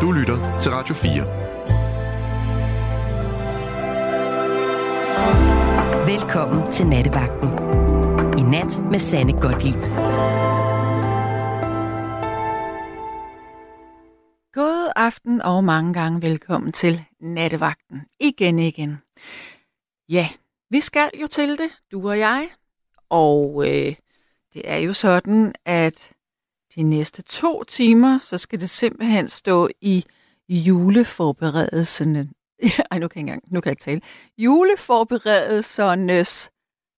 Du lytter til Radio 4. Velkommen til Nattevagten. I nat med Sanne Godtlip. God aften og mange gange velkommen til Nattevagten. Igen, igen. Ja, vi skal jo til det, du og jeg. Og øh, det er jo sådan, at de næste to timer, så skal det simpelthen stå i juleforberedelserne. Ej, nu kan, jeg engang, nu kan jeg ikke tale. Juleforberedelsernes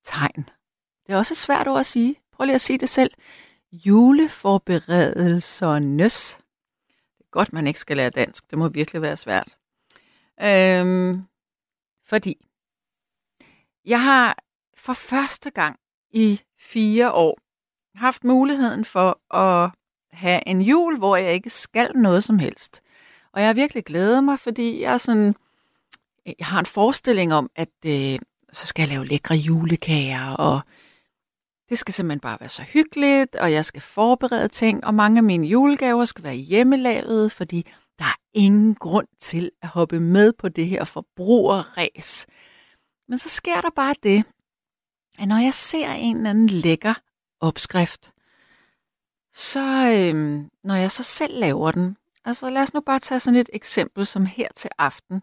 tegn. Det er også svært ord at sige. Prøv lige at sige det selv. Juleforberedelsernes. Det er godt, man ikke skal lære dansk. Det må virkelig være svært. Øhm, fordi jeg har for første gang i fire år haft muligheden for at have en jul, hvor jeg ikke skal noget som helst. Og jeg har virkelig glædet mig, fordi jeg, sådan, jeg har en forestilling om, at øh, så skal jeg lave lækre julekager, og det skal simpelthen bare være så hyggeligt, og jeg skal forberede ting, og mange af mine julegaver skal være hjemmelavet, fordi der er ingen grund til at hoppe med på det her forbrugerræs. Men så sker der bare det, at når jeg ser en eller anden lækker opskrift, så øhm, når jeg så selv laver den, altså lad os nu bare tage sådan et eksempel som her til aften,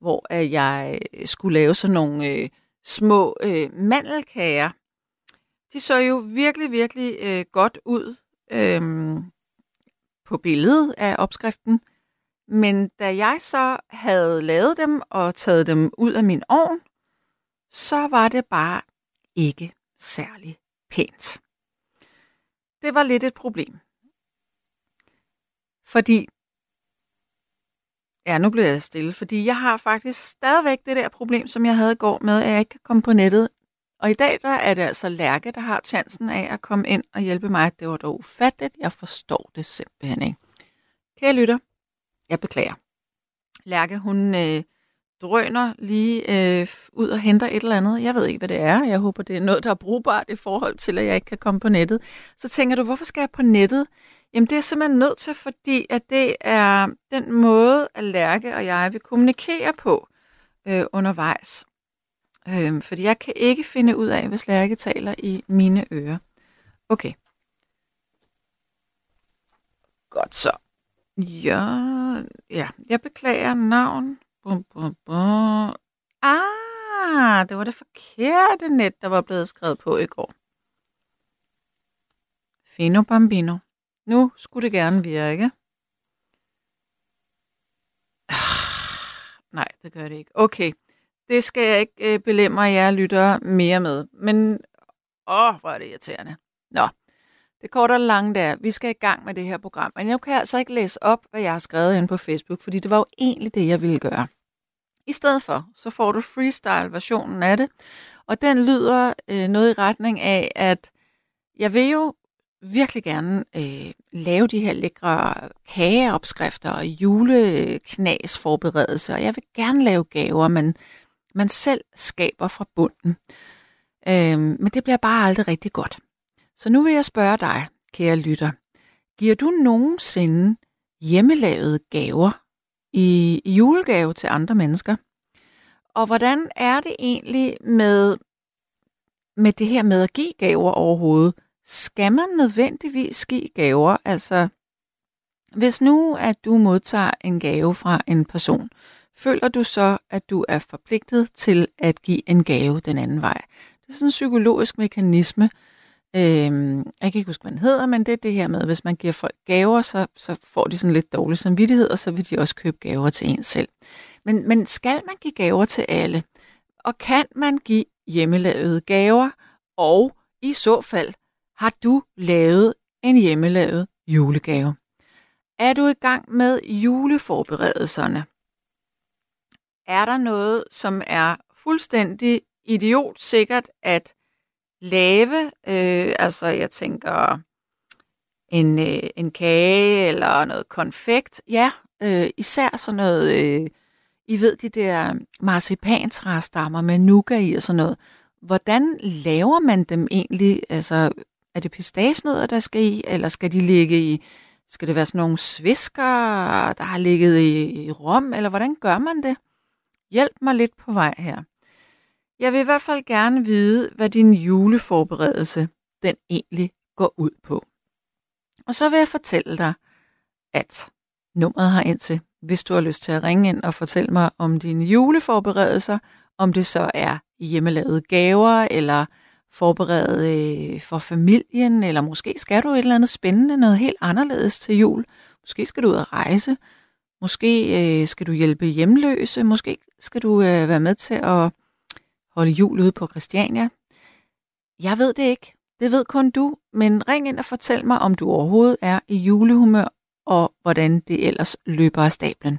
hvor jeg øh, skulle lave sådan nogle øh, små øh, mandelkager. De så jo virkelig, virkelig øh, godt ud øh, på billedet af opskriften. Men da jeg så havde lavet dem og taget dem ud af min ovn, så var det bare ikke særlig pænt. Det var lidt et problem. Fordi, ja, nu bliver jeg stille, fordi jeg har faktisk stadigvæk det der problem, som jeg havde i går med, at jeg ikke kan komme på nettet. Og i dag der er det altså Lærke, der har chancen af at komme ind og hjælpe mig. Det var dog ufatteligt. Jeg forstår det simpelthen ikke. Kære lytter, jeg beklager. Lærke, hun øh, drøner lige øh, ud og henter et eller andet. Jeg ved ikke, hvad det er. Jeg håber, det er noget, der er brugbart i forhold til, at jeg ikke kan komme på nettet. Så tænker du, hvorfor skal jeg på nettet? Jamen, det er simpelthen nødt til, fordi at det er den måde, at Lærke og jeg vil kommunikere på øh, undervejs. Øh, fordi jeg kan ikke finde ud af, hvis Lærke taler i mine ører. Okay. Godt så. Ja, ja, jeg beklager navn. Bum, bum, bum. Ah, det var det forkerte net, der var blevet skrevet på i går. Fino Bambino. Nu skulle det gerne virke. Nej, det gør det ikke. Okay, det skal jeg ikke øh, belemre jer lyttere mere med. Men, åh, hvor er det irriterende. Nå, det korte og lange der. Vi skal i gang med det her program. Men jeg kan altså ikke læse op, hvad jeg har skrevet ind på Facebook, fordi det var jo egentlig det, jeg ville gøre. I stedet for, så får du freestyle-versionen af det, og den lyder øh, noget i retning af, at jeg vil jo virkelig gerne øh, lave de her lækre kageopskrifter og juleknasforberedelser. og jeg vil gerne lave gaver, men man selv skaber fra bunden. Øh, men det bliver bare aldrig rigtig godt. Så nu vil jeg spørge dig, kære lytter. Giver du nogensinde hjemmelavede gaver i julegave til andre mennesker? Og hvordan er det egentlig med, med det her med at give gaver overhovedet? Skal man nødvendigvis give gaver? Altså, hvis nu, at du modtager en gave fra en person, føler du så, at du er forpligtet til at give en gave den anden vej? Det er sådan en psykologisk mekanisme, Øhm, jeg kan ikke huske, hvad den hedder, men det er det her med, at hvis man giver folk gaver, så, så får de sådan lidt dårlig samvittighed, og så vil de også købe gaver til en selv. Men, men skal man give gaver til alle? Og kan man give hjemmelavede gaver? Og i så fald, har du lavet en hjemmelavet julegave? Er du i gang med juleforberedelserne? Er der noget, som er fuldstændig idiot sikkert at lave. Øh, altså, jeg tænker en, øh, en kage eller noget konfekt. Ja, øh, især sådan noget, øh, I ved, de der marcipantræstammer med nougat i og sådan noget. Hvordan laver man dem egentlig? Altså, er det pistagenødder, der skal i, eller skal de ligge i Skal det være sådan nogle svisker, der har ligget i, i rom, eller hvordan gør man det? Hjælp mig lidt på vej her. Jeg vil i hvert fald gerne vide, hvad din juleforberedelse den egentlig går ud på. Og så vil jeg fortælle dig, at nummeret har ind til, hvis du har lyst til at ringe ind og fortælle mig om dine juleforberedelser, om det så er hjemmelavede gaver, eller forberede øh, for familien, eller måske skal du et eller andet spændende, noget helt anderledes til jul. Måske skal du ud og rejse, måske øh, skal du hjælpe hjemløse, måske skal du øh, være med til at holde jul ude på Christiania. Jeg ved det ikke. Det ved kun du, men ring ind og fortæl mig, om du overhovedet er i julehumør, og hvordan det ellers løber af stablen.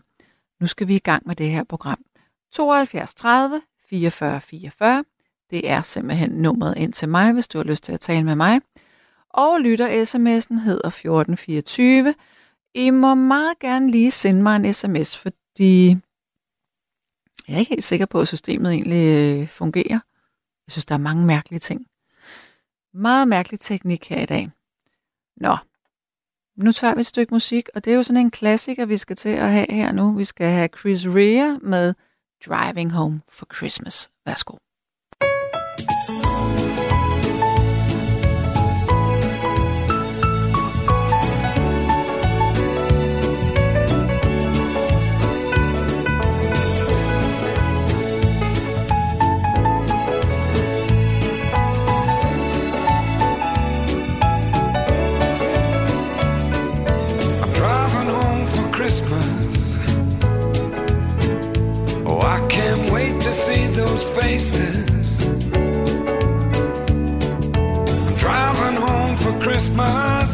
Nu skal vi i gang med det her program. 72 30 44 44. Det er simpelthen nummeret ind til mig, hvis du har lyst til at tale med mig. Og lytter sms'en hedder 1424. I må meget gerne lige sende mig en sms, fordi jeg er ikke helt sikker på, at systemet egentlig øh, fungerer. Jeg synes, der er mange mærkelige ting. Meget mærkelig teknik her i dag. Nå, nu tager vi et stykke musik, og det er jo sådan en klassiker, vi skal til at have her nu. Vi skal have Chris Rea med Driving Home for Christmas. Værsgo. See those faces. I'm driving home for Christmas,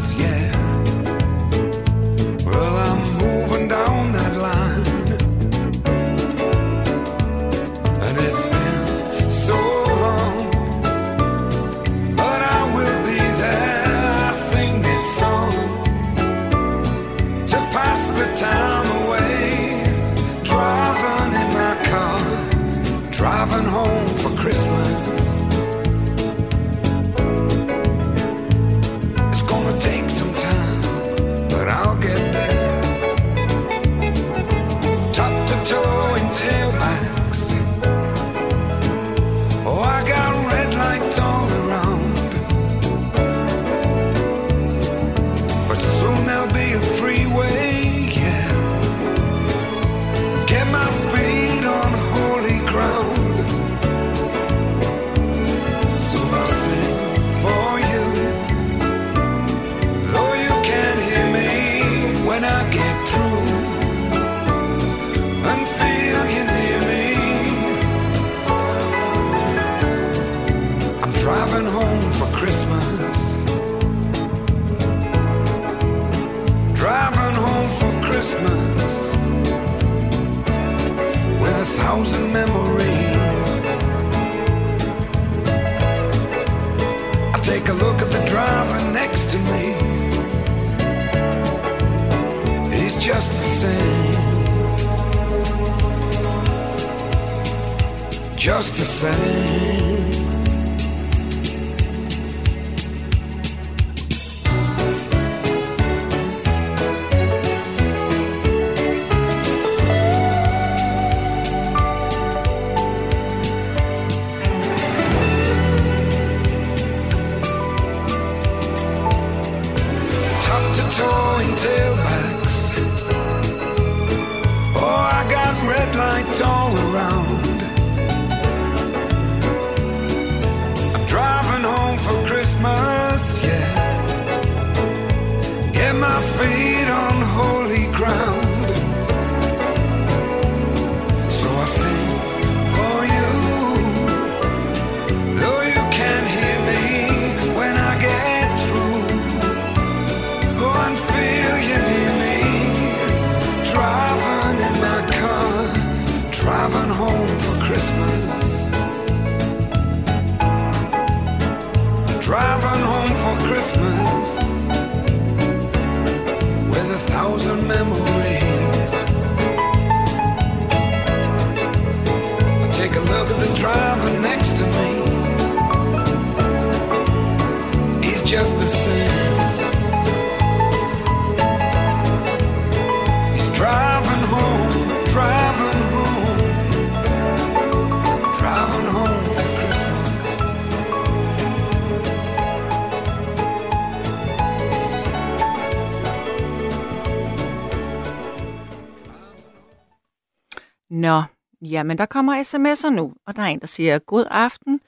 Ja, men der kommer sms'er nu, og der er en, der siger, god aften.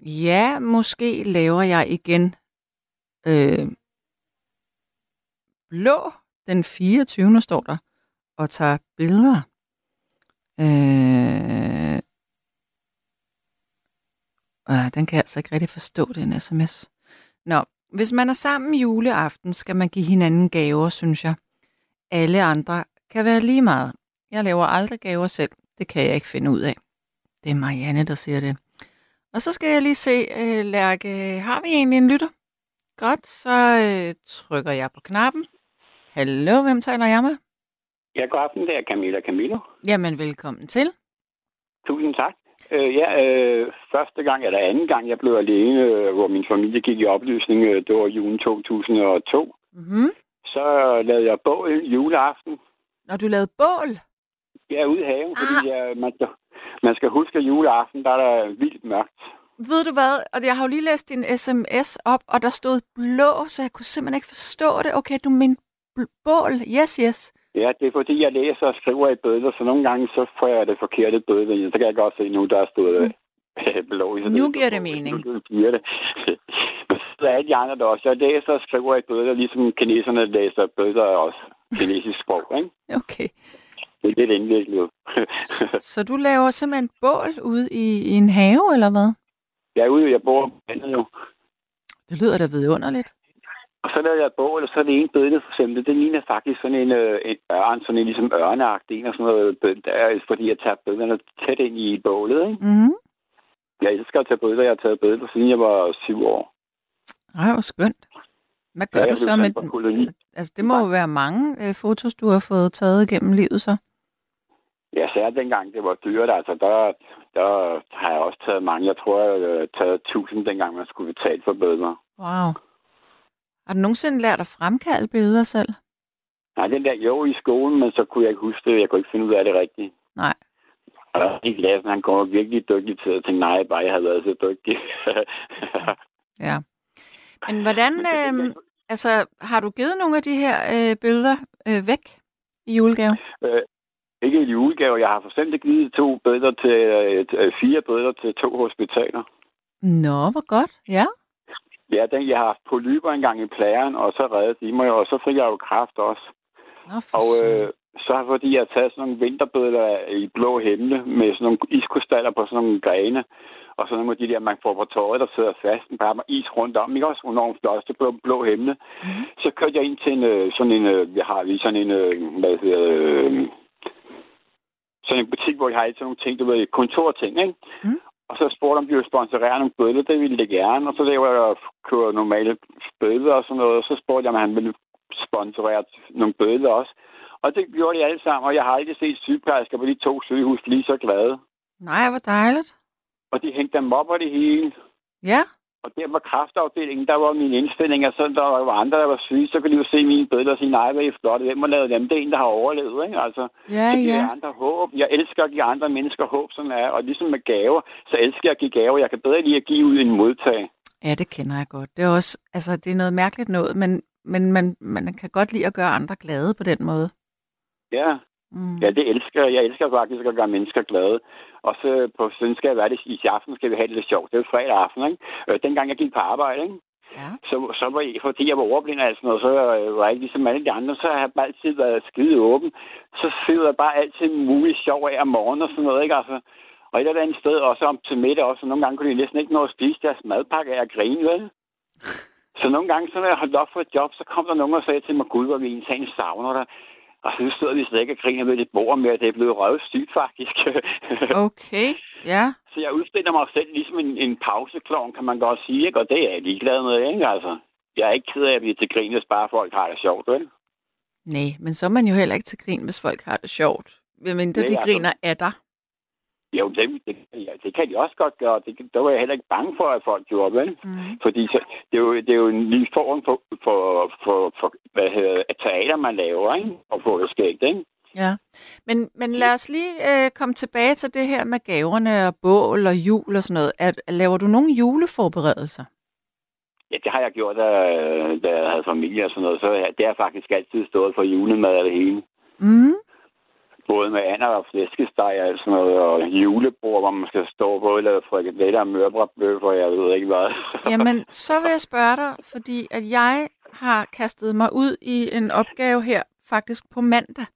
Ja, måske laver jeg igen øh, blå den 24. står der, og tager billeder. Øh, øh, den kan jeg altså ikke rigtig forstå, den sms. Nå, hvis man er sammen juleaften, skal man give hinanden gaver, synes jeg. Alle andre kan være lige meget. Jeg laver aldrig gaver selv. Det kan jeg ikke finde ud af. Det er Marianne, der siger det. Og så skal jeg lige se, øh, Lærke, har vi egentlig en lytter? Godt, så øh, trykker jeg på knappen. Hallo, hvem taler jeg med? Ja, god aften, det er Camilla Camilo. Jamen, velkommen til. Tusind tak. Øh, ja, øh, første gang, eller anden gang, jeg blev alene, øh, hvor min familie gik i opløsning, øh, det var julen 2002. Mm-hmm. Så lavede jeg bål juleaften. Når du lavede bål? Ja, ude i haven, fordi jeg, man, skal, man skal huske, at juleaften, der er der vildt mørkt. Ved du hvad? Og jeg har jo lige læst din sms op, og der stod blå, så jeg kunne simpelthen ikke forstå det. Okay, du mente bl- bål. Yes, yes. Ja, det er fordi, jeg læser og skriver i bødler, så nogle gange så får jeg det forkerte bødler. Så kan jeg godt se nu, der er stået mm. blå i. så Nu det- giver det mening. Nu giver det. Men så er de andre der også. Jeg læser og skriver i bødler, ligesom kineserne læser bødler også. Kinesisk sprog, ikke? Okay. Det er lidt indviklet. Så du laver simpelthen bål ude i, i en have, eller hvad? jeg er ude, jeg bor på landet jo. Det lyder da vidunderligt. Og så lavede jeg et bål, og så er det ene bødle, for eksempel, det ligner faktisk sådan en, øh, en ørn, sådan en ligesom ørneagtig en og sådan noget, der er, fordi jeg tager bødlerne tæt ind i bålet, ikke? Mm-hmm. Jeg elsker at tage bødler, jeg har taget bødler, siden jeg var syv år. Ej, hvor skønt. Hvad gør Ja, ja, du så med... Altså, det må jo være mange øh, fotos, du har fået taget gennem livet, så. Ja, så dengang det var dyrt, altså der, der har jeg også taget mange. Jeg tror, jeg har taget tusind, dengang man skulle betale for bødler. Wow. Har du nogensinde lært at fremkalde billeder selv? Nej, den der jo i skolen, men så kunne jeg ikke huske det. Jeg kunne ikke finde ud af det rigtigt. Nej. Og i klassen, han kommer virkelig dygtig til at tænke, nej, bare jeg havde været så dygtig. Ja. Men hvordan... Øh, altså, har du givet nogle af de her øh, billeder øh, væk i julegave? Øh, ikke i julegave. Jeg har for eksempel givet to bødler til, øh, fire bødler til to hospitaler. Nå, hvor godt. Ja. Ja, den, jeg har haft polyper engang i plæren, og så reddede de mig, og så fik jeg jo kraft også. Nå, Og øh, så fordi jeg taget sådan nogle vinterbødler i blå himmel med sådan nogle iskrystaller på sådan nogle grene, og så nogle af de der, man får på tøjet, der sidder fast, en par is rundt om, ikke også? Enormt flot, det blå, blå himmel. Mhm. Så kørte jeg ind til en, øh, sådan en, øh, jeg har lige sådan en, øh, hvad hedder øh, sådan en butik, hvor jeg har altid nogle ting, du ved, kontorting, ikke? Mhm. Og så spurgte om de ville sponsorere nogle bødler, det ville det gerne. Og så laver jeg kører normale bødler og sådan noget. Og så spurgte jeg, om han ville sponsorere nogle bødler også. Og det gjorde de alle sammen, og jeg har aldrig set sygeplejersker på de to sygehus blive så glade. Nej, hvor dejligt. Og de hængte dem op og det hele. Ja. Og der var kraftafdelingen, der var min indstilling, og så der var andre, der var syge, så kan de jo se mine billeder og sige, nej, hvad er I flotte, hvem har lavet dem? Det er en, der har overlevet, ikke? Altså, Ja, så ja. andre håb. Jeg elsker at give andre mennesker håb, sådan er. Og ligesom med gaver, så elsker jeg at give gaver. Jeg kan bedre lide at give ud end modtage. Ja, det kender jeg godt. Det er også, altså, det er noget mærkeligt noget, men, men man, man kan godt lide at gøre andre glade på den måde. Ja, Mm. ja, det elsker jeg. Jeg elsker faktisk at gøre mennesker glade. Og så på sådan skal jeg være det i aften, skal vi have det lidt sjovt. Det er jo fredag aften, ikke? Øh, dengang jeg gik på arbejde, ikke? Ja. så, så var jeg, fordi jeg var overblind og sådan noget, så øh, var jeg ikke ligesom alle de andre, så har jeg bare altid været skide åben. Så sidder jeg bare altid muligt sjov af om morgenen og sådan noget, ikke? Altså, og et eller andet sted også om til middag også, og nogle gange kunne de næsten ikke nå at spise deres madpakke af grine, vel? Så nogle gange, så når jeg holdt op for et job, så kom der nogen og sagde til mig, Gud, hvor vi egentlig savner dig. Og så sidder vi slet ikke og griner ved det bord med, at det er blevet røvsygt, faktisk. Okay, ja. så jeg udstiller mig selv ligesom en, en pauseklovn, kan man godt sige, ikke? Og det er jeg ligeglad med, ikke? Altså, jeg er ikke ked af at blive til grin, hvis bare folk har det sjovt, vel? Nej, men så er man jo heller ikke til grin, hvis folk har det sjovt. Medmindre Nej, de altså- griner af dig. Jo, det, det, ja, det kan de også godt gøre. Det, der var jeg heller ikke bange for, at folk gjorde, vel? Mm. Fordi så, det, er jo, det er jo en ny form for, for, for, for hvad hedder, teater, man laver, ikke? Og få det skægt, ikke? Ja, men, men lad os lige øh, komme tilbage til det her med gaverne og bål og jul og sådan noget. Er, laver du nogle juleforberedelser? Ja, det har jeg gjort, da, da jeg havde familie og sådan noget. Så det har faktisk altid stået for julemad og det hele. Mm. Både med ander og flæskesteg og sådan noget, og julebord, hvor man skal stå både og lave frikadeller og mørbrabøf, og jeg ved ikke hvad. Jamen, så vil jeg spørge dig, fordi at jeg har kastet mig ud i en opgave her, faktisk på mandag.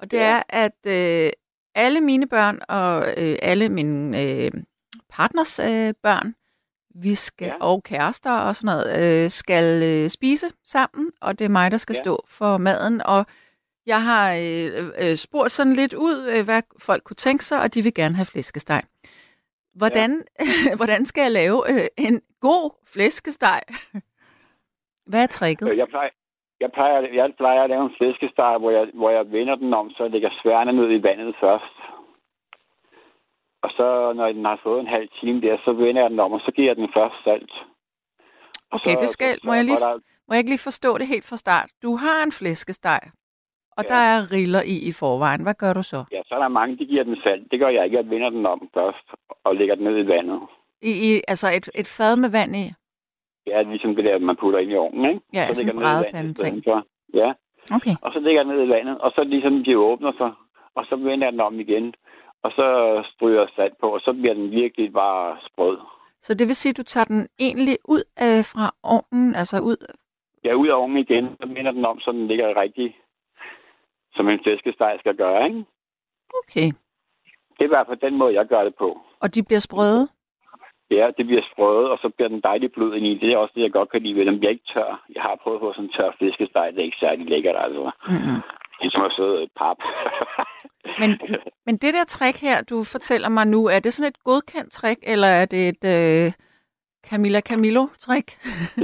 Og det Ja. er, at øh, alle mine børn og øh, alle mine øh, partners øh, børn, vi skal, Ja. og kærester og sådan noget, øh, skal øh, spise sammen, og det er mig, der skal ja. stå for maden. Og jeg har øh, øh, spurgt sådan lidt ud, øh, hvad folk kunne tænke sig, og de vil gerne have flæskesteg. Hvordan, ja. hvordan skal jeg lave øh, en god flæskesteg? Hvad er tricket? Øh, Jeg plejer, jeg plejer, jeg plejer at lave en flæskesteg, hvor jeg, hvor jeg vender den om, så jeg lægger sværene ned i vandet først. Og så, når den har fået en halv time der, så vender jeg den om, og så giver jeg den først salt. Og Okay, det skal, må, jeg lige, der, må jeg ikke lige forstå det helt fra start? Du har en flæskesteg, og Ja. der er riller i i forvejen. Hvad gør du så? ja, så er der mange, de giver den salt. Det gør jeg ikke. Jeg vender den om først, og lægger den ned i vandet. I, i altså et, et fad med vand i? Er ligesom det der, man putter ind i ovnen, ikke? Ja, så sådan en lægger den ned i vandet stedet for. Ja, Okay. og så lægger den ned i vandet, og så ligesom de åbner sig, og så vender jeg den om igen. Og så stryger jeg salt på, og så bliver den virkelig bare sprød. Så det vil sige, at du tager den egentlig ud øh, fra ovnen, altså ud... Ja, ud af ovnen igen, så vender den om, så den ligger rigtig, som en flæskesteg skal gøre, ikke? Okay. Det er i hvert fald den måde, jeg gør det på. Og de bliver sprøde? Ja, det bliver sprødet, og så bliver den dejligt blød ind i. Det er også det, jeg godt kan lide ved den. bliver ikke tør. Jeg har prøvet på sådan en tør flæskesteg. Det er ikke særlig lækkert, altså. Mm-hmm. Det er som at sidde pap. Men, men det der trick her, du fortæller mig nu, er det sådan et godkendt trick, eller er det et øh, Camilla Camillo-trick?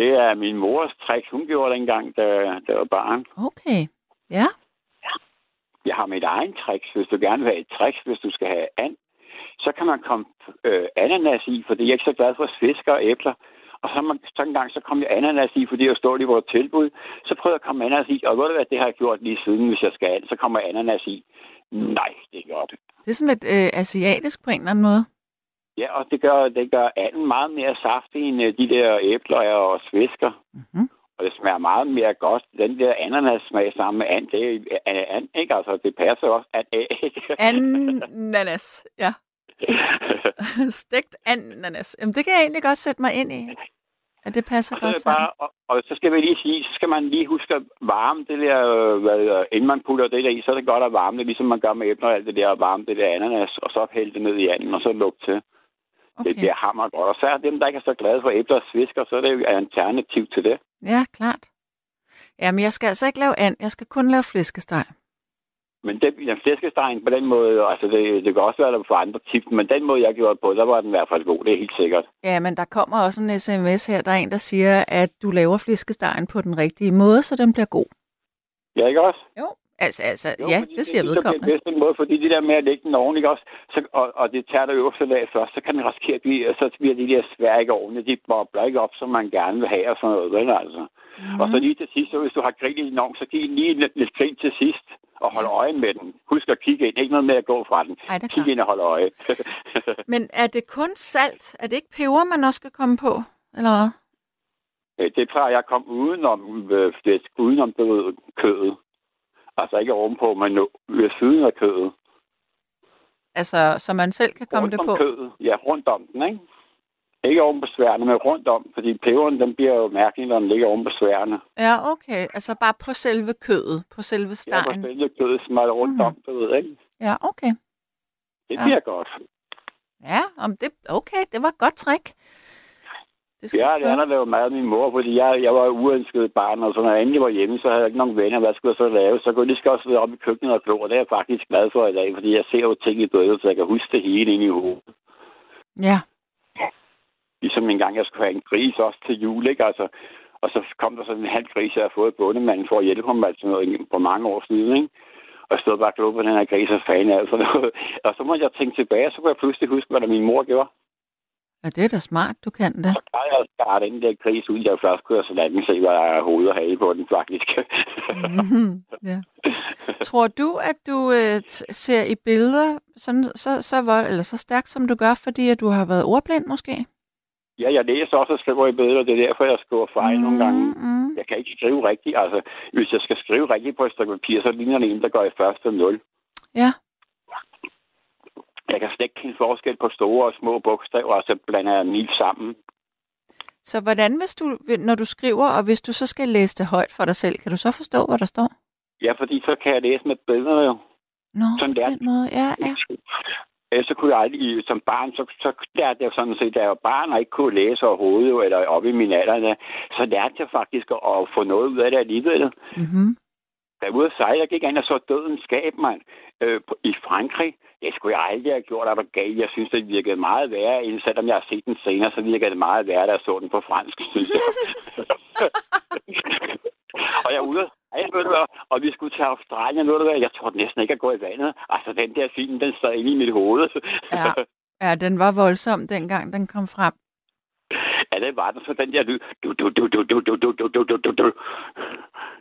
det er min mors trick. Hun gjorde det engang, da, da jeg var barn. Okay. Ja. Jeg har mit egen trick. Hvis du gerne vil have et trick, hvis du skal have and, så kan man komme øh, ananas i, for jeg er ikke så glad for fisk og æbler. Og så, man, så en gang, så kom jeg ananas i, fordi jeg stod i vores tilbud. Så prøvede jeg at komme ananas i, og ved du hvad, det har jeg gjort lige siden, hvis jeg skal have, så kommer ananas i. Nej, det er godt. Det er sådan lidt øh, asiatisk på en eller anden måde. Ja, og det gør, det gør anden meget mere saftig end øh, de der æbler og svisker. Mm-hmm. Og det smager meget mere godt. Den der ananas smag sammen med and, det er and, ikke? Altså, det passer også. And, ikke? Ananas, ja. Stegt ananas. Jamen, det kan jeg egentlig godt sætte mig ind i. Ja, det passer Og så, godt sammen. bare, og, og, så skal vi lige sige, så skal man lige huske at varme det der, hvad, inden man putter det der i, så er det godt at varme det, ligesom man gør med æbler og alt det der, at varme det der ananas, og så hælde det ned i anden, og så lukke til. Okay. Det bliver hammer godt. Og så er dem, der ikke er så glade for æbler og svisker, så er det jo et alternativ til det. Ja, klart. Jamen, jeg skal altså ikke lave and. Jeg skal kun lave flæskesteg. Men den, den flæskestegen på den måde, altså det, det kan også være, der for andre tips, men den måde, jeg gjorde det på, der var den i hvert fald god, det er helt sikkert. Ja, men der kommer også en sms her. Der er en, der siger, at du laver flæskestegen på den rigtige måde, så den bliver god. Ja, ikke også? Jo. Altså, altså Jo, ja, det siger bliver vedkommende. bedst den måde, fordi det der med at lægge den oven, ikke også, så, og, og det tager det øverste lag først, så kan den risikere at blive, så bliver de der sværke ovne, de bobler ikke op, som man gerne vil have og sådan noget, vel altså. Mm. Og så lige til sidst, så hvis du har grill i din ovn, så giv lige lidt, lidt grill til sidst, og hold øje med den. Husk at kigge ind, ikke noget med at gå fra den. Ej, det er Kig ind og hold øje. Men er det kun salt? Er det ikke peber, man også skal komme på? Eller hvad? Øh, det plejer jeg at komme udenom, øh, det, udenom du ved, kødet. Altså ikke ovenpå, men nu- ved siden af kødet. Altså, så man selv kan komme rundt det på? kødet. Ja, rundt om den, ikke? Ikke oven på sværene, men rundt om, fordi peberen, den bliver jo mærkelig, når den ligger oven på sværene. Ja, okay. Altså bare på selve kødet, på selve Ja, på stegen. selve kødet smadret rundt Mhm. om, du ved, ikke? Ja, okay. Det Ja. bliver godt. Ja, om det, okay, det var et godt trick. Det skal Ja, jeg det lavet mad af min mor, fordi jeg, jeg var uønsket barn, og så når jeg endelig var hjemme, så havde jeg ikke nogen venner. Hvad skulle jeg så lave? Så kunne jeg lige så godt sidde op i køkkenet og glo, og det er jeg faktisk glad for i dag, fordi jeg ser jo ting i billedet, så jeg kan huske det hele ind i hovedet. Ja, Ligesom en gang, jeg skulle have en gris også til jul, ikke? Altså, og så kom der sådan en halv gris, jeg havde fået bondemanden for at hjælpe ham altså noget på mange år siden, ikke? Og jeg stod bare og på den her gris og fan noget. Og så måtte jeg tænke tilbage, og så kunne jeg pludselig huske, hvad der min mor gjorde. Ja det er da smart, du kan det. Så plejede jeg at skære den der gris ud, jeg først kunne jeg så lade den se, hvad der er hoved og hale på den faktisk. Mhm, ja. Tror du, at du øh, ser i billeder sådan, så, så, vold, eller så stærkt, som du gør, fordi at du har været ordblind måske? ja, jeg læser også og skriver i billeder, det er derfor, jeg skriver fejl mm. nogle gange. Mm, Jeg kan ikke skrive rigtigt. Altså, hvis jeg skal skrive rigtigt på et stykke papir, så ligner det en, der går i første nul. Ja. Jeg kan slet ikke kende forskel på store og små bogstaver, og så blander jeg dem sammen. Så hvordan, hvis du, når du skriver, og hvis du så skal læse det højt for dig selv, kan du så forstå, hvad der står? Ja, fordi så kan jeg læse med billeder jo. Nå, Sådan der. den måde. Ja, ja. Så kunne jeg aldrig, som barn, så, så lærte jeg sådan set, da jeg var barn og ikke kunne læse overhovedet, eller op i min alder, der, så lærte jeg faktisk at, at få noget ud af det alligevel. Mm-hmm. Var ude at sejle, jeg gik ind og så døden skab, mand, øh, i Frankrig. Det skulle jeg aldrig have gjort, at gav. Jeg synes, det virkede meget værre, end selvom jeg har set den senere, så virkede det meget værre, da jeg så den på fransk, synes jeg. og jeg er ude og og vi skulle til Australien, ved du hvad, jeg tror næsten ikke at gå i vandet. Altså, den der film, den sad inde i mit hoved. Ja. Ja, den var voldsom, dengang den kom frem. Ja, det var den, så den der lyd. Du, du, du, du, du, du, du, du, du, du, du, du.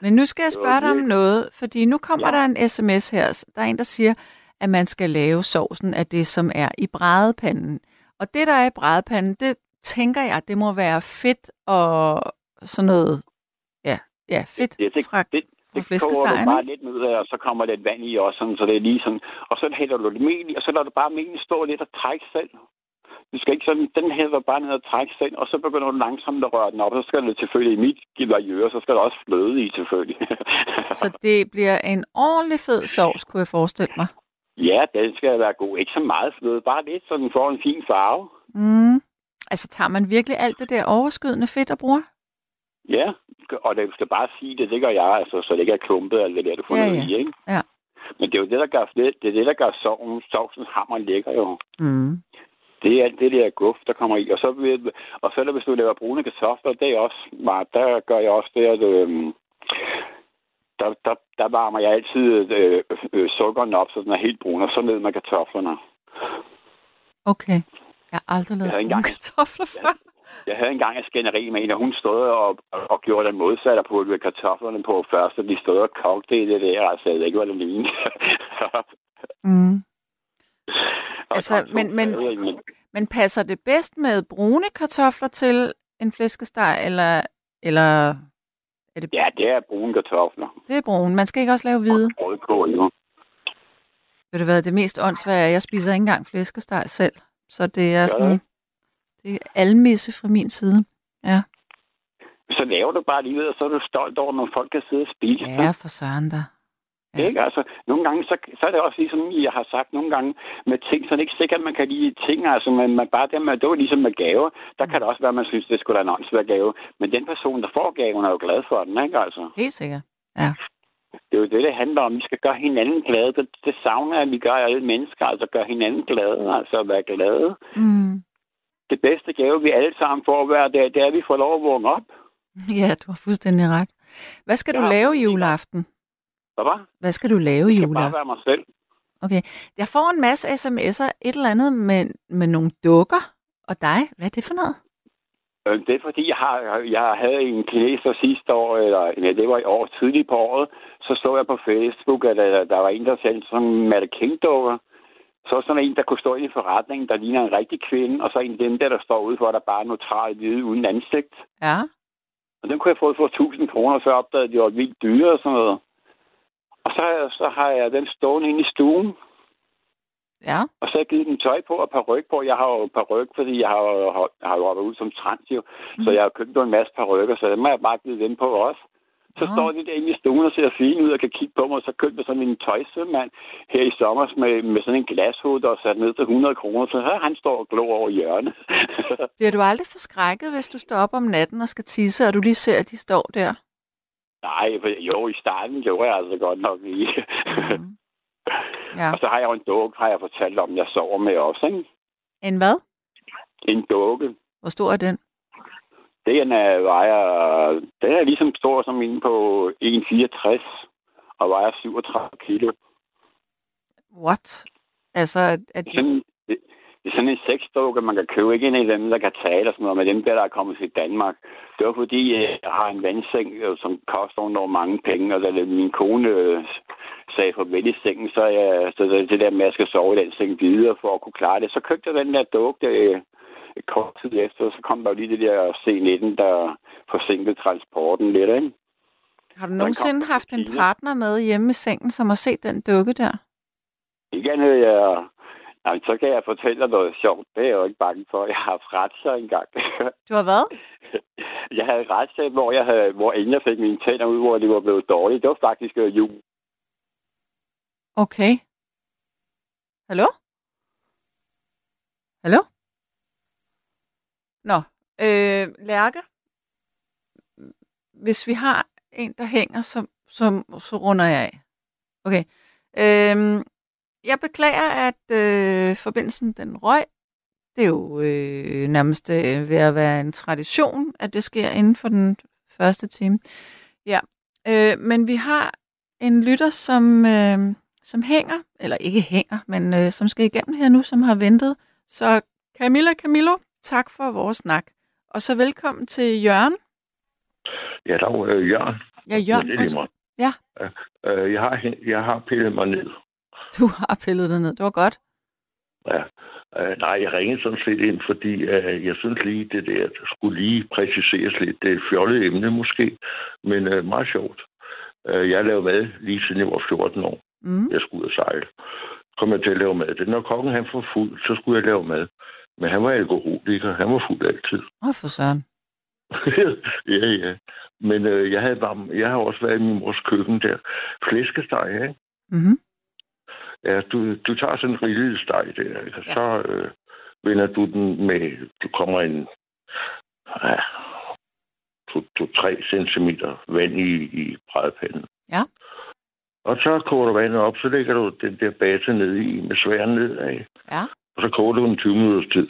Men nu skal jeg Det spørge dig om noget, fordi nu kommer Ja. der en sms her. Der er en, der siger, at man skal lave sovsen af det, som er i brædepanden. Og det, der er i brædepanden, det tænker jeg, det må være fedt og sådan noget, ja, ja fedt Ja, det, fra, det, det koger du bare lidt ned og så kommer lidt vand i også, sådan, så det er lige sådan. Og så hælder du det mel i, og så lader du bare melen stå lidt og trække selv. Du skal ikke sådan, den hælder bare ned og trække selv, og så begynder du langsomt at røre den op, og så skal det selvfølgelig i mit givajøre, så skal der også fløde i selvfølgelig. Så det bliver en ordentlig fed sovs, kunne jeg forestille mig. ja, den skal være god. Ikke så meget fløde, bare lidt, så den får en fin farve. Mm. Altså tager man virkelig alt det der overskydende fedt og bruger? Ja, og det skal bare sige det, det gør jeg, altså, så det ikke er klumpet eller det der, du får Ja, noget ja. i, ikke? Ja. Men det er jo det, der gør, det, det er det, der gør sovsen, sovsens hammer lækker jo. Mm. Det er alt det der guf, der kommer i. Og så, og så hvis du laver brune kartofler, det er også meget, der gør jeg også det, at øhm, der, der, der varmer jeg altid øh, øh, sukkeren op, så den er helt brun, og så ned med kartoflerne. Okay. Jeg har aldrig lavet Jeg brune engang- kartofler før. Jeg havde engang et skænderi med en, og hun stod og, og, og gjorde den modsatte på ved kartoflerne på først, og de stod og kogte i det der, altså jeg ved ikke, hvad det lignede. Mm. Og Altså, men- men- men passer det bedst med brune kartofler til en flæskesteg, eller, eller er det, Ja, det er brune kartofler. det er brune? Man skal ikke også lave hvide. Og rødkål, jo. Ved du hvad, det mest åndssvage er, jeg spiser ikke engang flæskesteg selv. Så det er sådan, det er almisse fra min side. Så laver du bare livet, og så er du stolt over, når folk kan sidde og spise. Ja, for søren da. Ja. Ikke? Altså, nogle gange, så, så er det også ligesom, jeg har sagt nogle gange, med ting, så er det ikke sikkert, at man kan lide ting, altså, men man bare det med, det var ligesom med gaver, der kan det også være, at man synes, det skulle da en åndssvær gave, men den person, der får gaven, er jo glad for den, ikke altså? Helt sikkert. Det er jo det, det handler om. Vi skal gøre hinanden glade. Det, det savner at vi gør alle mennesker, altså gøre hinanden glade, altså at være glade. Mm. Det bedste gave, vi alle sammen får hver dag, det er, at vi får lov at vågne op. Ja, du har fuldstændig ret. Hvad skal du Ja, lave men- juleaften? Hvad? Hvad skal du lave Jeg kan bare være mig selv. Okay. Jeg får en masse sms'er, et eller andet med, med nogle dukker. Og dig, hvad er det for noget? Øh, Det er fordi, jeg, har, jeg havde en kineser sidste år, eller ja, det var i år tidligt på året, så så jeg på Facebook, at der, der var en, der sendte sådan en Mette King-dukker. Så sådan en, der kunne stå i forretningen, der ligner en rigtig kvinde, og så en dem der, der står ude for, der bare er neutral hvide uden ansigt. Ja. Og den kunne jeg få for 1000 kroner, så opdagede de var vildt dyre og sådan noget. Og så, så har jeg den stående inde i stuen, Ja. og så har jeg givet den tøj på og paryk på. Jeg har jo paryk, fordi jeg har jo, jeg har jo været ud som trans jo. Mm. Så jeg har købt en masse parykker, så dem har jeg bare givet dem på også. Så Nå. står de derinde i stuen og ser fine ud og kan kigge på mig, og så købte jeg sådan en tøjsømand her i sommer med, med sådan en der er sat ned til 100 kroner. Så her han står og glor over hjørnet. Bliver du aldrig forskrækket, hvis du står op om natten og skal tisse, og du lige ser, at de står der? Nej, for jo, i starten gjorde jeg altså godt nok lige. Mm. Ja. og så har jeg jo en dukke, har jeg fortalt om, jeg sover med også, ikke? En hvad? En dukke. Hvor stor er den? Den er, vejer, den er ligesom stor som en på 1,64 og vejer 37 kilo. What? Altså, at, at sådan, det, er sådan en sexdukke, man kan købe. Ikke en af dem, der kan tale og sådan noget, men dem der, der er kommet til Danmark. Det var fordi, øh, jeg har en vandseng, øh, som koster under mange penge, og da min kone øh, sagde farvel i sengen, så, jeg, så det, der med, at jeg skal sove i den seng videre for at kunne klare det. Så købte jeg den der dukke øh, et kort tid efter, så kom der jo lige det der C19, der forsinkede transporten lidt, ikke? har du nogensinde haft en partner med hjemme i sengen, som har set den dukke der? Ikke andet, jeg... Jamen, så kan jeg fortælle dig noget sjovt. Det er jeg jo ikke bange for. Jeg har haft retssager engang. Du har hvad? jeg havde retssag, hvor, jeg havde, hvor inden jeg fik mine tænder ud, hvor de var blevet dårlige. Det var faktisk øh, jul. Okay. Hallo? Hallo? Nå, øh, Lærke, hvis vi har en, der hænger, så, så, så runder jeg af. Okay. Øh, jeg beklager, at øh, forbindelsen den røg. Det er jo øh, nærmest øh, ved at være en tradition, at det sker inden for den første time. Ja, øh, men vi har en lytter, som, øh, som hænger, eller ikke hænger, men øh, som skal igennem her nu, som har ventet. Så Camilla Camillo, tak for vores snak. Og så velkommen til Jørgen. Ja, der var øh, Jørgen. Ja, Jørgen. Ja, er meget. Ja, Øh, jeg, har, jeg har pillet mig ned. du har pillet det ned. Det var godt. Ja. Øh, nej, jeg ringede sådan set ind, fordi øh, jeg synes lige, det der skulle lige præciseres lidt. Det er et fjollet emne måske, men øh, meget sjovt. Øh, jeg lavede mad lige siden jeg var 14 år. Mm. Jeg skulle ud og sejle. Kom jeg til at lave mad. Det, når kongen han var fuld, så skulle jeg lave mad. Men han var alkoholiker. Han var fuld altid. Åh, for søren. ja, ja. Men øh, jeg, havde bare, jeg har også været i min mors køkken der. Flæskesteg, ikke? Mm-hmm. Ja, du, du tager sådan en rillet steg der, ikke? Ja. så øh, vender du den med, du kommer en ja, to, to, 3 centimeter vand i, i brædepanden. Ja. Og så koger du vandet op, så lægger du den der base ned i med sværen nedad. Ja. Og så koger du den 20 minutters tid.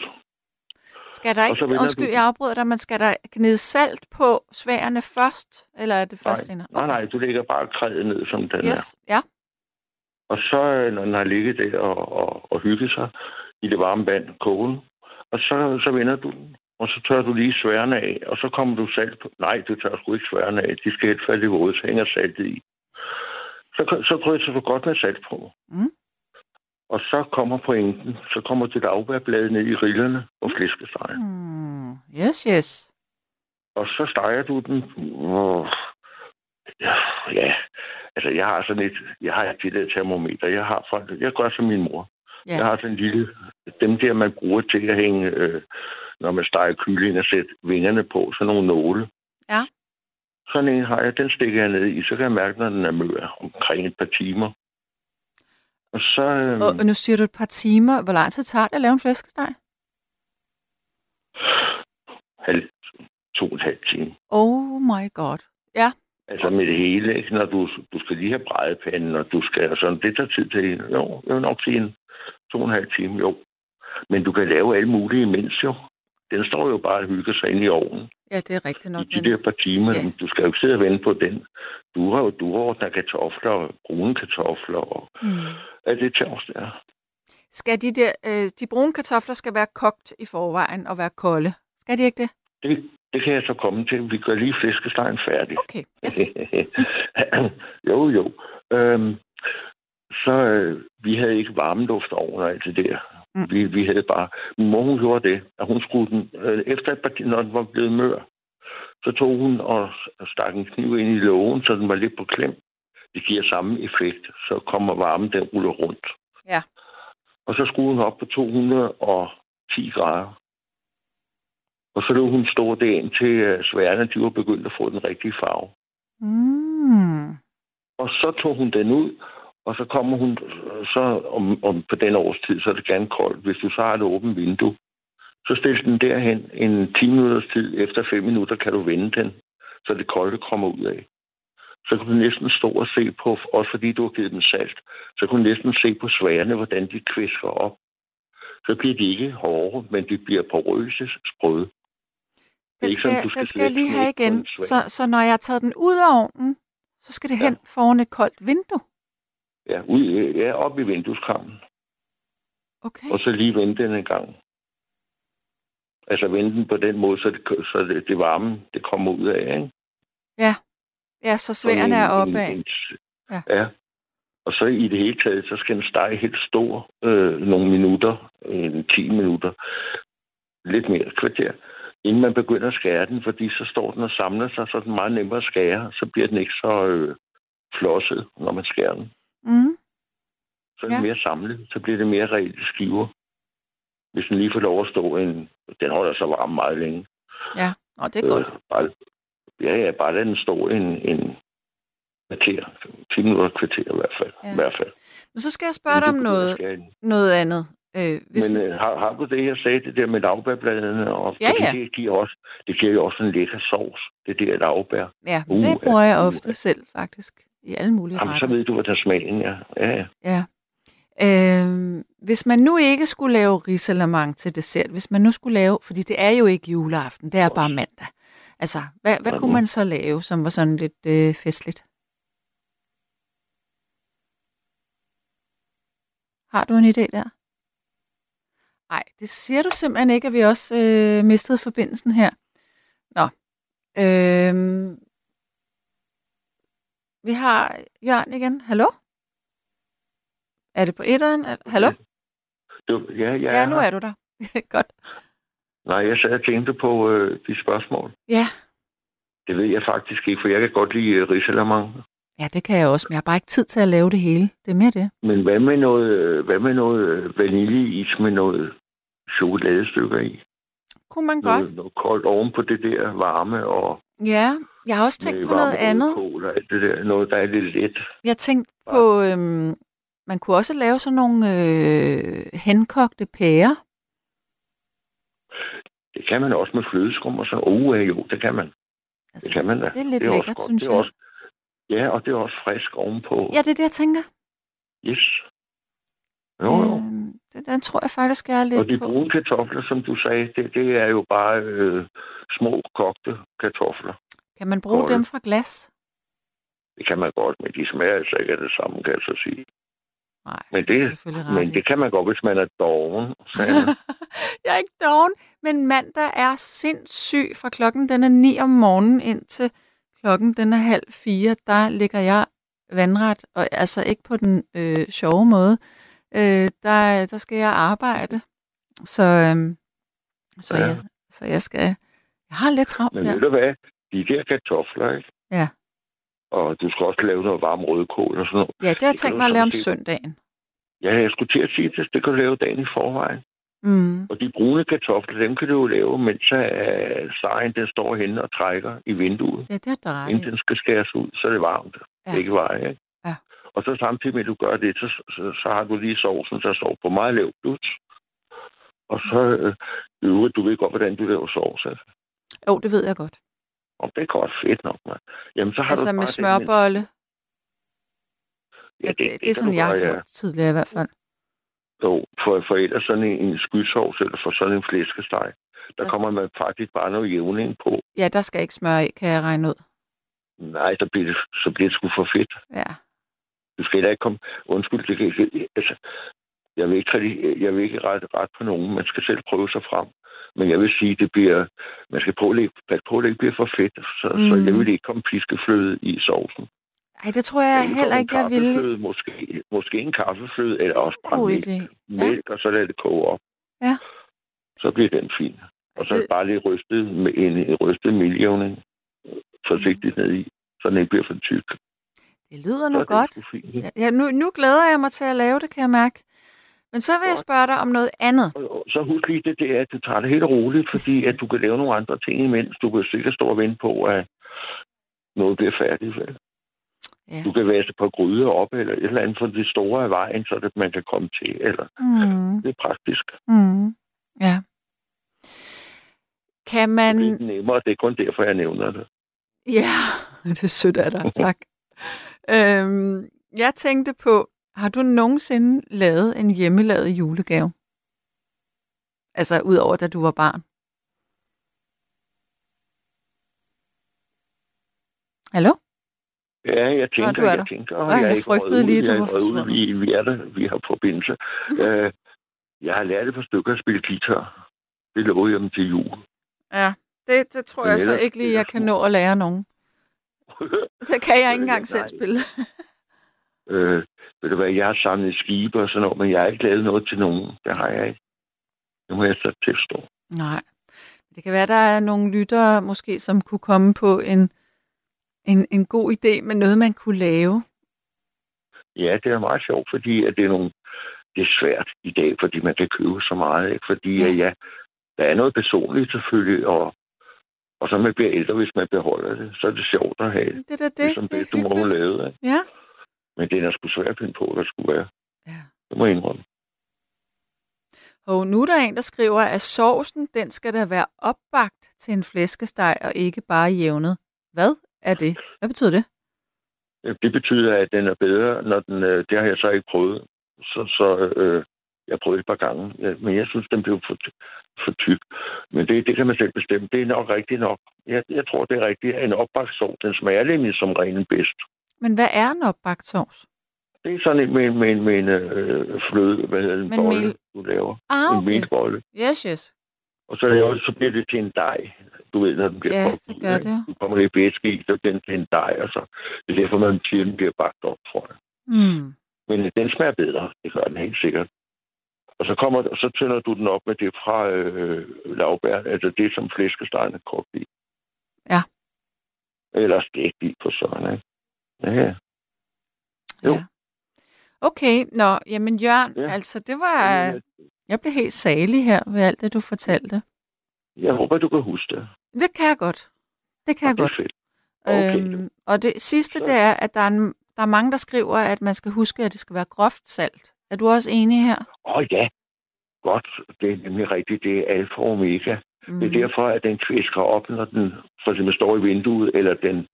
Skal der ikke, undskyld, du- jeg afbryder dig, men skal der gnide salt på sværene først, eller er det først Nej, senere? nej, nej, du lægger bare krædet ned, som den er. Yes, ja. Og så, øh, når den har ligget der og, og, og hygget sig i det varme vand, kogen, og så, så vender du den. Og så tør du lige sværene af, og så kommer du salt på. Nej, du tør sgu ikke sværene af. De skal helt falde i våde, så hænger saltet i. Så, så drysser du godt med salt på. Mm. Og så kommer pointen. Så kommer dit afbærblad ned i rillerne og flæskesteg. Mm. Yes, yes. Og så steger du den. Ja, ja, altså jeg har sådan et, jeg har et lille termometer. Jeg har fra, jeg gør som min mor. Ja. Jeg har sådan en lille, dem der, man bruger til at hænge, øh, når man steger kylling og sætte vingerne på, sådan nogle nåle. Ja. Sådan en har jeg, den stikker jeg ned i, så kan jeg mærke, når den er mør omkring et par timer. Og så, øh, Og, og nu siger du et par timer. Hvor lang tid tager det at lave en flæskesteg? halv, to og en halv time. Oh my god. Ja, Altså med det hele, ikke? Når du, du skal lige have brædepanden, og du skal sådan, det tager tid til en. Jo, jeg vil nok sige en to og en halv time, jo. Men du kan lave alle mulige imens jo. Den står jo bare og hygger sig ind i ovnen ja det er rigtigt nok. i de Men, der par timer. Ja. Du skal jo ikke sidde og vente på den. Du har jo du ordner kartofler, og brune kartofler, og mm. alt det tjavs der. Skal de der, øh, de brune kartofler skal være kogt i forvejen og være kolde. Skal de ikke det? Det, det kan jeg så komme til. Vi gør lige flæskestegen færdig. Okay, yes. jo, jo. Øhm, så øh, vi havde ikke varmeluft over og alt det der. Mm. Vi, vi havde bare... Min mor, hun gjorde det, at hun skulle den... Øh, efter et par, når den var blevet mør, så tog hun og og stak en kniv ind i lågen, så den var lidt på klem. Det giver samme effekt. Så kommer varmen, den ruller rundt. Ja. Og så skruede hun op på 210 grader. Og så lå hun stå det ind til øh, sværene, de var begyndt at få den rigtige farve. Mm. Og så tog hun den ud, og så kommer hun, så om, om på den års tid, så er det gerne koldt. Hvis du så har et åbent vindue, så stil den derhen en 10 minutters tid. Efter 5 minutter kan du vende den, så det kolde kommer ud af. Så kan du næsten stå og se på, også fordi du har givet den salt, så kan du næsten se på sværene, hvordan de kvisker op. Så bliver de ikke hårde, men de bliver porøse, sprøde. Den ikke skal, sådan, du skal den skal jeg lige have igen. Så, så når jeg har taget den ud af ovnen, så skal det Ja. hen foran et koldt vindue. Ja, ud, ja op i vindueskammen. Okay. og så lige vende den en gang. Altså vende den på den måde, så det, så det, det varme, det kommer ud af, ikke? Ja, så Sådan sværene er opad. en- en- Ja. ja. Og så i det hele taget, så skal den stege helt stor øh, nogle minutter, en 10 minutter, lidt mere kvarter, inden man begynder at skære den, fordi så står den og samler sig, så er den meget nemmere at skære, så bliver den ikke så øh, flosset, når man skærer den. Mm. Så er det Ja. mere samlet. Så bliver det mere reelle skiver. Hvis den lige får lov at stå en... Den holder så varm meget længe. Ja, og det er godt. Øh, bare, ja, ja, bare lad den stå en, en kvarter. 10 minutter kvarter i hvert fald. Ja. I hvert fald. Men så skal jeg spørge dig om noget, noget andet. Øh, hvis Men øh, har, har du det, jeg sagde, det der med lavbærbladene? Og, Ja, ja. Det giver, også, det giver jo også en lækker sovs, det der lavbær. Ja, Uh, det bruger jeg uh, ofte selv, faktisk. I alle mulige Jamen, så retter. ved du, hvad der smagen er. Ja, ja. Ja. Øh, hvis man nu ikke skulle lave risalamande til dessert, hvis man nu skulle lave, fordi det er jo ikke juleaften, det er bare mandag. Altså, hvad, hvad kunne man så lave, som var sådan lidt øh, festligt? Har du en idé der? Nej, det siger du simpelthen ikke, at vi også øh, mistede forbindelsen her. Nå. Øh, vi har Jørgen igen. Hallo? Er det på etteren? Er- Hallo? Du, ja, ja, Ja, nu er du der. Godt. Nej, jeg sad og tænkte på øh, de spørgsmål. Ja. Det ved jeg faktisk ikke, for jeg kan godt lide uh, risalamande. Ja, det kan jeg også, men jeg har bare ikke tid til at lave det hele. Det er mere det. Men hvad med noget, øh, hvad med noget øh, vaniljeis med noget chokoladestykker i? Kunne man godt. Noget, noget koldt oven på det der varme og Ja, jeg har også tænkt på noget andet. rødkål og alt det der. Noget, der er lidt let. Jeg tænkte på, øhm, man kunne også lave sådan nogle øh, henkogte pærer. Det kan man også med flødeskum og så. Oh, jo, det kan man. Altså, Det kan man da. det er lidt det er lækkert, godt. synes det er jeg. Også, ja, og det er også frisk ovenpå. Ja, det er det, jeg tænker. Yes. Jo, jo. Øhm, den tror jeg faktisk, jeg er lidt Og de på. brune kartofler, som du sagde, det, det er jo bare øh, små kogte kartofler. Kan man bruge Kolde. dem fra glas? Det kan man godt, men de smager altså ikke af det samme, kan jeg så sige. Nej, Men det er det- selvfølgelig ret Men det kan man godt, hvis man er doven. jeg er ikke doven, men mandag er sindssyg fra klokken den er 9 om morgenen indtil klokken den er halv fire. Der ligger jeg vandret, og altså ikke på den øh, sjove måde. Øh, der, der skal jeg arbejde. Så, øhm, så, Ja. jeg, så jeg skal... Jeg har lidt travlt Men ved du hvad? De der kartofler, ikke? Ja. Og du skal også lave noget varm rødkål og sådan noget. Ja, det har jeg tænkt mig at lave om søndagen. Ja, jeg skulle til at sige det. Det kan du lave dagen i forvejen. Mm. Og de brune kartofler, dem kan du jo lave, mens øh, sejen den står henne og trækker i vinduet. Ja, det er der Inden den skal skæres ud, så er det varmt. Ja. Ikke veje, ikke? Ja. Og så samtidig med, at du gør det, så, så, så har du lige sovsen, der står på meget lavt blut. Og så, øh, øvrigt, du ved godt, hvordan du laver sovs. Altså. Jo, det ved jeg godt. Og det er godt fedt nok, man. Jamen, så har Altså du med smørbolle. Den, Ja, det, det, det er kan sådan, jeg har gøre, ja. gjort tidligere i hvert fald. Jo, for, for ellers sådan en, en skysovs, eller for sådan en flæskesteg, der Altså- kommer man faktisk bare noget jævning på. Ja, der skal ikke smør i, kan jeg regne ud. Nej, så bliver det, så bliver det sgu for fedt. Ja. Du skal da ikke komme... Undskyld, det kan. Altså, jeg vil ikke, jeg vil ikke rette ret på nogen. Man skal selv prøve sig frem. Men jeg vil sige, det bliver... Man skal prøve at lægge, passe på, at det ikke bliver for fedt. Så, mm. så Mm. jeg vil ikke komme piskefløde i sovsen. Ej, det tror jeg Enten heller ikke, jeg ville. Måske, måske en kaffefløde, eller også bare mælk, mælk og så lade det koge op. Ja. Så bliver den fin. Og så Det- bare lige rystet med en, en rystet miljøvning forsigtigt ned i, så den ikke bliver for tyk. Det lyder Så nu det godt. fint. Ja, Ja, nu, nu glæder jeg mig til at lave det, kan jeg mærke. Men så vil jeg spørge dig om noget andet. Så husk lige det, det er, at du tager det helt roligt, fordi at du kan lave nogle andre ting imens. Du kan sikkert stå og vente på, at noget bliver færdigt. Vel? Ja. Du kan vaske på gryder op, eller et eller andet for det store af vejen, så det, man kan komme til. Eller Mm, det er praktisk. mm, ja. Kan man... Det er nemmere, det er kun derfor, jeg nævner det. Ja, det er sødt af dig. Tak. øhm, jeg tænkte på, har du nogensinde lavet en hjemmelavet julegave? Altså, udover da du var barn. Hallo? Ja, jeg tænker, er der. jeg tænker, og Ej, jeg, er jeg ikke frygtede røget lige, du jeg var røget vi, vi er der, vi har forbindelse. Øh, jeg har lært et par stykker at spille guitar. Det lover jeg dem til jul. Ja, det, det tror Men jeg så ellers- ikke lige, jeg kan nå at lære nogen. Det kan jeg ikke engang selv spille. øh, ved du hvad, jeg har samlet skibe og sådan noget, men jeg har ikke lavet noget til nogen. Det har jeg ikke. Nu må jeg så tilstå. Nej. Det kan være, der er nogle lyttere måske, som kunne komme på en, en, en god idé med noget, man kunne lave. Ja, det er meget sjovt, fordi at det er nogle det er svært i dag, fordi man kan købe så meget. Ikke? Fordi ja. ja, der er noget personligt selvfølgelig, og, og så man bliver ældre, hvis man beholder det, så er det sjovt at have det. Det er da det. Ligesom det det, du må lave. Ikke? Ja. Men det er sgu svært at finde på, hvad der skulle være. ja. Det må jeg indrømme. Og nu er der en, der skriver, at sovsen, den skal da være opbagt til en flæskesteg og ikke bare jævnet. Hvad er det? Hvad betyder det? Øh, Det betyder, at den er bedre, når den... øh, Det har jeg så ikke prøvet. Så, så øh, jeg prøvede et par gange. Men jeg synes, den blev for, for tyk. Men det, det kan man selv bestemme. Det er nok rigtigt nok. Jeg, jeg tror, det er rigtigt. En opbagt sov, den smager nemlig som reglen bedst. Men hvad er en opbagt sovs? Det er sådan en med, en- med, en- med en øh, fløde, hvad hedder en Men bolle, mel- du laver. Ah, En okay. melbolle. Yes, yes. Og så, laver, så bliver det til en dej. Du ved, når den bliver Ja, kogt ikke? det. Du kommer lidt væske i, så den til en dej, og så det er derfor, man siger, at den bliver bagt op, tror jeg. Mm. Men øh, den smager bedre. Det gør den helt sikkert. Og så, kommer, så tænder du den op med det fra øh, lavbær, altså det, som flæskestegen er kogt i. Ja. Eller stegt i på sådan, ikke? Ja, Jo. Ja. Okay, nå, jamen Jørgen, ja. Ja. altså det var, Men, jeg blev helt salig her ved alt det, du fortalte. Jeg håber, du kan huske det. Det kan jeg godt. Det kan jeg det godt. fedt. Okay, øhm, og det sidste, Så- det er, at der er, en, der er mange, der skriver, at man skal huske, at det skal være groft salt. Er du også enig her? Åh oh, ja, godt. Det er nemlig rigtigt. Det er alfa og omega. Mm. Det er derfor, at den kvæsker op, når den for eksempel står i vinduet, eller den,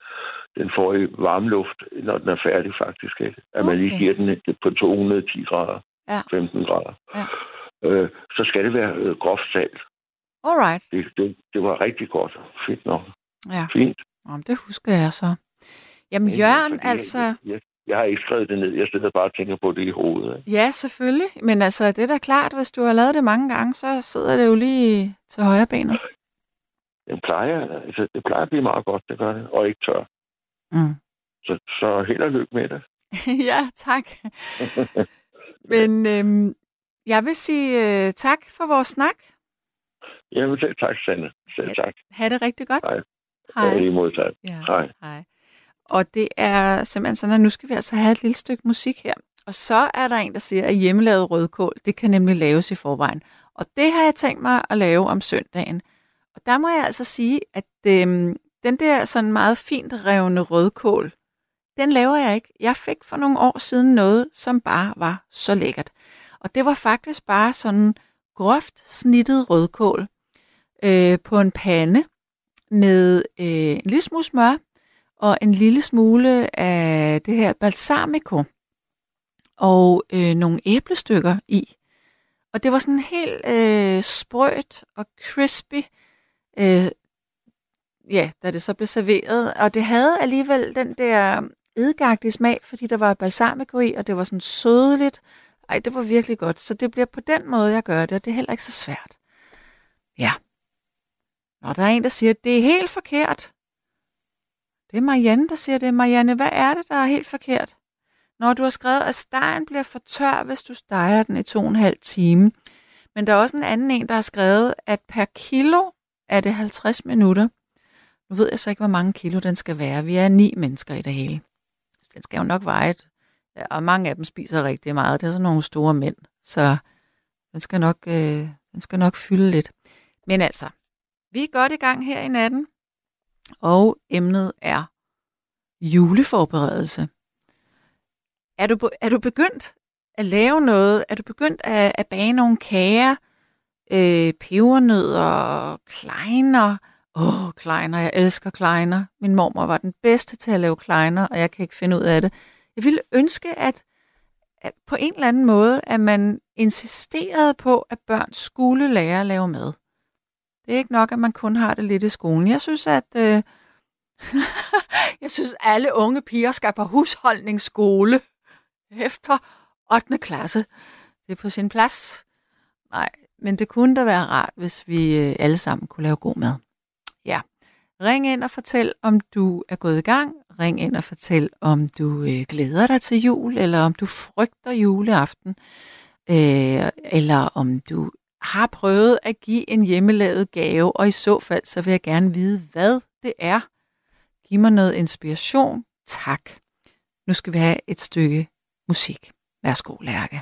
den får i varm luft, når den er færdig faktisk. At man lige Okay. giver den på 210 grader, Ja. 15 grader. Ja. Øh, så skal det være øh, groft salt. Alright. Det, det, det var rigtig godt. Fedt nok. Ja, Fint. Nå, det husker jeg så. Jamen Men, Jørgen, altså... Jeg, jeg, jeg har ikke skrevet det ned. Jeg sidder bare og tænker på det i hovedet. Ikke? Ja, selvfølgelig. Men altså, det er da klart, hvis du har lavet det mange gange, så sidder det jo lige til højre benet. Den plejer, altså, det plejer at blive meget godt, det gør det. Og ikke tør. Mm. Så, så held og lykke med det. ja, tak. Men øhm, jeg vil sige øh, tak for vores snak. Jamen selv tak, Sanne. Selv tak. Ha' det rigtig godt. Hej. Hej. Lige modtaget. Ja, Hej. hej. Og det er simpelthen sådan, at nu skal vi altså have et lille stykke musik her. Og så er der en, der siger, at hjemmelavet rødkål, det kan nemlig laves i forvejen. Og det har jeg tænkt mig at lave om søndagen. Og der må jeg altså sige, at øhm, den der sådan meget fint revne rødkål, den laver jeg ikke. Jeg fik for nogle år siden noget, som bare var så lækkert. Og det var faktisk bare sådan groft snittet rødkål øh, på en pande med øh, en lille smule smør og en lille smule af det her balsamico og øh, nogle æblestykker i. Og det var sådan helt øh, sprødt og crispy, øh, ja, da det så blev serveret. Og det havde alligevel den der edgagtige smag, fordi der var balsamico i, og det var sådan sødligt. Ej, det var virkelig godt. Så det bliver på den måde, jeg gør det, og det er heller ikke så svært. Ja. Nå, der er en, der siger, at det er helt forkert. Det er Marianne, der siger det. Marianne, hvad er det, der er helt forkert? Når du har skrevet, at stegen bliver for tør, hvis du steger den i to og en halv time. Men der er også en anden en, der har skrevet, at per kilo er det 50 minutter. Nu ved jeg så ikke, hvor mange kilo den skal være. Vi er ni mennesker i det hele. Så den skal jo nok veje et. Ja, og mange af dem spiser rigtig meget. Det er sådan nogle store mænd. Så den skal nok, øh, den skal nok fylde lidt. Men altså, vi er godt i gang her i natten. Og emnet er juleforberedelse. Er du, er du begyndt at lave noget? Er du begyndt at, at bage nogle kager? Øh, pebernødder, kleiner. Åh, oh, kleiner. Jeg elsker kleiner. Min mormor var den bedste til at lave kleiner, og jeg kan ikke finde ud af det. Jeg ville ønske, at, at på en eller anden måde, at man insisterede på, at børn skulle lære at lave mad. Det er ikke nok, at man kun har det lidt i skolen. Jeg synes, at øh, jeg synes, alle unge piger skal på husholdningsskole efter 8. klasse. Det er på sin plads. Nej, men det kunne da være rart, hvis vi øh, alle sammen kunne lave god mad. Ja. Ring ind og fortæl, om du er gået i gang. Ring ind og fortæl, om du øh, glæder dig til jul, eller om du frygter juleaften, øh, eller om du har prøvet at give en hjemmelavet gave, og i så fald, så vil jeg gerne vide, hvad det er. Giv mig noget inspiration. Tak. Nu skal vi have et stykke musik. Værsgo, Lærke.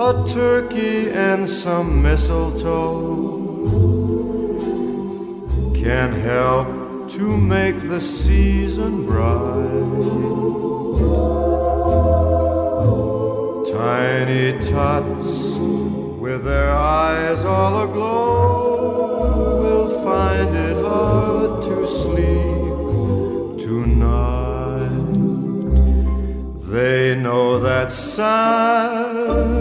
a turkey and some mistletoe can help to make the season bright. Tiny tots with their eyes all aglow will find it hard to sleep tonight. They know that Santa's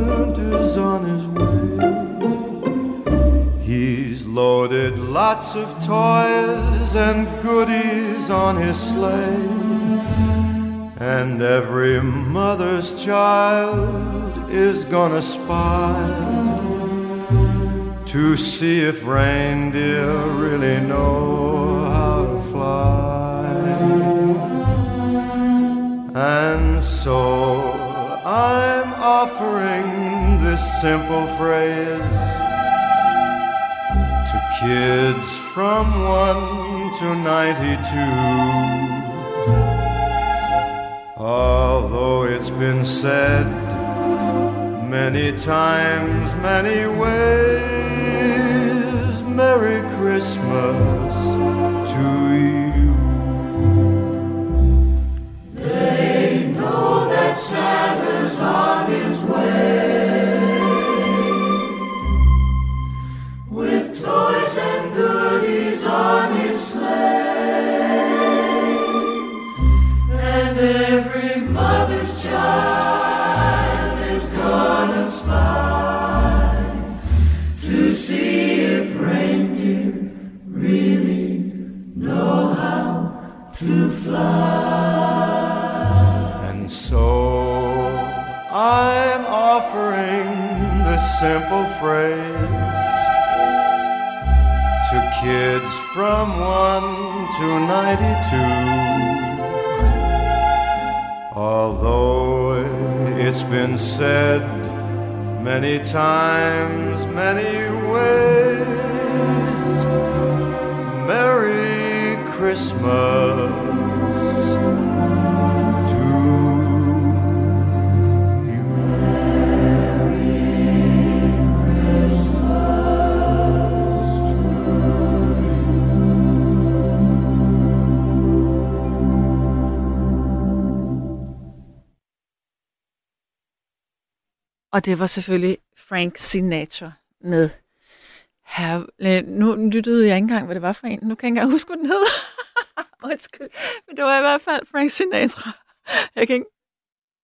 lots of toys and goodies on his sleigh. And every mother's child is gonna spy to see if reindeer really know how to fly. And so I'm offering this simple phrase kids from 1 to 92. Although it's been said many times, many ways, Merry Christmas to you. And simple phrase to kids from 1 to 92. Although it's been said many times, many ways, Merry Christmas Og det var selvfølgelig Frank Sinatra med her, øh, nu lyttede jeg ikke engang, hvad det var for en. Nu kan jeg ikke engang huske, hvad den hed. Undskyld. Men det var i hvert fald Frank Sinatra. Jeg kan ikke...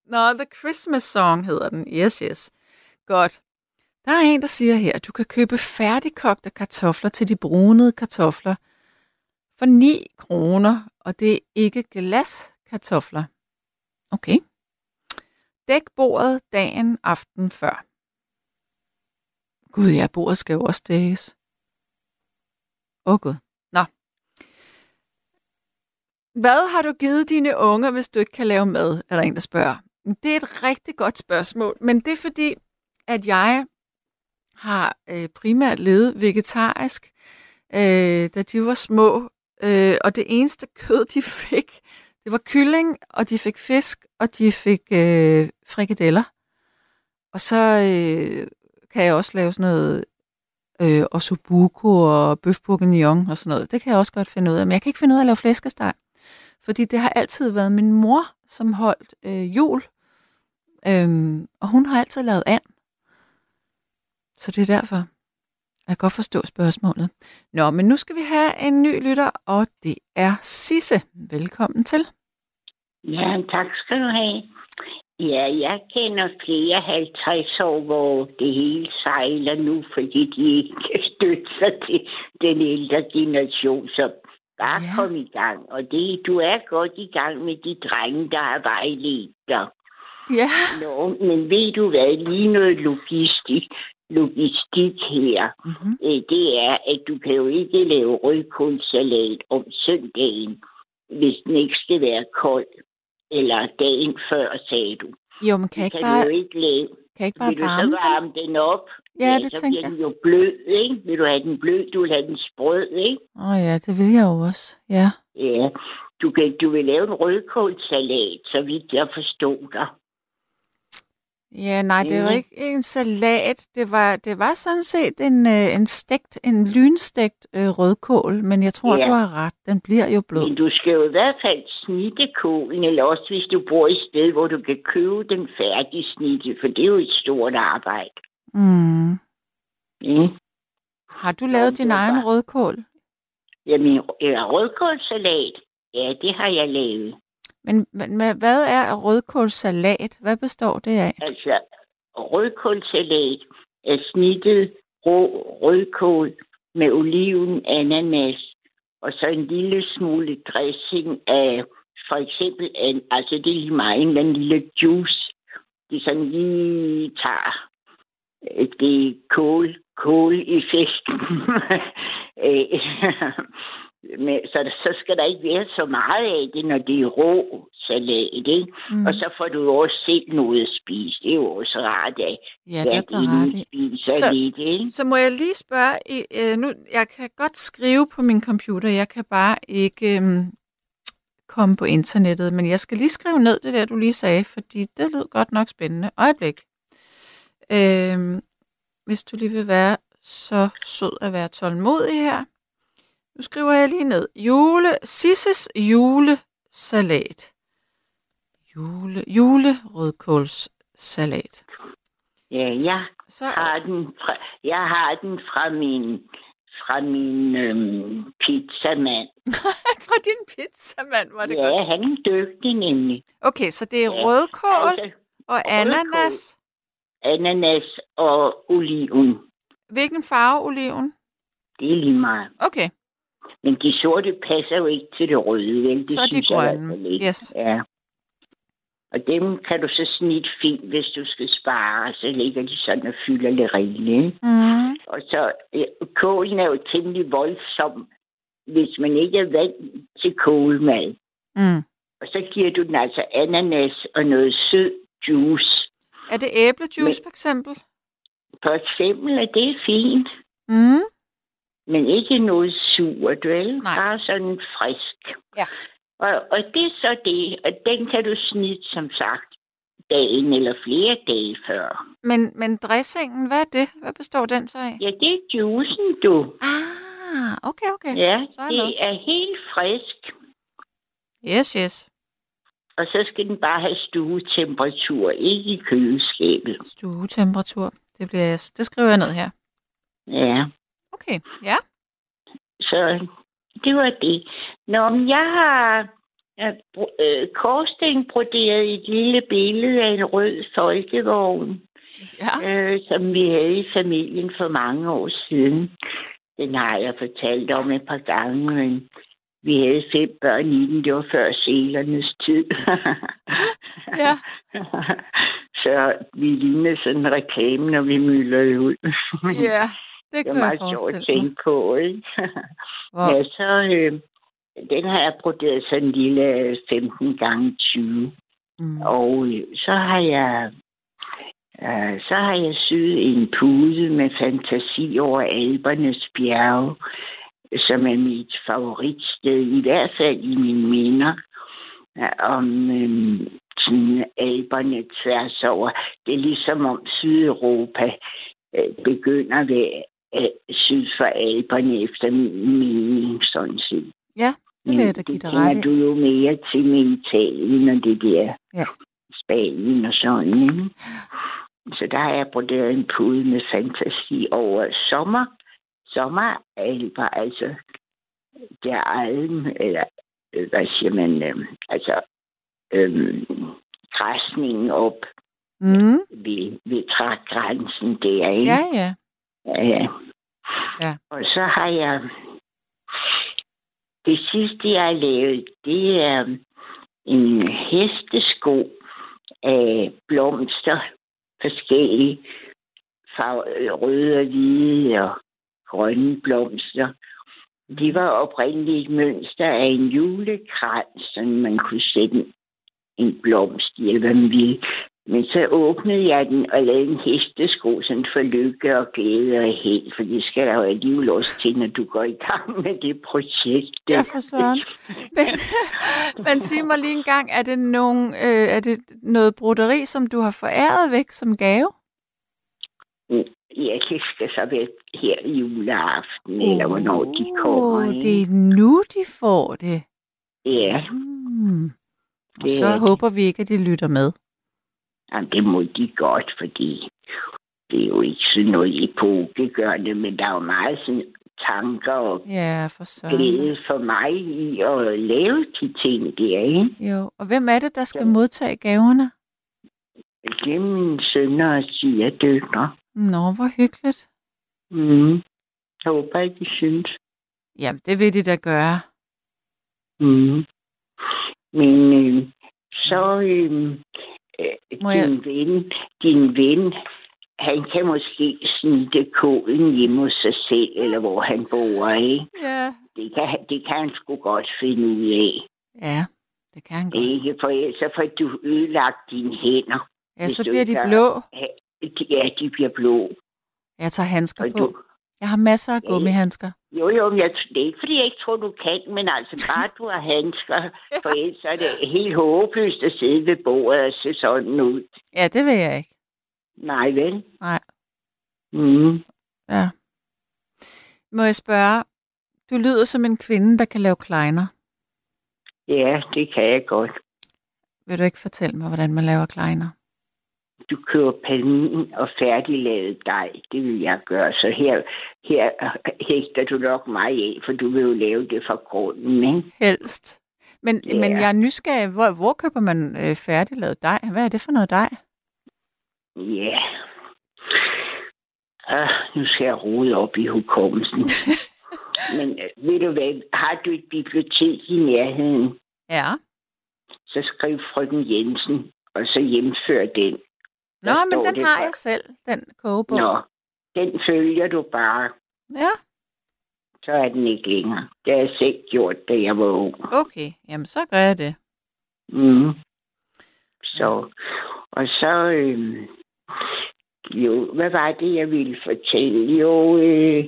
Nå, The Christmas Song hedder den. Yes, yes. Godt. Der er en, der siger her, at du kan købe færdigkogte kartofler til de brunede kartofler for 9 kroner, og det er ikke glaskartofler. Okay. Dæk bordet dagen aften før. Gud ja, bordet skal jo også dækkes. Åh oh, gud. Nå. Hvad har du givet dine unger, hvis du ikke kan lave mad, er der en, der spørger. Det er et rigtig godt spørgsmål, men det er fordi, at jeg har øh, primært levet vegetarisk, øh, da de var små, øh, og det eneste kød, de fik, det var kylling, og de fik fisk, og de fik øh, frikadeller. Og så øh, kan jeg også lave sådan noget øh, ossobuco og bøf bourguignon og sådan noget. Det kan jeg også godt finde ud af. Men jeg kan ikke finde ud af at lave flæskesteg. Fordi det har altid været min mor, som holdt øh, jul. Øhm, og hun har altid lavet and. Så det er derfor. Jeg kan godt forstå spørgsmålet. Nå, men nu skal vi have en ny lytter, og det er Sisse. Velkommen til. Ja, tak skal du have. Ja, jeg kender flere 50 år, hvor det hele sejler nu, fordi de ikke kan støtte sig til den ældre generation. Så bare Ja. kom i gang. Og det, du er godt i gang med de drenge, der har vejledt dig. Ja. Nå, men ved du hvad, lige noget logistik, logistik her, Mm-hmm. øh, det er, at du kan jo ikke lave rødkålsalat om søndagen, hvis den ikke skal være kold. Eller dagen før, sagde du. Jo, men kan Det ikke kan bare, du jo ikke lave. kan ikke bare Vil du varme så den? varme den op? Ja, det så tænkte bliver jeg. den jo blød, ikke? Vil du have den blød, du vil have den sprød, ikke? Åh oh, ja, det vil jeg jo også. Ja. Ja. Du, kan, du vil lave en rødkålsalat, så vidt jeg forstod dig. Ja, nej, det var Mhm. ikke en salat. Det var, det var sådan set en, øh, en stegt, en lynstegt øh, rødkål, men jeg tror, Ja. du har ret. Den bliver jo blød. Men du skal jo i hvert fald snitte kålen, eller også hvis du bor et sted, hvor du kan købe den færdig snitte, for det er jo et stort arbejde. Mm. Mm. Har du lavet Jamen, din var egen bare- rødkål? Jamen, ja, rødkålsalat, ja, det har jeg lavet. Men, men men hvad er rødkålsalat? Hvad består det af? Altså, rødkålsalat er snittet rå rødkål med oliven, ananas, og så en lille smule dressing af, for eksempel, en, altså det er lige meget, en eller anden lille juice. Det er sådan lige tager det er kål, kål i festen. Øh, Øh, Men, så, så skal der ikke være så meget af det, når det er rå salat, ikke? Mm. Og så får du også selv noget at spise. Det er jo også rart, at Ja, det er inden spiser Så- lidt, ikke? Så må jeg lige spørge, øh, nu, jeg kan godt skrive på min computer, jeg kan bare ikke øhm, komme på internettet, men jeg skal lige skrive ned det der, du lige sagde, fordi det lød godt nok spændende. Øjeblik. Øhm, hvis du lige vil være så sød at være tålmodig her. Nu skriver jeg lige ned. Jule, Sisses julesalat. Jule, julerødkålssalat. Ja, jeg Så, har den fra, jeg har den fra min, fra min øhm, pizzamand. fra din pizzamand var det ja, godt. han er dygtig nemlig. Okay, så det er Ja, rødkål Altså, og ananas. ananas og oliven. Hvilken farve oliven? Det er lige meget. Okay, Men de sorte passer jo ikke til det røde, vel? Det Så er de jeg grønne. ikke. Yes. Ja. Og dem kan du så snitte fint, hvis du skal spare. Så ligger de sådan og fylder lidt rigeligt. mm. Og så, øh, kålen er jo temmelig voldsom, hvis man ikke er vant til kålmad. Mm. Og så giver du den altså ananas og noget sød juice. Er det æblejuice for eksempel? For eksempel, at det er fint, Mm. Men ikke noget surt, vel? Nej. Bare sådan frisk. Ja. Og, og det er så det, og den kan du snitte, som sagt, dagen eller flere dage før. Men, men dressingen, hvad er det? Hvad består den så af? Ja, det er juicen, du. Ah, okay, okay. Ja, så er det er helt frisk. Yes, yes. Og så skal den bare have stuetemperatur, ikke i køleskabet. Stuetemperatur. Det, bliver, det skriver jeg ned her. Ja, Okay, ja. så det var det. Nå, men jeg har øh, Korsten broderet et lille billede af en rød folkevogn, Ja, øh, som vi havde i familien for mange år siden. Den har jeg fortalt om et par gange, men vi havde fem børn i den. Det var før selernes tid. Ja. Så vi lignede sådan en reklame, når vi myldrede ud. ja. Det Det er meget sjovt at tænke på, ikke? Hvor, Ja, så øh, den har jeg broderet sådan en lille 15 gange 20. mm. Og øh, så har jeg øh, så har jeg syet en pude med fantasi over Alpernes bjerge, som er mit favoritsted, i hvert fald i mine minder, om øh, sådan Alperne tværs over. Det er ligesom om Sydeuropa øh, begynder ved syd for Alperne efter min mening, sådan set. Ja, det vil jeg da give dig ret du jo mere til med Italien og det der Ja. Spanien og sådan, ikke? Så der har jeg broderet en pude med fantasi over sommer. Sommeralper, altså der alm, eller øh, hvad siger man, øh, altså øh, græsningen op Mm. ved, ved trægrænsen der, ikke? Ja, ja. Ja, ja. Og så har jeg... Det sidste, jeg har lavet, det er en hestesko af blomster. Forskellige farver, røde og hvide og grønne blomster. Det var oprindeligt et mønster af en julekrans, så man kunne sætte en blomst i, eller hvad man ville. Men så åbnede jeg den og lavede en hestesko, sådan for lykke og glæde og held, for det skal der jo alligevel også til, når du går i gang med det projekt. Ja, for søren. Men, men sig mig lige en gang, er det, nogen, øh, er det noget broderi, som du har foræret væk som gave? Jeg kan skal så være her i juleaften, uh, eller hvornår de kommer. Ikke? det er nu, de får det. Ja, Mm. Og Det så det. håber vi ikke, at de lytter med. Jamen, det må de godt, fordi det er jo ikke sådan noget epokegørende, men der er jo meget sådan tanker og Ja, for søren. glæde for mig i at lave de ting der, ikke? Jo, og hvem er det, der skal Ja. modtage gaverne? Det er mine sønner og siger døtre. Nå, hvor hyggeligt. Mm. Jeg håber ikke, de synes. Jamen, det vil de da gøre. Mm. Men øh, så øh, øh, Må jeg- din, ven, din ven, han kan måske snitte koden hjemme hos sig selv, eller hvor han bor, ikke? Ja. Det kan, det kan han sgu godt finde ud af. Ja, det kan han godt. Ikke? For så får du ødelagt dine hænder. Ja, så bliver de blå. Ja, de bliver blå. Jeg tager handsker Og på. du, Jeg har masser af Ja, ja. gummihandsker. jo, jo, men jeg, det er ikke, fordi jeg ikke tror, du kan, men altså bare du har handsker, for ellers er det helt håbløst at sidde ved bordet og se sådan ud. Ja, det vil jeg ikke. Nej, vel? Nej. Mm. Ja. Må jeg spørge, du lyder som en kvinde, der kan lave kleiner. Ja, det kan jeg godt. Vil du ikke fortælle mig, hvordan man laver kleiner? Du køber palmin og færdiglavet dej. Det vil jeg gøre. Så her, her hægter du nok mig af, for du vil jo lave det fra grunden, ikke? Helst. Men, Ja. men jeg er nysgerrig. Hvor, hvor køber man øh, færdiglavet dej? Hvad er det for noget dej? Ja. Ah, nu skal jeg rode op i hukommelsen. Men øh, ved du hvad, har du et bibliotek i nærheden, Ja. så skriv frøken Jensen, og så hjemfør den. Nå, men den har for- jeg selv, den kogebog. Nå, den følger du bare, Ja, så er den ikke længere. Det har jeg selv gjort, da jeg var ung. okay. Jamen, så gør jeg det. Mm. Så, og så, øh, jo, hvad var det, jeg ville fortælle? Jo, øh,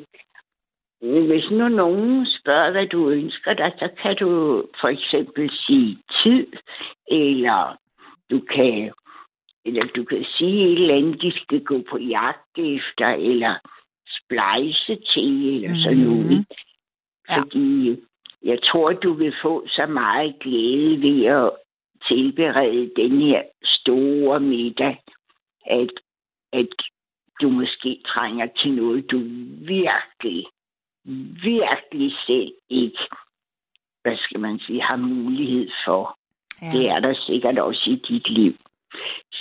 hvis nu nogen spørger, hvad du ønsker dig, så kan du for eksempel sige tid, eller du kan, eller du kan sige et eller andet, de skal gå på jagt efter, eller splejse til, eller sådan Mhm. noget. Ja. Fordi jeg tror, du vil få så meget glæde ved at tilberede den her store middag, at, at du måske trænger til noget, du virkelig, virkelig selv ikke, hvad skal man sige, har mulighed for. Ja. Det er der sikkert også i dit liv.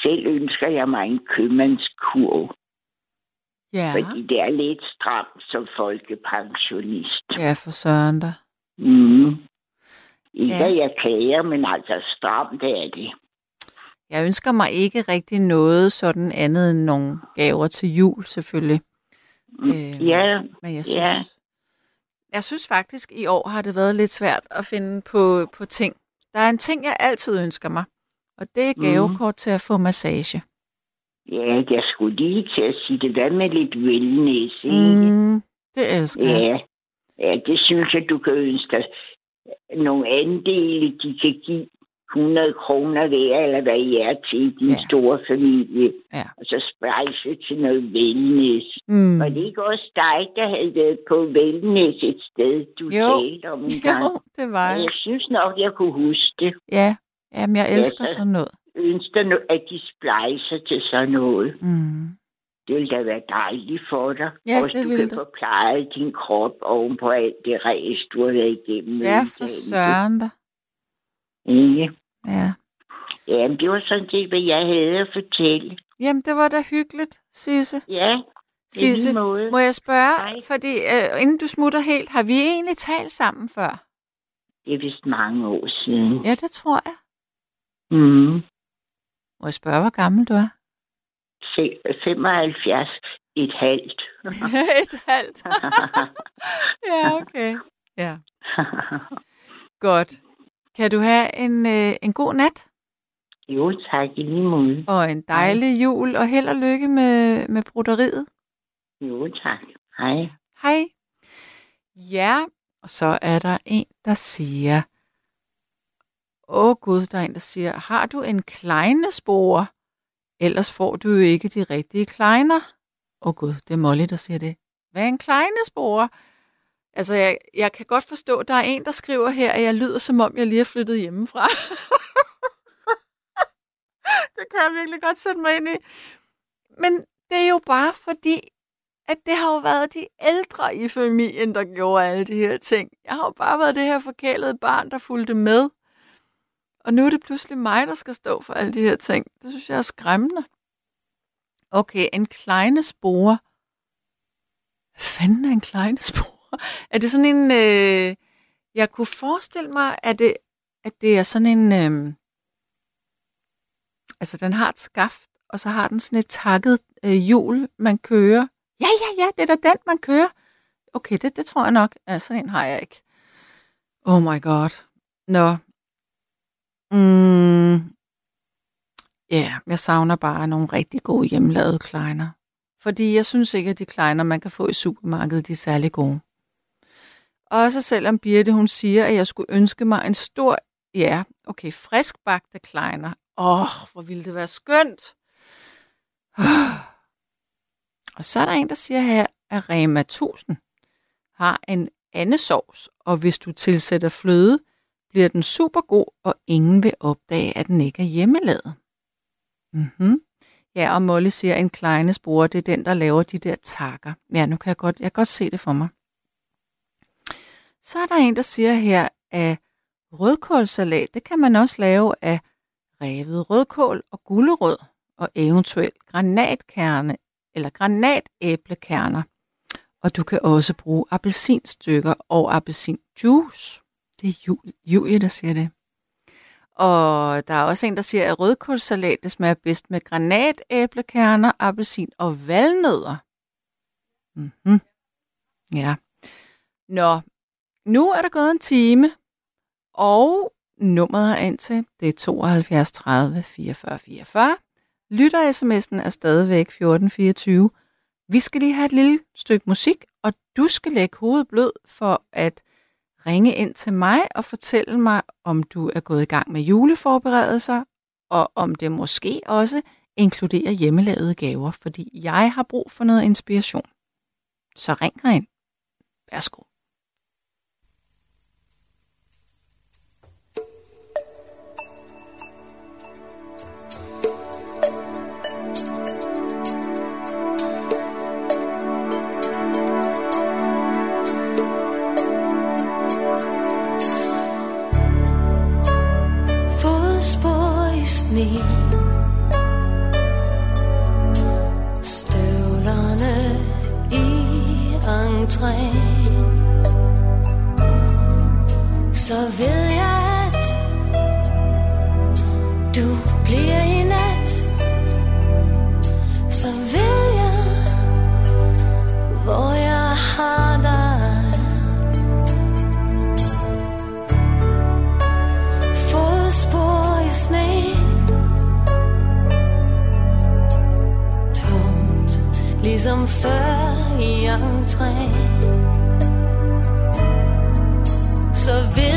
Selv ønsker jeg mig en købmandskurv, ja. fordi det er lidt stramt som folkepensionist. ja, for søren da. Mm. Ikke Ja. at jeg klager, men altså stramt er det. Jeg ønsker mig ikke rigtig noget sådan andet end nogle gaver til jul, selvfølgelig. Øh, Ja, Men jeg synes, Ja. jeg synes faktisk, i år har det været lidt svært at finde på, på ting. Der er en ting, jeg altid ønsker mig, og det er Mhm. gavekort til at få massage. ja, jeg skulle lige til at sige det. Hvad med lidt wellness, ikke? Mm, det elsker jeg. Ja. ja, det synes jeg, du kan ønske dig. Nogle andele, de kan give 100 kroner hver, eller hvad I er til din Ja. store familie. Ja. Og så splejse til noget wellness. Mm. Var det ikke også dig, der havde været på wellness et sted, du Jo. talte om en gang? Jo, det var jeg. Jeg synes nok, jeg kunne huske det. Ja, Jamen, jeg elsker så- sådan noget. Ønsker nu, at de splejser til sådan noget. Mm. Det ville da være dejligt for dig. Ja, Også det du kan det. få plejet din krop oven på alt det ræs, du har været igennem. Ja, for søren da. Ikke? Ja. Jamen, det var sådan set, hvad jeg havde at fortælle. Jamen, det var da hyggeligt, Sisse. Ja, Sisse, må jeg spørge, Hej. fordi øh, inden du smutter helt, har vi egentlig talt sammen før? Det er vist mange år siden. Ja, det tror jeg. Mm. Må jeg spørge, hvor gammel du er? Se- 75 et halvt. Et halvt. ja, okay. Ja, godt. Kan du have en, øh, en god nat jo, tak i lige måde. og en dejlig jul, og held og lykke med, med broderiet. Jo, tak. Hej. Hej. Ja, og så er der en, der siger, Åh oh gud, der er en, der siger, har du en kleinespore? Ellers får du jo ikke de rigtige kleiner. Åh oh gud, det er Molly, der siger det. Hvad er en kleinespore? Altså, jeg, jeg kan godt forstå, at der er en, der skriver her, at jeg lyder, som om jeg lige er flyttet hjemmefra. det kan jeg virkelig godt sætte mig ind i. Men det er jo bare fordi, at det har jo været de ældre i familien, der gjorde alle de her ting. Jeg har jo bare været det her forkælede barn, der fulgte med. Og nu er det pludselig mig, der skal stå for alle de her ting. Det synes jeg er skræmmende. Okay, en kleine spore. Hvad fanden er en kleine spore? Er det sådan en... Øh... Jeg kunne forestille mig, at det, at det er sådan en... Øh... Altså, den har et skaft, og så har den sådan et takket øh, hjul, man kører. Ja, ja, ja, det er da den, man kører. Okay, det, det tror jeg nok. Ja, sådan en har jeg ikke. Oh my god. Nå. Mm. Ja, yeah, jeg savner bare nogle rigtig gode hjemmelavede kleiner. Fordi jeg synes ikke, at de kleiner, man kan få i supermarkedet, de er særlig gode. Også selvom Birte, hun siger, at jeg skulle ønske mig en stor, ja, okay, friskbagte kleiner. Åh, oh, hvor ville det være skønt. Og så er der en, der siger her, at Rema 1000 har en andesovs, og hvis du tilsætter fløde, bliver den super god, og ingen vil opdage, at den ikke er hjemmelavet. Mm-hmm. Ja, og Molly siger, at en kleines bror, det er den, der laver de der takker. Ja, nu kan jeg godt, jeg kan godt se det for mig. Så er der en, der siger her, at rødkålsalat, det kan man også lave af revet rødkål og gulerød, og eventuelt granatkerne eller granatæblekerner. Og du kan også bruge appelsinstykker og appelsinjuice. Det er Julie, der siger det. Og der er også en, der siger, at rødkålsalat det smager bedst med granatæblekerner, appelsin og valnødder. Mm-hmm. Ja. Nå, nu er der gået en time, og nummeret er ind til, det er 72 30 44 44. Lytter sms'en er stadigvæk 1424. Vi skal lige have et lille stykke musik, og du skal lægge hovedet blød for at ringe ind til mig og fortælle mig, om du er gået i gang med juleforberedelser, og om det måske også inkluderer hjemmelavede gaver, fordi jeg har brug for noget inspiration. Så ring herind. Værsgo. Så vil jeg, at du bliver i nat. Så vil jeg, hvor jeg har dig. Fodspor i sne. Tomt, ligesom før i entréen. Så vil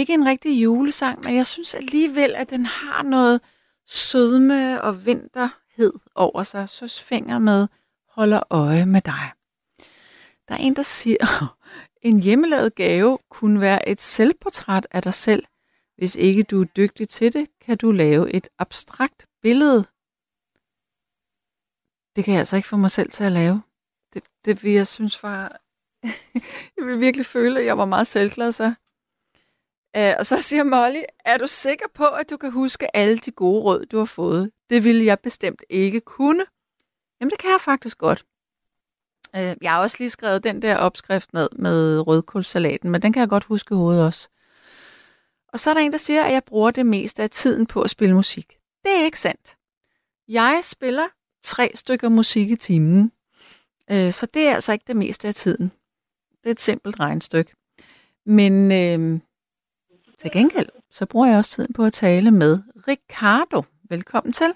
ikke en rigtig julesang, men jeg synes alligevel, at den har noget sødme og vinterhed over sig. Søsfinger med holder øje med dig. Der er en, der siger, en hjemmelavet gave kunne være et selvportræt af dig selv. Hvis ikke du er dygtig til det, kan du lave et abstrakt billede. Det kan jeg altså ikke få mig selv til at lave. Det, det vil jeg synes var... jeg vil virkelig føle, at jeg var meget selvglad så. Uh, og så siger Molly, er du sikker på, at du kan huske alle de gode råd, du har fået? Det ville jeg bestemt ikke kunne. Jamen, det kan jeg faktisk godt. Uh, jeg har også lige skrevet den der opskrift ned med rødkålsalaten, men den kan jeg godt huske i hovedet også. Og så er der en, der siger, at jeg bruger det meste af tiden på at spille musik. Det er ikke sandt. Jeg spiller tre stykker musik i timen, uh, så det er altså ikke det meste af tiden. Det er et simpelt regnstykke. Men øh, til gengæld, så bruger jeg også tiden på at tale med Ricardo. Velkommen til.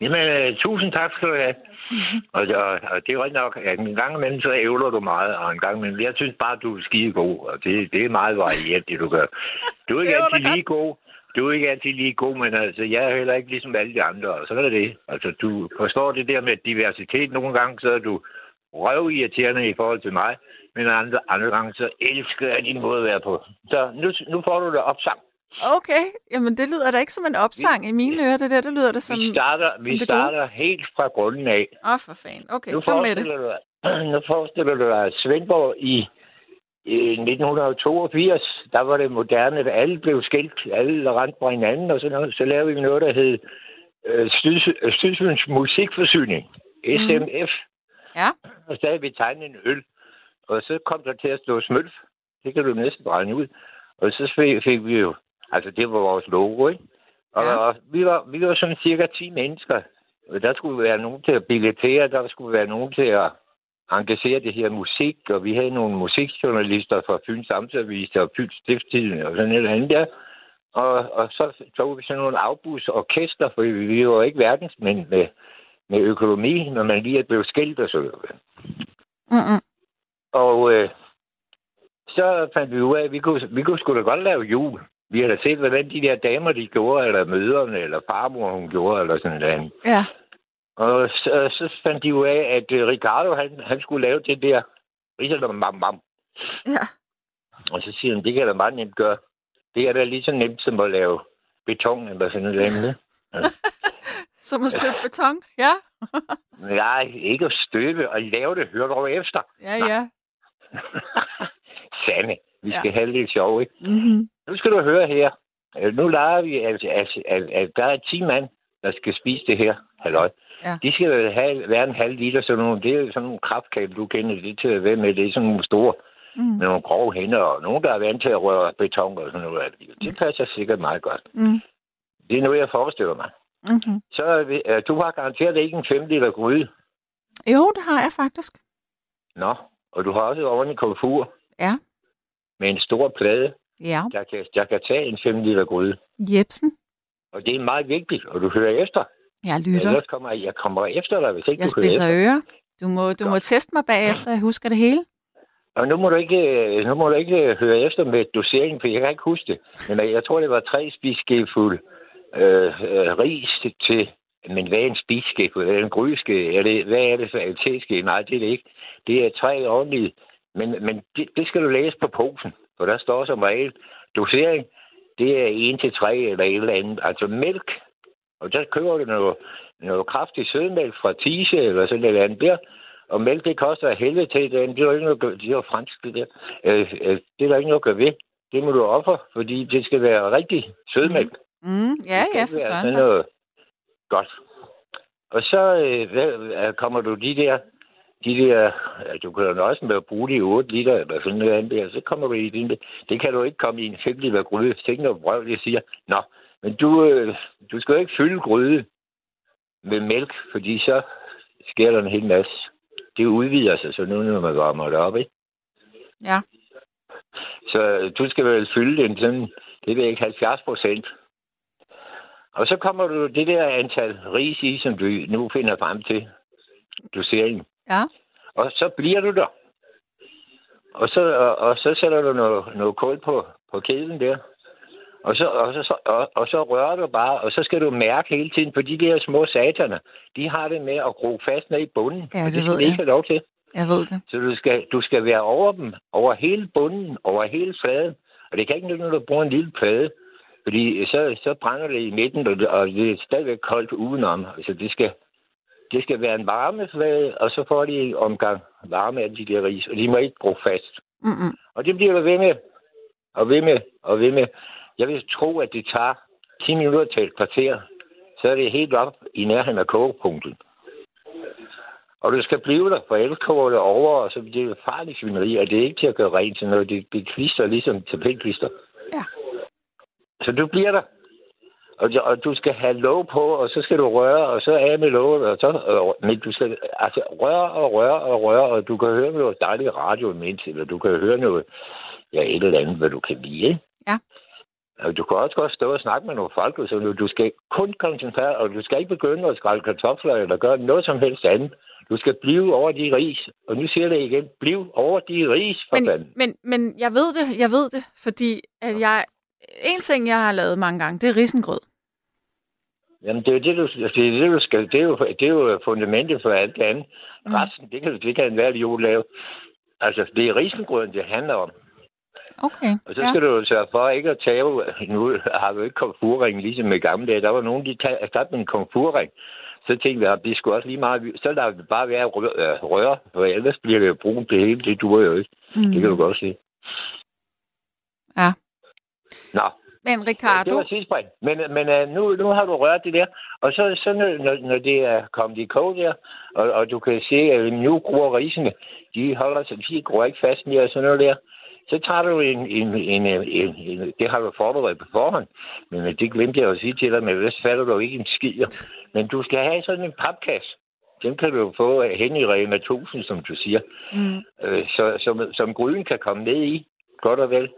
Jamen, øh, tusind tak skal du have. Og, og, og det er rigtig nok, at en gang imellem, så ævler du meget, og en gang imellem, jeg synes bare, du er skide god, og det, det er meget varieret, det du gør. Du er ikke altid lige god, du er ikke altid lige god, men altså, jeg er heller ikke ligesom alle de andre, og så er det. Altså, du forstår det der med diversitet. Nogle gange, så er du røvirriterende i forhold til mig, men andre, andre gange, så elsker jeg din måde at være på. Så nu, nu får du det opsang. Okay, jamen det lyder da ikke som en opsang i mine ører. Det der, det lyder da som... Vi starter, vi det starter helt fra grunden af. Åh, oh, for fanden. Okay, Nu kom med det. du nu forestiller du dig, Svendborg i, i 1982, der var det moderne, at alle blev skilt, alle rendte på hinanden, og så, noget. så lavede vi noget, der hed øh, Syd, øh, Sydsyns Musikforsyning, SMF. Ja. Og så havde vi tegnet en øl, og så kom der til at stå smølf. Det kan du næsten regne ud. Og så fik, vi jo, altså det var vores logo, ikke? Og, Ja. vi, var, vi var sådan cirka 10 mennesker. Og Der skulle være nogen til at billetere, der skulle være nogen til at engagere det her musik, og vi havde nogle musikjournalister fra Fyns Amtsavis og Fyns Stiftstidende og sådan et eller andet der. Og, og så tog vi sådan nogle afbus orkester, for vi, var ikke verdensmænd med, med økonomi, når man lige er blevet skilt og sådan noget. Mm-mm. Og øh, så fandt vi ud af, at vi kunne, vi kunne sgu da godt lave jul. Vi har da set, hvordan de der damer, de gjorde, eller møderne, eller farmor, hun gjorde, eller sådan noget. Ja. Og så, så fandt de ud af, at øh, Ricardo, han, han skulle lave det der, ligesom mam, mam. Ja. Og så siger han, det kan da meget nemt gøre. Det er da lige så nemt som at lave beton eller sådan noget andet. Som at støbe beton. Ja. Nej, ikke at støbe og lave det. Hør dog efter. Ja, ja. Sande. Vi Ja. skal have lidt sjov, ikke? Mm-hmm. Nu skal du høre her. Øh, Nu leger vi, at, at, at, at der er 10 mand, der skal spise det her. Halløj. Ja. De skal have, være en halv liter, sådan nogle, det er sådan nogle kraftkabel, du kender det til at være med. Det er sådan nogle store, Mm. med nogle grove hænder, og nogen, der er vant til at røre beton og sådan noget. Det passer sikkert meget godt. Mm. Det er noget, jeg forestiller mig. Mm-hmm. Så vi- øh, du har garanteret ikke en 5 liter gryde. Jo, det har jeg faktisk. Nå, og du har også et ordentligt komfur Ja. med en stor plade, Ja. der kan, der kan tage en 5 liter gryde. Jebsen. Og det er meget vigtigt, og du hører efter. Jeg lytter. Ellers kommer jeg kommer efter dig, hvis ikke Jeg du hører spidser efter. ører. Du må, du må teste mig bagefter, jeg husker det hele. Og nu må du ikke, øh, nu må du ikke øh, høre efter med doseringen, for jeg kan ikke huske det. Men øh, jeg tror, det var tre spiseskefulde øh, øh, ris til, men hvad er en spiseskefuld? Er det en grydeske? Er det, hvad er det for en teske? Nej, det er det ikke. Det er tre ordentlige. Men, men det, det, skal du læse på posen, for der står som regel dosering. Det er 1 til 3 eller et eller andet. Altså mælk. Og der køber du noget, noget kraftig sødmælk fra Tise eller sådan noget andet der. Og mælk, det koster helvede til. Det er jo ikke noget, det er jo fransk, det der. Øh, øh, det er der ikke noget at gøre ved. Det må du ofre, fordi det skal være rigtig sødmælk. Mm, ja, ja, for er sådan da. noget godt. Og så øh, hvad, kommer du de der, de der, ja, du kan jo nøjes med at bruge de 8 liter, eller sådan noget andet der, så kommer du i din, det kan du ikke komme i en 5 liter gryde. Tænk noget brøv, jeg siger, nå, men du, øh, du skal jo ikke fylde gryde med mælk, fordi så sker der en hel masse. Det udvider sig så nu, når man varmer det op, ikke? Ja. Så øh, du skal vel fylde den sådan, det vil ikke 70 procent. Og så kommer du det der antal ris i, som du nu finder frem til doseringen. Ja. Og så bliver du der. Og så, og, og så sætter du noget, noget kul på, på kedlen der. Og så, og, så, og, og så rører du bare, og så skal du mærke hele tiden, for de der små sataner, de har det med at gro fast ned i bunden. Ja, det det skal de ikke have lov til. Jeg ved det. Så du skal, du skal være over dem, over hele bunden, over hele fladen. Og det kan ikke nytte, når du bruger en lille plade, fordi så, så brænder det i midten, og det, det er stadigvæk koldt udenom. Altså det skal, det skal være en varmeflade, og så får de en omgang varme af de der ris, og de må ikke gro fast. Mm-mm. Og det bliver du ved med, og ved med, og ved med. Jeg vil tro, at det tager 10 minutter til et kvarter, så er det helt op i nærheden af kogepunktet. Og du skal blive der, for ellers kommer det over, og så bliver det farligt svineri, og det er ikke til at gøre rent til noget. Det, det klister ligesom tapetklister. Ja. Så du bliver der. Og, og du skal have låg på, og så skal du røre, og så af med låget, og så, og, men du skal altså røre og røre og røre, og du kan høre noget dejligt radio imens, eller du kan høre noget, ja, et eller andet, hvad du kan lide, ikke? Ja. Og du kan også godt stå og snakke med nogle folk, så du, du skal kun koncentrere, og du skal ikke begynde at skrælle kartofler, eller gøre noget som helst andet. Du skal blive over de ris. Og nu siger jeg det igen. Bliv over de ris, for Men, fanden. men, men jeg ved det, jeg ved det, fordi at jeg, en ting, jeg har lavet mange gange, det er risengrød. Jamen, det er jo det, du, det, er det, du skal. Det er, jo, det er jo fundamentet for alt det andet. Mm. Resten, det kan, det kan enhver idiot lave. Altså, det er risengrøden, det handler om. Okay, Og så ja. skal du jo sørge for ikke at tabe. Nu har vi jo ikke komfurring ligesom i gamle dage. Der var nogen, de ta- erstattede en komfurring. Så tænkte jeg, at det skulle også lige meget... Så lader det bare være øh, røre, for ellers bliver det jo brunt det hele. Det duer jo ikke. Mm. Det kan du godt se. Ja. Nå, Men det Ricardo, var sidspring. Men, men uh, nu, nu har du rørt det der. Og så, så når, når- det er kommet i kog der, og, og du kan se, at nu gror risene, de holder sig, de gror ikke fast mere og sådan noget der. Så tager du en, en, en, en, en, en det har du forberedt på forhånd, men øh, det glemte jeg at sige til dig, men ellers falder du ikke en skider. Men du skal have sådan en papkasse. Den kan du få hen i Rema 1000, som du siger. mm, Øh, så, som, som gryden kan komme ned i, godt og vel.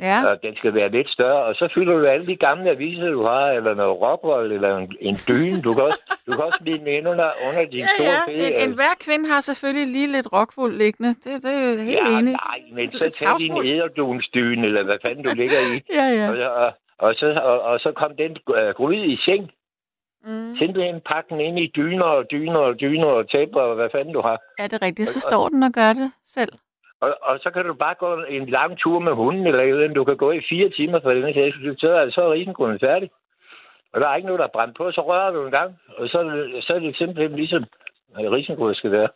Ja, Og den skal være lidt større. Og så fylder du alle de gamle aviser, du har, eller noget rockwool, eller en, en dyne. Du kan også, du kan også blive den ind under, under din ja, store ja. fede... En, en hver kvinde har selvfølgelig lige lidt rockwool liggende. Det, det er helt ja, enig. nej, men så tag din æderdunsdyne, eller hvad fanden du ligger i. Ja, ja. Og, og, og, så, og, og så kom den uh, gryde i seng. Mm. Simpelthen pakke den ind i dyner og dyner og dyner og tæpper og hvad fanden du har. Er det rigtigt? Så står den og gør det selv. Og, og så kan du bare gå en lang tur med hunden, eller. Du kan gå i fire timer for den her så er, så er risengrunden færdig. Og der er ikke noget, der er brændt på, så rører du en gang, og så, er det- så er det simpelthen ligesom at risengrød skal være.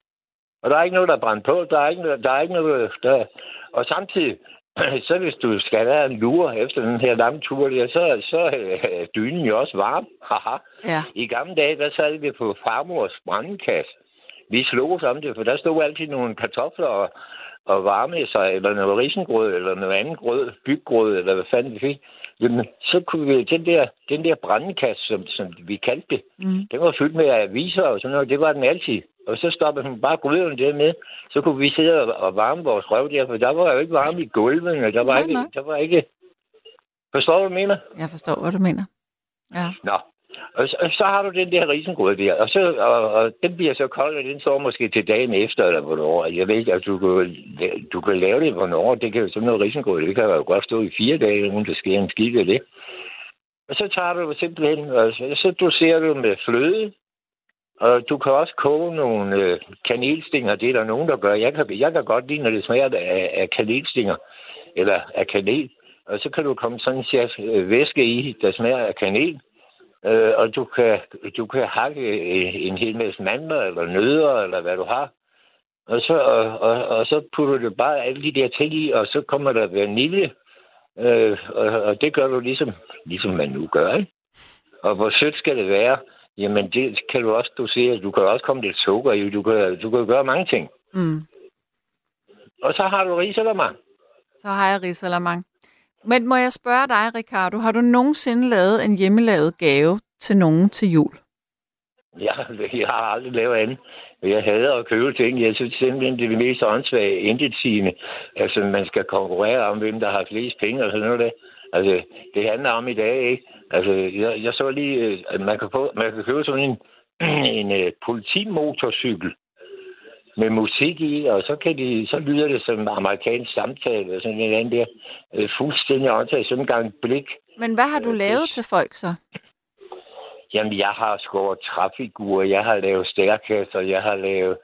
Og der er ikke noget, der er brændt på, der er ikke der er ikke noget der... Og samtidig, så hvis du skal have en lure efter den her lange tur, der, så, så er dynen jo også varm. Haha. Ja. I gamle dage, der sad vi på farmors brandkasse. Vi slog os om det, for der stod altid nogle kartofler og, og varme sig, eller noget risengrød, eller noget andet grød, byggrød, eller hvad fanden vi fik. Jamen, så kunne vi, den der, den der brandkasse, som, som vi kaldte det, Mm. den var fyldt med aviser og sådan noget. Det var den altid. Og så stoppede hun bare gryderne der med. Så kunne vi sidde og, varme vores røv der, for der var jo ikke varme i gulvene. og Der var, Nej, ikke, nej. der var ikke... Forstår du, hvad jeg mener? Jeg forstår, hvad du mener. Ja. Nå. Og så, og så har du den der risengrød der, og, så, og, og den bliver så kold, og den står måske til dagen efter, eller hvornår. Jeg ved ikke, at du kan, du kan lave det hvornår. Det kan jo sådan noget risengrød, det kan jo godt stå i fire dage, uden der sker en skid af det. Og så tager du simpelthen, og så, så doserer du med fløde, og du kan også koge nogle øh, kanelstinger. Det er der nogen, der gør. Jeg kan, jeg kan godt lide, når det smager af, af kanelstinger, eller af kanel. Og så kan du komme sådan en chef øh, væske i, der smager af kanel. Øh, og du kan, du kan hakke en hel masse mandler, eller nødder, eller hvad du har. Og så, og, og, og så putter du bare alle de der ting i, og så kommer der vanilje. Øh, og, og det gør du ligesom, ligesom man nu gør, ikke? Og hvor sødt skal det være? Jamen, det kan du også dosere. Du kan også komme lidt sukker i. Du kan, du kan gøre mange ting. Mm. Og så har du risalamang. Så har jeg risalamang. Men må jeg spørge dig, Ricardo, har du nogensinde lavet en hjemmelavet gave til nogen til jul? Jeg, jeg har aldrig lavet andet. Jeg hader at købe ting. Jeg synes simpelthen, det er det mest åndssvage intetsigende. Altså, man skal konkurrere om, hvem der har flest penge og sådan noget der. Altså, det handler om i dag, ikke? Altså, jeg, jeg så lige, at man kan, få, man kan købe sådan en, en øh, uh, politimotorcykel med musik i, og så, kan de, så lyder det som amerikansk samtale, og sådan en anden der uh, fuldstændig åndssvagt, sådan en gang blik. Men hvad har du lavet til folk så? Jamen, jeg har skåret træfigurer, jeg har lavet stærkasser, jeg har lavet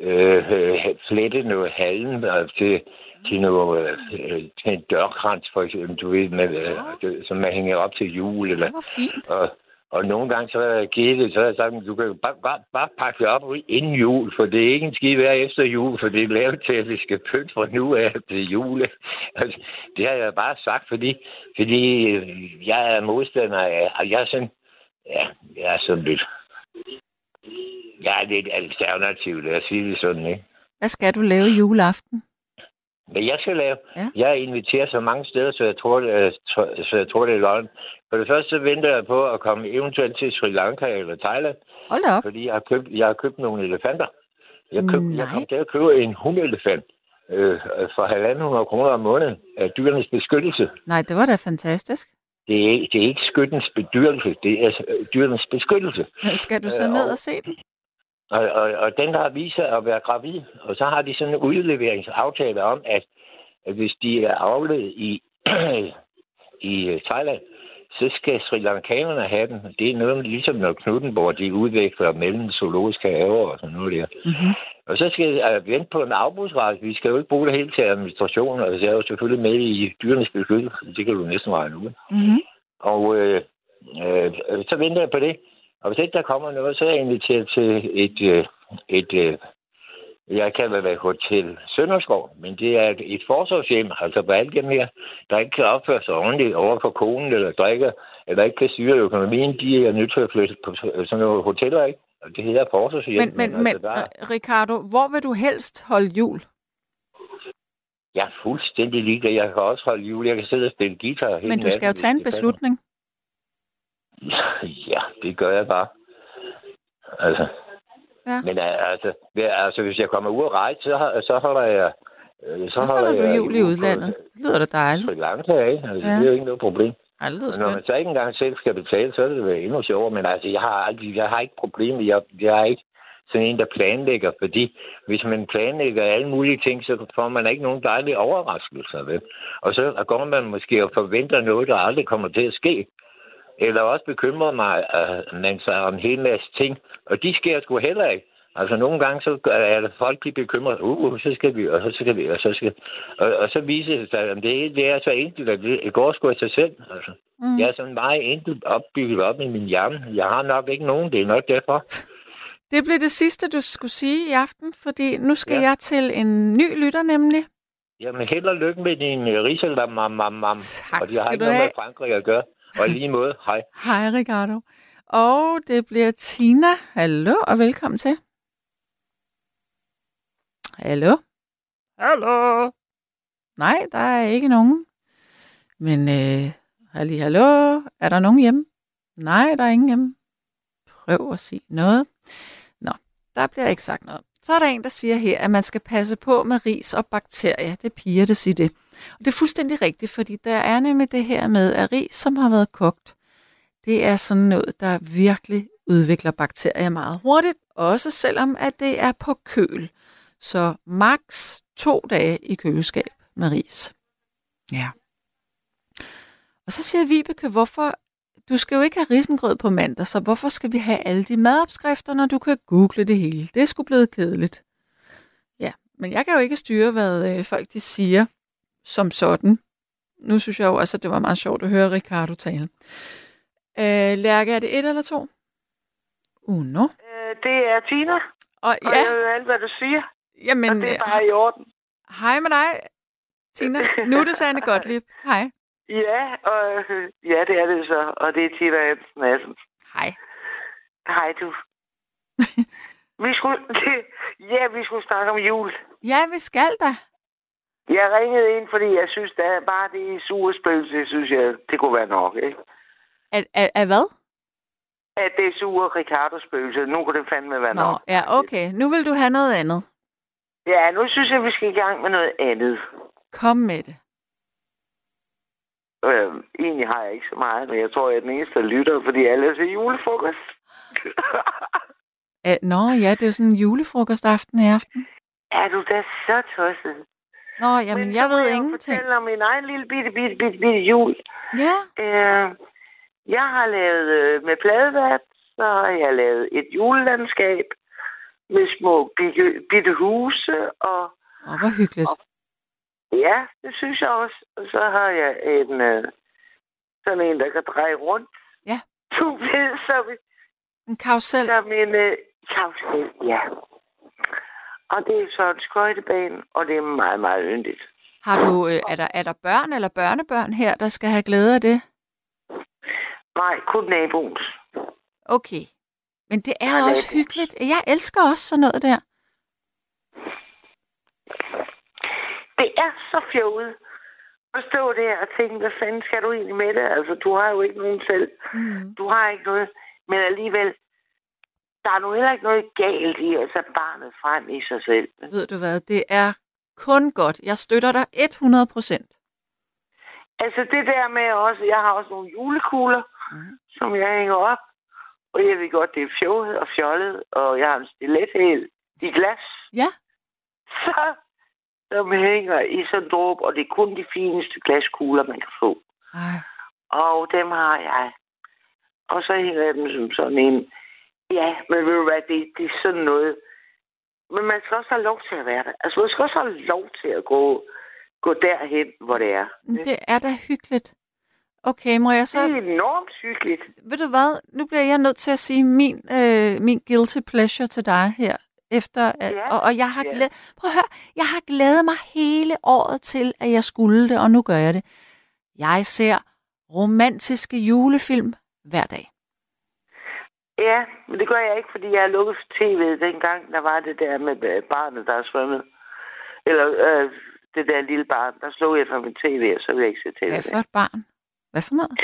øh, øh, flettet noget halm øh, til, til, noget, øh, til en dørkrans, for eksempel, du ved, med, øh, som man hænger op til jul. Eller, Det var fint. og, og nogle gange så har jeg givet det, så har jeg sagt, du kan bare, bare, bare pakke det op inden jul, for det er ikke en skid værd efter jul, for det er lavet til, at vi skal pynte fra nu af til jule. Altså, det har jeg bare sagt, fordi, fordi jeg er modstander af, og jeg er sådan, ja, jeg er sådan lidt, jeg er lidt alternativ, lad os sige det sådan, ikke? Hvad skal du lave juleaften? Hvad jeg skal lave? Ja. Jeg inviterer så mange steder, så jeg tror, det er, så jeg tror, det er løgn. For det første venter jeg på at komme eventuelt til Sri Lanka eller Thailand, Hold op. fordi jeg har købt, jeg har købt nogle elefanter. Jeg, køb, jeg kom til at købe en hundelefant øh, for 1.500 kroner om måneden af dyrenes beskyttelse. Nej, det var da fantastisk. Det er, ikke- det er ikke skyttens bedyrelse, det er øh, dyrenes beskyttelse. Skal du så Øh, ned og- og se den? Og, og, og den har vist sig at være gravid, og så har de sådan en udleveringsaftale om, at, at hvis de er afledt i, i øh, Thailand, så skal Sri Lankanerne have den. Det er noget ligesom når Knuttenborg, de udvikler mellem zoologiske haver og sådan noget der. Mm-hmm. Og så skal jeg vente på en afbudsret. Vi skal jo ikke bruge det hele til administration, og jeg er jo selvfølgelig med i dyrenes beskyttelse. Det kan du næsten regne ud. Mm-hmm. Og øh, øh, så venter jeg på det. Og hvis ikke der kommer noget, så er jeg inviteret til et, øh, et øh, jeg kalder det Hotel Sønderskov, men det er et, et forsorgshjem, altså på alt dem her, der ikke kan opføre sig ordentligt over for konen eller drikker, eller ikke kan styre økonomien, de er nødt til at flytte på sådan nogle hoteller, ikke? Og det hedder forsorgshjem. Men, men, men altså, der, er- øh, Ricardo, hvor vil du helst holde jul? jeg er fuldstændig ligeglad. Jeg kan også holde jul. Jeg kan sidde og spille guitar Men du skal jo tage en beslutning. Ja, det gør jeg bare. Altså. Ja. Men øh, altså, altså, hvis jeg kommer ud og rejse, så, har- så holder jeg... øh, Så holder du jul i udlandet. Det lyder da dejligt. Sri Lanka, ikke? Altså, Ja. Det er jo ikke noget problem. Ej, det lyder når man så ikke engang selv skal betale, så er det vel endnu sjovere. Men altså, jeg har, aldrig, jeg har ikke problemer. Jeg, jeg er ikke sådan en, der planlægger, fordi hvis man planlægger alle mulige ting, så får man ikke nogen dejlige overraskelser. Vel? Og så går man måske og forventer noget, der aldrig kommer til at ske. Eller også bekymrer mig, at man sig om en hel masse ting, og de sker sgu heller ikke. Altså nogle gange så er der folk, de bekymrer, uh, så skal vi, og så skal vi, og så skal og, og så viser det sig, at det, det er så enkelt, at det går sgu af sig selv. Altså. Mm. Jeg er sådan meget enkelt opbygget op i min hjerne. Jeg har nok ikke nogen, det er nok derfor. Det blev det sidste, du skulle sige i aften, fordi nu skal Ja. jeg til en ny lytter nemlig. Jamen held og lykke med din uh, risalam, mam, mam, mam. Tak Og det har ikke noget med Frankrig at gøre. Og lige måde, hej. Hej, Ricardo. Og det bliver Tina. Hallo, og velkommen til. Hallo? Hallo? Nej, der er ikke nogen. Men, øh, halli, hallo? Er der nogen hjemme? Nej, der er ingen hjemme. Prøv at sige noget. Nå, der bliver ikke sagt noget. Så er der en, der siger her, at man skal passe på med ris og bakterier. Det er piger, der siger det. Og det er fuldstændig rigtigt, fordi der er nemlig det her med, at ris, som har været kogt, det er sådan noget, der virkelig udvikler bakterier meget hurtigt, også selvom at det er på køl. Så max to dage i køleskab med ris. Ja. Og så siger Vibeke, hvorfor... Du skal jo ikke have risengrød på mandag, så hvorfor skal vi have alle de madopskrifter, når du kan google det hele? Det er sgu blevet kedeligt. Ja, men jeg kan jo ikke styre, hvad øh, folk de siger som sådan. Nu synes jeg jo også, at det var meget sjovt at høre Ricardo tale. Øh, Lærke, er det et eller to? Uno. Øh, det er Tina, Og og ja, jeg hører alt, hvad du siger, jamen, og det er øh, bare i orden. hej med dig, Tina. Nu er det Sanne Gottlieb. Hej. Ja, og øh, ja, det er det så, og det er Tina Hansen Madsen. Hej. Hej du. vi skulle, ja, vi skulle snakke om jul. Ja, vi skal da. Jeg ringede ind, fordi jeg synes, at bare det sure spøgelse, synes jeg, det kunne være nok, ikke? Er, er, er hvad? At det sure Ricardo spøgelse, nu kunne det fandme være Nå, nok. ja, okay. Nu vil du have noget andet. Ja, nu synes jeg, vi skal i gang med noget andet. Kom med det. Øh, egentlig har jeg ikke så meget, men jeg tror, jeg er den eneste, der lytter, fordi alle er til julefrokost. Æ, nå, ja, det er jo sådan en julefrokostaften i aften. er du da så tosset? Nå, jamen, Men jeg ved jo ingenting. fortælle om min egen lille bitte, bitte, bitte, bitte jul. Ja, Øh, jeg har lavet øh, med pladevat, så har jeg lavet et julelandskab med små bitte, bitte huse, og Åh, hvor hyggeligt. Ja, det synes jeg også. Og så har jeg en, øh, sådan en, der kan dreje rundt. Ja. Du ved, som, En karusel. som en øh, karusel, ja. Og det er så en skøjtebane, og det er meget, meget yndigt. Har du, øh, er, der, er der børn eller børnebørn her, der skal have glæde af det? Nej, kun naboens. Okay. Men det er Ja, også hyggeligt. Jeg elsker også sådan noget der. Det er så fjollet at stå der og tænke, hvad fanden skal du egentlig med det? Altså, du har jo ikke nogen selv. Mm. Du har ikke noget. Men alligevel, der er nu heller ikke noget galt i at tage barnet frem i sig selv. Ved du hvad, det er kun godt. Jeg støtter dig 100 procent. Altså, det der med også, jeg har også nogle julekugler, Mhm. som jeg hænger op. Og jeg ved godt, det er fjollet og fjollet, og jeg har en stilethæl i glas. Ja. Så, som hænger i sådan en dråbe, og det er kun de fineste glaskugler, man kan få. Ej. Og dem har jeg. Og så hænger jeg dem som sådan en. Ja, men ved du hvad, det, det er sådan noget. Men man skal også have lov til at være der. Altså, man skal også have lov til at gå, gå derhen, hvor det er. Det er da hyggeligt. Okay, må jeg så... Det er enormt hyggeligt. Ved du hvad? Nu bliver jeg nødt til at sige min, øh, min guilty pleasure til dig her. Efter, at, Ja, og, og jeg har ja. glædet, prøv at høre, jeg har glædet mig hele året til, at jeg skulle det, og nu gør jeg det. Jeg ser romantiske julefilm hver dag. Ja, men det gør jeg ikke, fordi jeg lukket for tv'et dengang, der var det der med øh, barnet, der er svømmet. Eller øh, det der lille barn, der slog jeg for min tv, og så ville jeg ikke se tv. Hvad for et barn? Hvad for noget?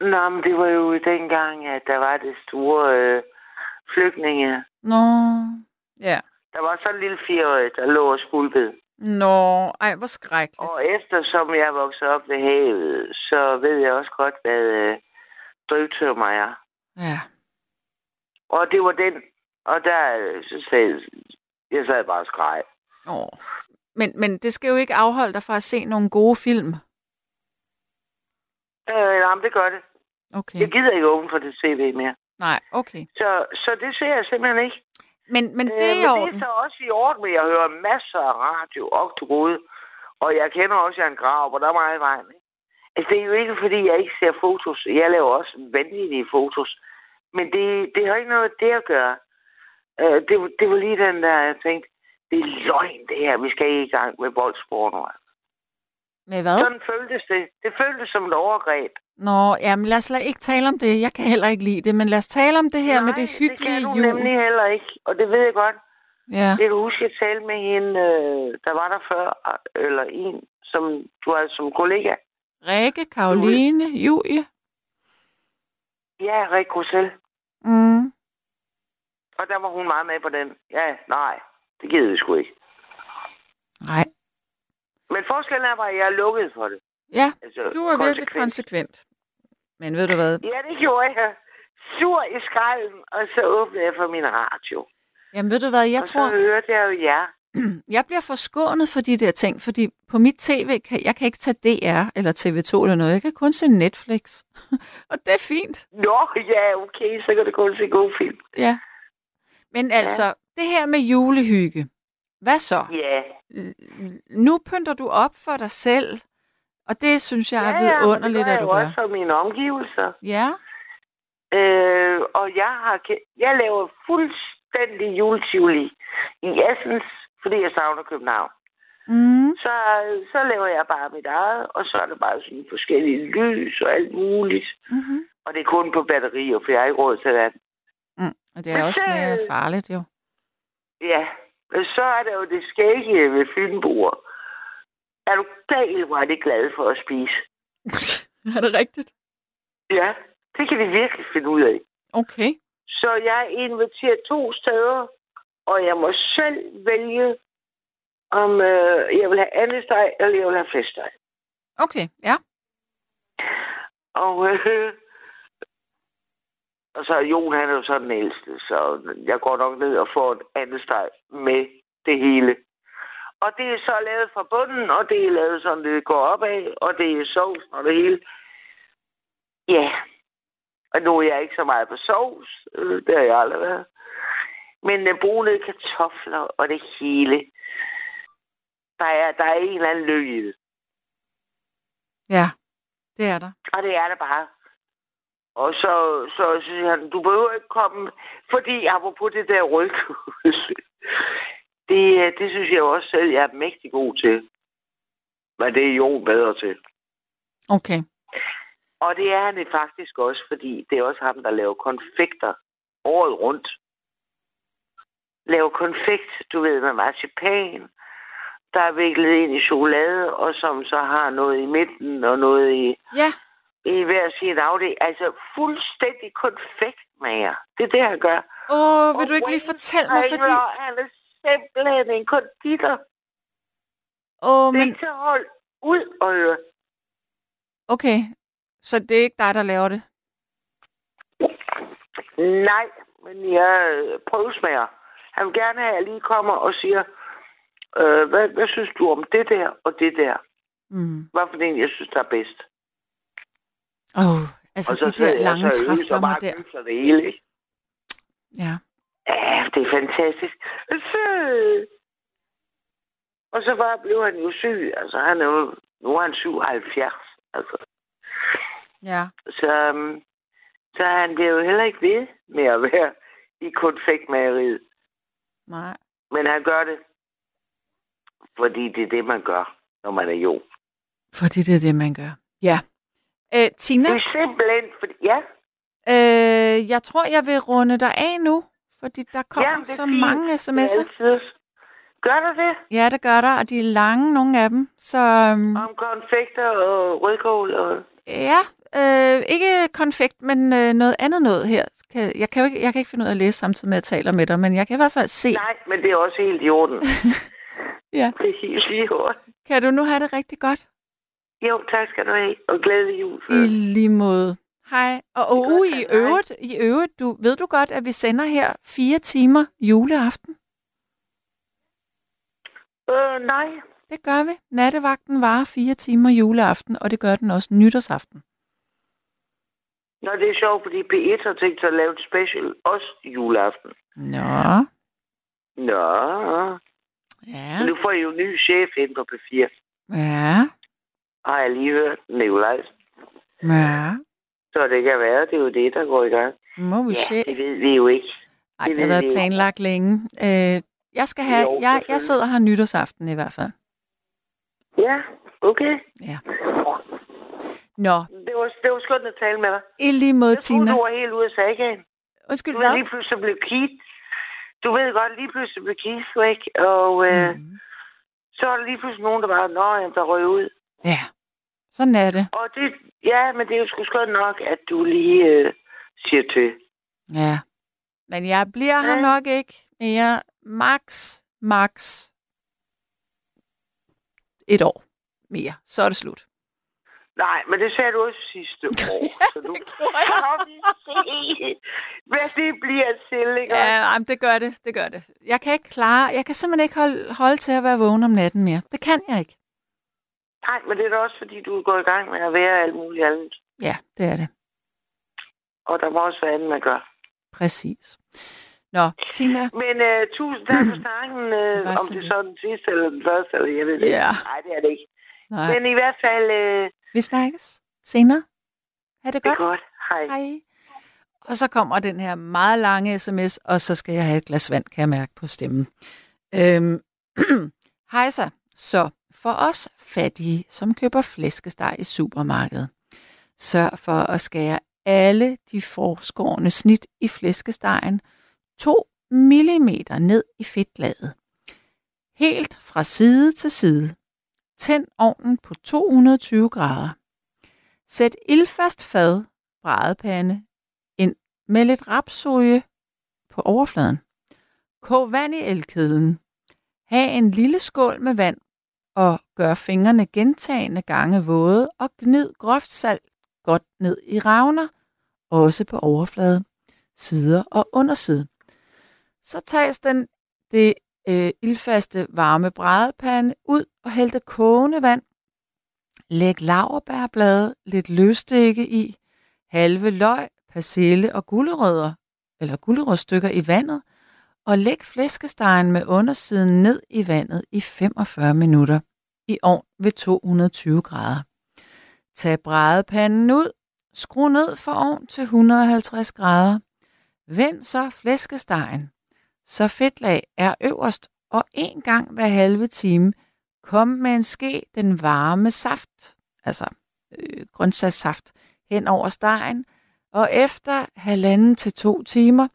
Nå, men det var jo dengang, at der var det store øh, flygtninge. Nå, ja. Der var sådan en lille fireårig, der lå og skulpede. Nå, ej, hvor skrækkeligt. Og eftersom jeg vokset op ved havet, så ved jeg også godt, hvad øh, drivtømmer er. Ja. Og det var den. Og der, øh, så sagde jeg, sad bare og skreg. Åh. Men, men det skal jo ikke afholde dig fra at se nogle gode film. Øh, nej, det gør det. Okay. Jeg gider ikke åbne for det tv mere. Nej, okay. Så, så det ser jeg simpelthen ikke. Men, men det Øh, er i men orden. det er så også i orden, men jeg hører masser af radio til rode. Og jeg kender også Jan Grav, og der er meget i vejen. Ikke? Altså, det er jo ikke, fordi jeg ikke ser fotos. Jeg laver også vanvittige fotos. Men det, det har ikke noget med det at gøre. Øh, det, var- det var lige den der, jeg tænkte, det er løgn det her. Vi skal ikke i gang med voldsporno. Med hvad? Sådan føltes det. Det føltes som et overgreb. Nå, jamen lad os lad ikke tale om det. Jeg kan heller ikke lide det, men lad os tale om det her Nej, med det hyggelige det kan du jul. nemlig heller ikke. Og det ved jeg godt. Ja. Jeg kan huske, at jeg talte med hende, øh, der var der før, eller en, som du har som kollega. Rikke, Karoline, Julie. Ja, Rik Grussel. Mm. Og der var hun meget med på den. Ja, nej, det gider vi sgu ikke. Nej. Men forskellen er bare, at jeg er lukket for det. Ja, Altså, du er virkelig konsekvent. konsekvent. Men ved du hvad? Ja, det gjorde jeg. Sur i skralden, og så åbnede jeg for min radio. Jamen ved du hvad, jeg og tror, så hørte jeg jo jer. jeg bliver forskånet for de der ting, fordi på mit tv, kan, jeg kan ikke tage DR eller TV2 eller noget. Jeg kan kun se Netflix. og det er fint. Nå, ja, okay, så kan du kun se god film. Ja. Men altså, det her med julehygge. Hvad så? Ja. Nu pynter du op for dig selv, og det synes jeg er ja, ja, vidunderligt, det at gør du jeg gør. også for mine omgivelser. Ja, Øh, og jeg har jeg laver fuldstændig juletivoli i Assens, fordi jeg savner København. mm, Så, så laver jeg bare mit eget, og så er der bare sådan forskellige lys og alt muligt. mm-hmm. Og det er kun på batterier, for jeg har ikke råd til det. mm. Og det er Men også så- mere farligt, jo. Ja, men så er der jo det skægge ved fynboer. Er du gal, hvor er det glad for at spise? er det rigtigt? Ja, det kan vi virkelig finde ud af. Okay. Så jeg inviterer to steder, og jeg må selv vælge, om øh, jeg vil have andesteg, eller jeg vil have flæskesteg. Okay, ja. Og, øh, og så Jon, han er jo så den ældste, så jeg går nok ned og får en andesteg med det hele. Og det er så lavet fra bunden, og det er lavet sådan, det går opad, og det er sovs og det hele. Ja, og nu er jeg ikke så meget på sovs, øh, det har jeg aldrig været. Men øh, brune kartofler og det hele. Der er, der er en eller anden løg i det. Ja, det er der. Og det er det bare. Og så, så siger han, du behøver ikke komme, fordi apropos det der rygkød, det, det synes jeg også selv, jeg er mægtig god til. Men det er Jon bedre til. Okay. Og det er han faktisk også, fordi det er også ham, der laver konfekter året rundt. Laver konfekt, du ved, med marcipan, der er viklet ind i chokolade, og som så har noget i midten og noget i, Ja, i hver sin afdeling. Altså fuldstændig konfektmager. Det er det, han gør. Åh, vil du ikke lige fortælle mig, fordi... Han er simpelthen en konditor. Åh, Det er men... ikke til at holde ud og høre. Okay, så det er ikke dig, der laver det? Nej, men jeg øh, prøvesmager. Han vil gerne have, at jeg lige kommer og siger, øh, hvad, hvad synes du om det der og det der? Mm. Hvad for en, jeg synes, der er bedst? Åh, oh, altså og så de der lange så og træstammer bare der. gysler det hele, ikke? Ja. Ja, det er fantastisk. Så... Og så bare blev han jo syg. Altså, han er jo... Nu er han 77. Altså. Ja. Så, um, så han bliver jo heller ikke ved med at være i konfektmageriet. Nej. Men han gør det, fordi det er det, man gør, når man er jo. Fordi det er det, man gør. Ja. Øh, Tina, Det er simpelthen, fordi, ja, øh, jeg tror, jeg vil runde dig af nu, fordi der kommer Jamen, er så fint. mange er sms'er. Gør der det? Ja, det gør der, og de er lange, nogle af dem. Så øhm, Om konfekter og rødkål og... ja, øh, ikke konfekt, men øh, noget andet noget her. Jeg, kan jo ikke, jeg kan ikke finde ud af at læse samtidig med, at jeg taler med dig, men jeg kan i hvert fald se. Nej, men det er også helt i orden. Ja. Det er helt i orden. Kan du nu have det rigtig godt? Jo, tak skal du have. Og glædelig jul. I lige måde. Hej. Og, og godt, uh, i. Hej. øvrigt, i øvrigt du, ved du godt, at vi sender her fire timer juleaften? Øh, nej. Det gør vi. Nattevagten varer fire timer juleaften, og det gør den også nytårsaften. Nå, det er sjovt, fordi P1 har tænkt sig at lave et special også juleaften. Nå. Nå. Ja. Nu får I jo en ny chef ind på P4. Ja. Har jeg lige hørt Nikolajs. Ja. Så det kan være, det er jo det, der går i gang. Må vi Ja, se. det ved vi jo ikke. Ej, det det har været vi jo. planlagt længe. Øh, jeg skal have, Jo, jeg, jeg sidder her nytårsaften i hvert fald. Ja, okay. Ja. Nå, Det var, det var skønt at tale med dig. i lige måde, Jeg troede, Tina. du var helt ude af sagaen. Undskyld, hvad? lige pludselig blev Keith. Du ved godt, lige pludselig blev Keith væk, og øh, Mm. så er der lige pludselig nogen, der bare, nå, jamen, der røg ud. Ja, sådan er det. Og det, ja, men det er jo sgu skønt nok, at du lige øh, siger til. Ja. Men jeg bliver her Ja. nok ikke mere. Max, max et år mere. Så er det slut. Nej, men det sagde du også sidste år. så nu kan vi se, hvad det bliver til, ikke? Ja, jamen, det gør det, det gør det. Jeg kan ikke klare, jeg kan simpelthen ikke holde, holde til at være vågen om natten mere. Det kan jeg ikke. Nej, men det er da også, fordi du går i gang med at være alt muligt andet. Ja, det er det. Og der må også være andet, man gør. Præcis. Nå, Tina. Men uh, tusind tak for snakken, uh, om det lidt. så er den sidste eller den første, eller jeg ved det ikke. Nej, det er det ikke. Nej. Men i hvert fald, uh, Vi snakkes senere. Ha' det det godt. er godt. Hej. Hej. Og så kommer den her meget lange sms, og så skal jeg have et glas vand, kan jeg mærke på stemmen. Øhm, Hej så. Så for os fattige, som køber flæskesteg i supermarkedet, sørg for at skære alle de forskårne snit i flæskestegen 2 mm ned i fedtlaget. Helt fra side til side. Tænd ovnen på 220 grader. Sæt ildfast fad, brædepande, ind med lidt rapsolie på overfladen. Kog vand i elkedlen. Ha' en lille skål med vand og gør fingrene gentagende gange våde og gnid groft salt godt ned i ravner, også på overflade, sider og underside. Så tages den det øh, ildfaste varme brædepande ud og hæld det kogende vand. Læg laverbærblade, lidt løsstikke i, halve løg, persille og gulerødder, eller gulerødstykker i vandet, og læg flæskestegen med undersiden ned i vandet i 45 minutter. I ovn ved 220 grader. Tag brædepanden ud, skru ned for ovn til 150 grader. Vend så flæskestegen, så fedtlag er øverst, og en gang hver halve time. Kom med en ske den varme saft, altså øh, grøntsagssaft, hen over stegen, og efter halvanden til to timer,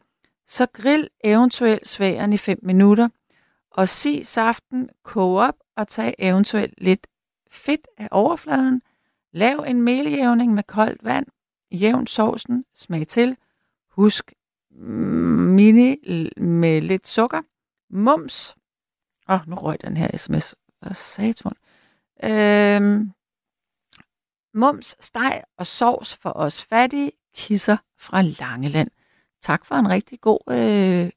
så grill eventuelt sværen i 5 minutter, og sig saften koge op og tag eventuelt lidt fedt af overfladen. Lav en meljævning med koldt vand. Jævn sovsen. Smag til. Husk mm, mini med lidt sukker. Mums. Åh, oh, nu røg den her sms. Hvad satan? Øhm, mums, steg og sovs for os fattige kisser fra Langeland. Tak for en rigtig god øh,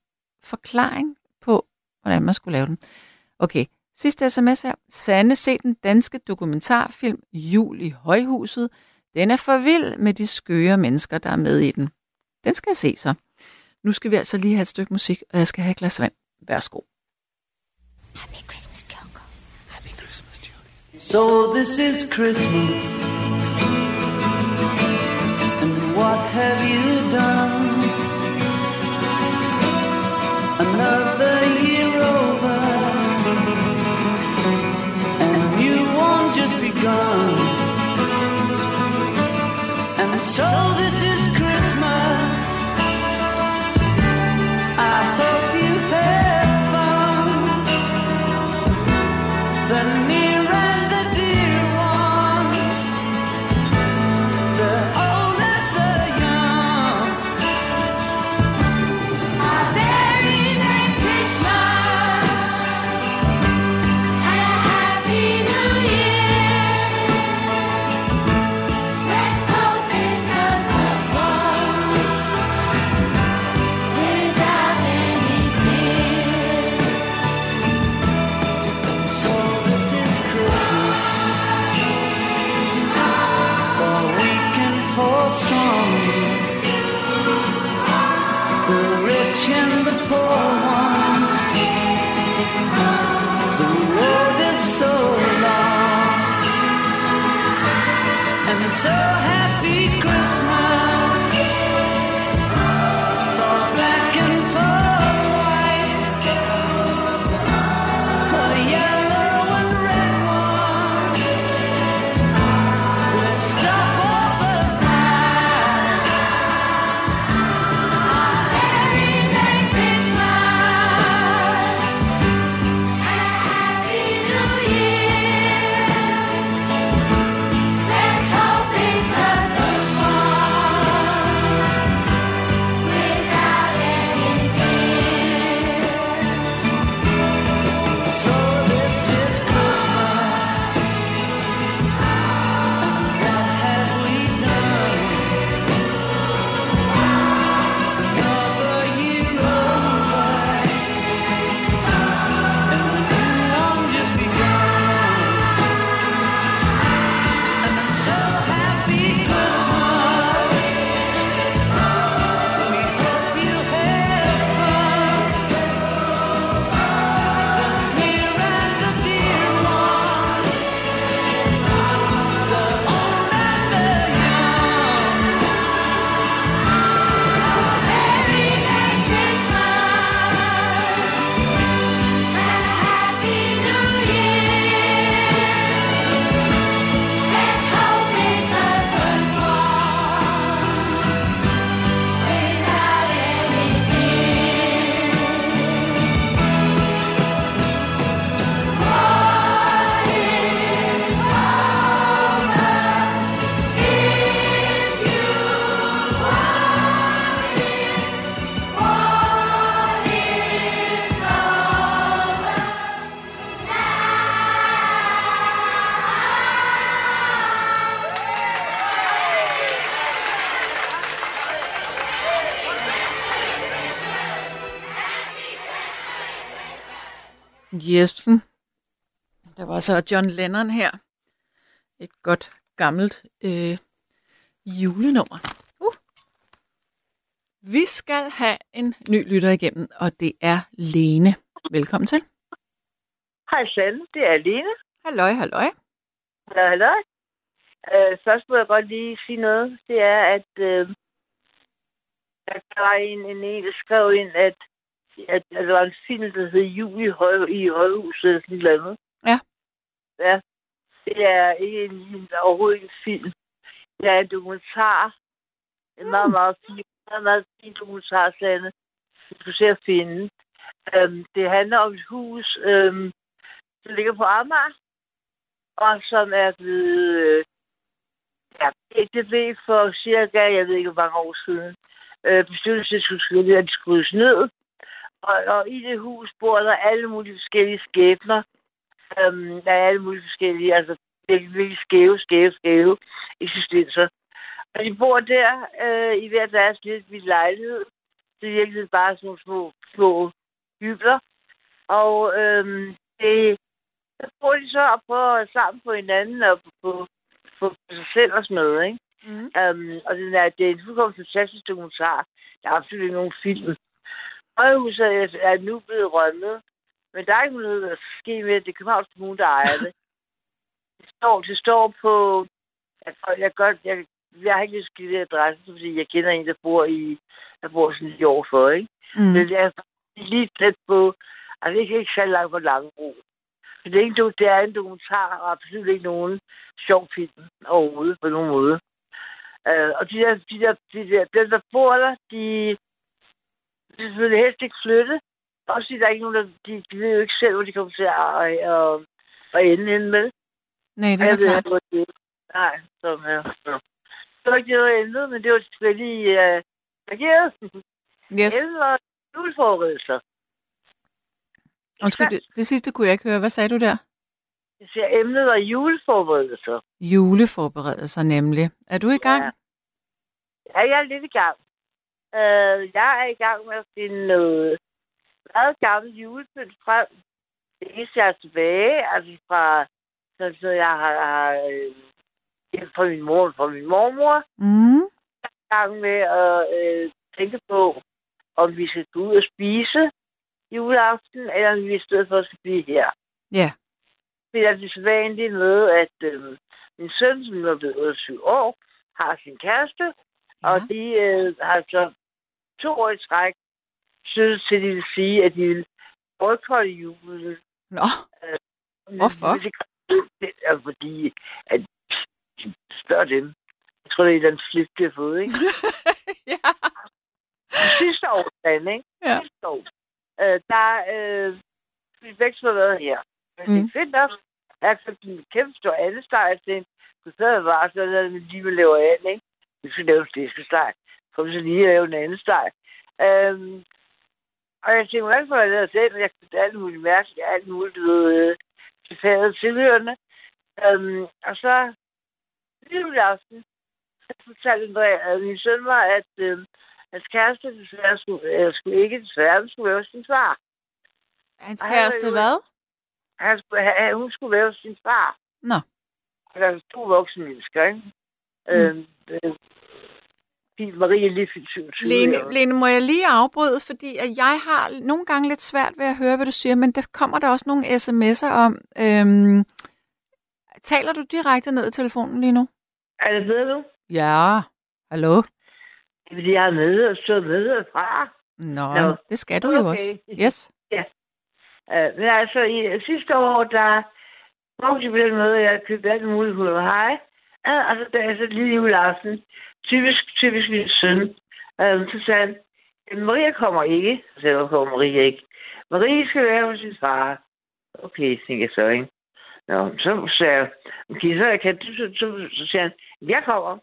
forklaring på, hvordan man skulle lave den. Okay, sidste sms her. Sande se den danske dokumentarfilm Jul i Højhuset. Den er for vild med de skøre mennesker, der er med i den. Den skal jeg se så. Nu skal vi altså lige have et stykke musik, og jeg skal have et glas vand. Værsgo. So this is Christmas. And what have you so var så John Lennon her. Et godt gammelt øh, julenummer. Uh. Vi skal have en ny lytter igennem, og det er Lene. Velkommen til. Hej Sande, det er Lene. Halløj, halløj. Hallo, hallo. Øh, først må jeg godt lige sige noget. Det er, at øh, der var en, en, en, der skrev ind, at, at, at der var en film, der hed Jul i, høj, i Højhuset eller sådan noget. Ja. Det er ikke en, overhovedet ikke en film. Det er en dokumentar. En meget, meget fin, meget, meget fin dokumentar, Sande. Du skal se at finde. Øhm, det handler om et hus, øhm, der ligger på Amager, og som er blevet øh, ja, det blev for cirka, jeg ved ikke hvor mange år siden, øh, bestyrelsesudskuddet, at de skrues ned. Og, og i det hus bor der alle mulige forskellige skæbner. Øhm, der er alle mulige forskellige, altså virkelig, virkelig skæve, skæve, skæve eksistenser. Og de bor der øh, i hver deres lidt vidt lejlighed. Det er virkelig bare sådan nogle små, små hybler. Og øhm, det, der bor de så og prøver sammen på hinanden og på, på, på sig selv og sådan noget, ikke? Mm. Um, og den er, det er en fuldkommen fantastisk dokumentar. Der er absolut ikke nogen film. Højhuset er, er nu blevet rømmet, men der er ikke noget, skal ske med det. Det er Københavns Kommune, der ejer det. Det står, det står på... Jeg, jeg, godt, jeg, jeg har ikke lyst til adressen, fordi jeg kender en, der bor i der bor sådan lige overfor, ikke? Mm. Men det er lige tæt på... Altså, det er ikke så langt på Langebro. Så det er, ikke, det er en dokumentar, og absolut ikke nogen sjov film overhovedet på nogen måde. Uh, og de der, de der, de der, dem, der bor der, de, de vil selvfølgelig helst ikke flytte. Også fordi der er ikke nogen, der, de, de ved jo ikke selv, hvor de kommer til at, at, at, at ende henne med. Nej, det er jeg ved klart. hvor det. Nej. Så. Det var ikke det, der men det var selvfølgelig uh, reageret. Yes. Var juleforberedelser. Undskyld, det, det sidste kunne jeg ikke høre. Hvad sagde du der? Jeg siger, emnet var juleforberedelser. Juleforberedelser nemlig. Er du i gang? Ja. Ja, jeg er lidt i gang. Uh, jeg er i gang med at finde noget meget gammelt julepynt frem. Det eneste, jeg er tilbage, altså fra, så, så jeg har, har øh, fra min mor og fra min mormor, Mm. jeg er gang med at øh, tænke på, om vi skal gå ud og spise juleaften, eller om vi i stedet for skal blive her. Ja. Det er det sædvanlige med, at øh, min søn, som er blevet 28 år, har sin kæreste, ja. og de øh, har så to år i træk synes til, at de vil sige, at de vil boykotte julen. Nå, Øh, Hvorfor? Det, det er fordi, at de spørger dem. Jeg tror, det er andet flip, de har fået, ikke? ja. Sidste år, Dan, ikke? Ja. Sidste år. Øh, der øh, vi to har været her. Men mm. det Mm. er fedt nok. Jeg har købt en kæmpe stor andesteg til en. Så sad jeg bare, så lavede vi lige med laver an, ikke? Vi skal lave flæskesteg. Vi så lige lave en anden steg. Øhm, og jeg tænkte, hvordan får jeg lavet selv? Jeg købte alt muligt mærkeligt, alt muligt, øh, til fadet tilhørende. Øhm, og så, lige aften, så fortalte Andrea, at min søn var, at øh, hans kæreste desværre skulle, øh, skulle ikke desværre, men skulle være sin far. Hans Og han kæreste jo- hvad? Han skulle, han, hun skulle være sin far. Nå. Der er to voksne mennesker, ikke? Mm. Øhm, øh, Marie er lige fyldt 27. Lene, eller- Lene, må jeg lige afbryde, fordi at jeg har nogle gange lidt svært ved at høre, hvad du siger, men der kommer der også nogle sms'er om. Øhm, taler du direkte ned i telefonen lige nu? Er det bedre nu? Ja. Hallo? Det er fordi, jeg har med og stået med fra. Nå, Nå. det skal du jo Okay. også. Yes. Ja. Uh, men altså, i sidste år, der brugte jeg på den måde, at jeg købte alt muligt hul og hej. Og så da jeg så lige juleaften, typisk, typisk min søn, uh, så sagde han, "Jamen, Maria kommer ikke. Så sagde jeg, "Hvorfor kommer Maria ikke? Marie skal være hos sin far. Okay, tænkte jeg så, ikke? Nå, så sagde jeg, okay, så, jeg kan, så, så, så, så sagde han, jeg kommer.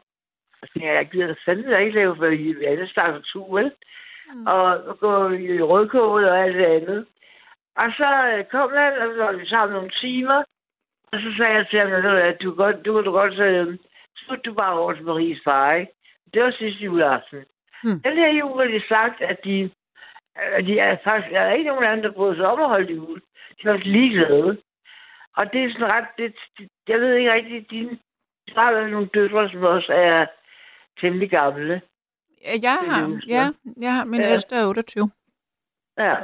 Så jeg, jeg gider fandme ikke lave for i alle starter tur, vel? Mm. Og, gå i rødkål og alt det andet. Og så øh, kom han, og så var vi sammen nogle timer. Og så sagde jeg til ham, "Ved du du, godt, du kan du godt så smut du over til Maries far, ikke? Det var sidste juleaften. Hmm. Den her jul har de sagt, at de Øh, De er faktisk, der er ikke nogen andre, der bryder sig om at holde jul. De er også ligeglade. Og det er sådan ret, det, det, jeg ved ikke rigtig, dine, der været nogle døtre, som også er temmelig gamle. Jeg har, ja, jeg har, min Ja. ældste er 28. Ja,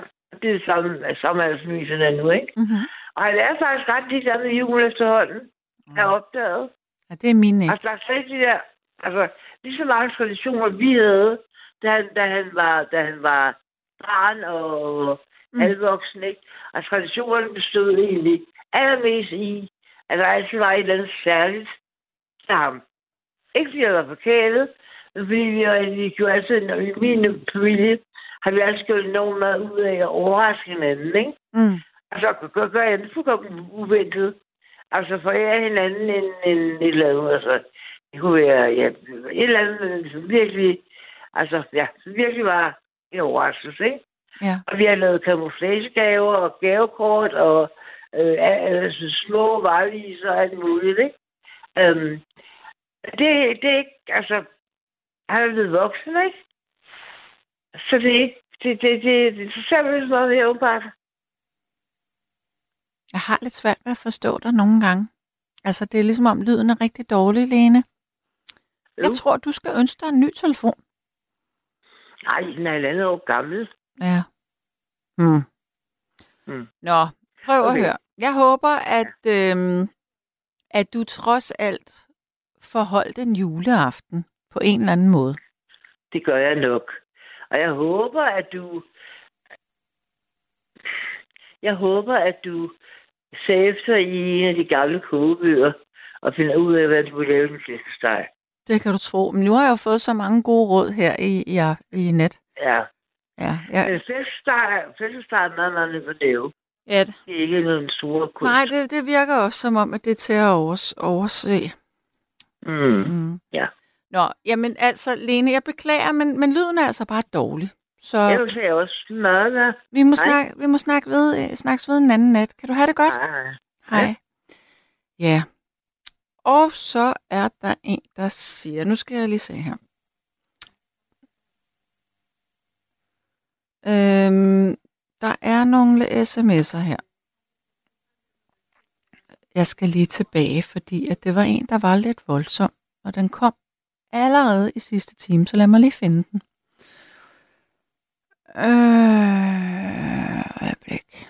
det er det samme, samme alder som min søn nu, ikke? Mm-hmm. Og han er faktisk ret ligeglad med jul efterhånden. Jeg har opdaget. Ja, det er min ikke. Altså, der er slet ikke de der, altså, lige så mange traditioner, vi havde, da han, da han var, da han var barn og Mm. halvvoksen, ikke? Og traditionerne bestod egentlig allermest i, at der altid var et eller andet særligt til ham. Ikke fordi jeg var forkælet, men fordi vi, vi gjorde altid, når i min familie, har vi altid gjort enormt meget ud af at overraske hinanden, ikke? Mm. Altså, gør, gør jeg det fuldkommen uventet. Altså, forære hinanden en, en, et eller andet, altså, det kunne være, ja, et eller andet, som virkelig, altså, ja, som virkelig var en overraskelse, ikke? Ja. Og vi har lavet camouflagegaver og gavekort og øh, altså, små vareviser og alt muligt, ikke? Øhm, det, det er ikke, altså, han er blevet voksen, ikke? Så det er ikke, det, det, det, det, det ser vi meget mere åbenbart. Jeg har lidt svært ved at forstå dig nogle gange. Altså, det er ligesom om lyden er rigtig dårlig, Lene. Jeg tror, du skal ønske dig en ny telefon. Nej, den er et andet år gammel. Ja. Hmm. Mm. Nå, prøv. Okay. at høre. Jeg håber, at, øhm, at du trods alt får holdt en juleaften på en eller anden måde. Det gør jeg nok. Og jeg håber, at du... Jeg håber, at du ser efter i en af de gamle kogebøger og finder ud af, hvad du vil lave den flæskesteg. Det kan du tro. Men nu har jeg jo fået så mange gode råd her i, i, i net. Ja. Ja, ja. Men flæskesteg, flæskesteg er meget, meget nemt at lave. ja. Det er ikke noget store kunst. Nej, det, det virker også som om, at det er til at overs, overse. Mm. Mm. Ja. Nå, jamen altså, Lene, jeg beklager, men, men lyden er altså bare dårlig. Så Jeg vil sige også meget. hvad? vi må, Hej. snakke, vi må snakke ved, øh, snakkes ved en anden nat. Kan du have det godt? Hej. Hej. Ja. Og så er der en, der siger, nu skal jeg lige se her. Øhm, der er nogle sms'er her. Jeg skal lige tilbage, fordi at det var en, der var lidt voldsom, og den kom allerede i sidste time, så lad mig lige finde den. Øh, øjeblik.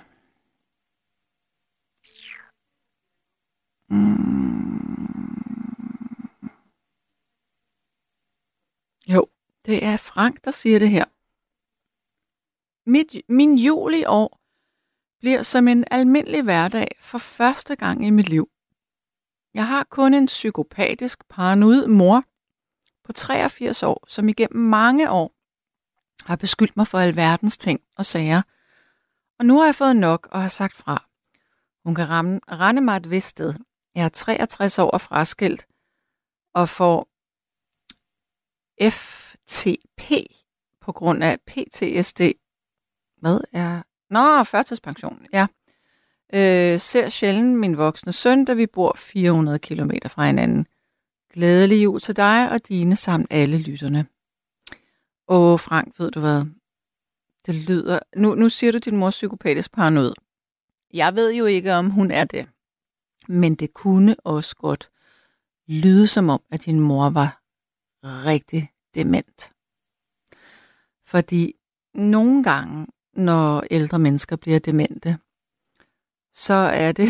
Mm. Jo, det er Frank, der siger det her. Mit, min jul i år bliver som en almindelig hverdag for første gang i mit liv. Jeg har kun en psykopatisk paranoid mor på 83 år, som igennem mange år har beskyldt mig for alverdens ting og sager. Og nu har jeg fået nok og har sagt fra. Hun kan ramme, rende mig et vist sted. Jeg er 63 år og fraskilt og får FTP på grund af PTSD. Hvad er... Nå, førtidspension, ja. Øh, ser sjældent min voksne søn, da vi bor 400 km fra hinanden. Glædelig jul til dig og dine samt alle lytterne. Åh, Frank, ved du hvad? Det lyder... Nu, nu siger du, din mors psykopatisk paranoid. Jeg ved jo ikke, om hun er det. Men det kunne også godt lyde som om, at din mor var rigtig dement. Fordi nogle gange, når ældre mennesker bliver demente, så er det,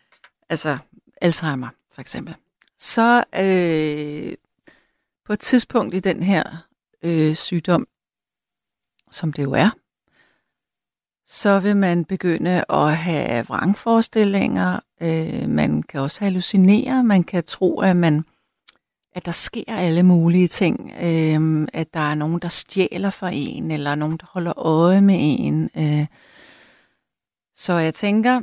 altså Alzheimer for eksempel, så øh, på et tidspunkt i den her øh, sygdom, som det jo er, så vil man begynde at have vrangforestillinger, øh, man kan også hallucinere, man kan tro, at man at der sker alle mulige ting, øh, at der er nogen, der stjæler for en, eller nogen, der holder øje med en. Øh. Så jeg tænker,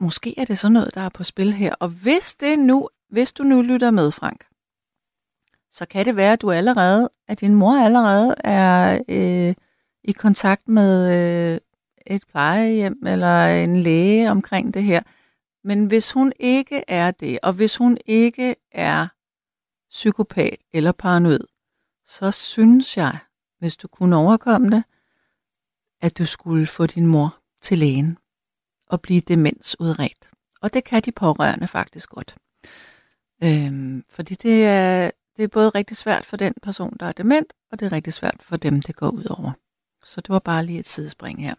måske er det sådan noget, der er på spil her. Og hvis det nu, hvis du nu lytter med, Frank, så kan det være, at du allerede, at din mor allerede er øh, i kontakt med øh, et plejehjem eller en læge omkring det her. Men hvis hun ikke er det, og hvis hun ikke er psykopat eller paranoid, så synes jeg, hvis du kunne overkomme det, at du skulle få din mor til lægen og blive demensudredt. Og det kan de pårørende faktisk godt. Øhm, fordi det er det er både rigtig svært for den person, der er dement, og det er rigtig svært for dem, det går ud over. Så det var bare lige et sidespring her.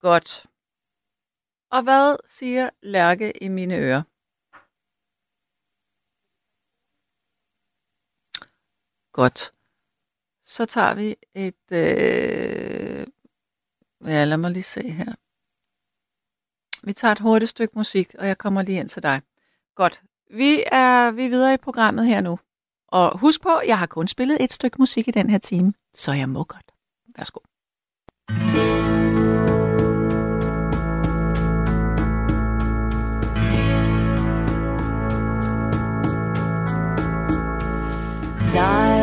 Godt. Og hvad siger Lærke i mine ører? Godt. Så tager vi et... Øh... Ja, lad mig lige se her. Vi tager et hurtigt stykke musik, og jeg kommer lige ind til dig. Godt. Vi er, vi er videre i programmet her nu. Og husk på, jeg har kun spillet et stykke musik i den her time, så jeg må godt. Værsgo. Die.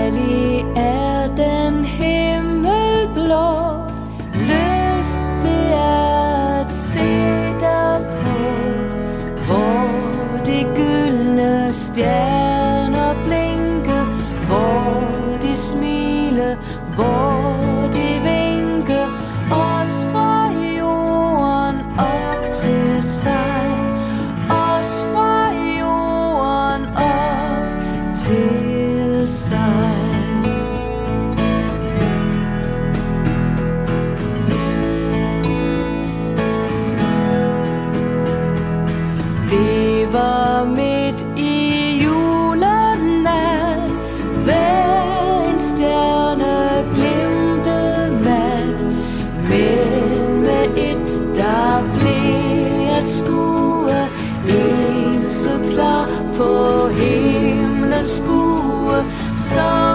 song.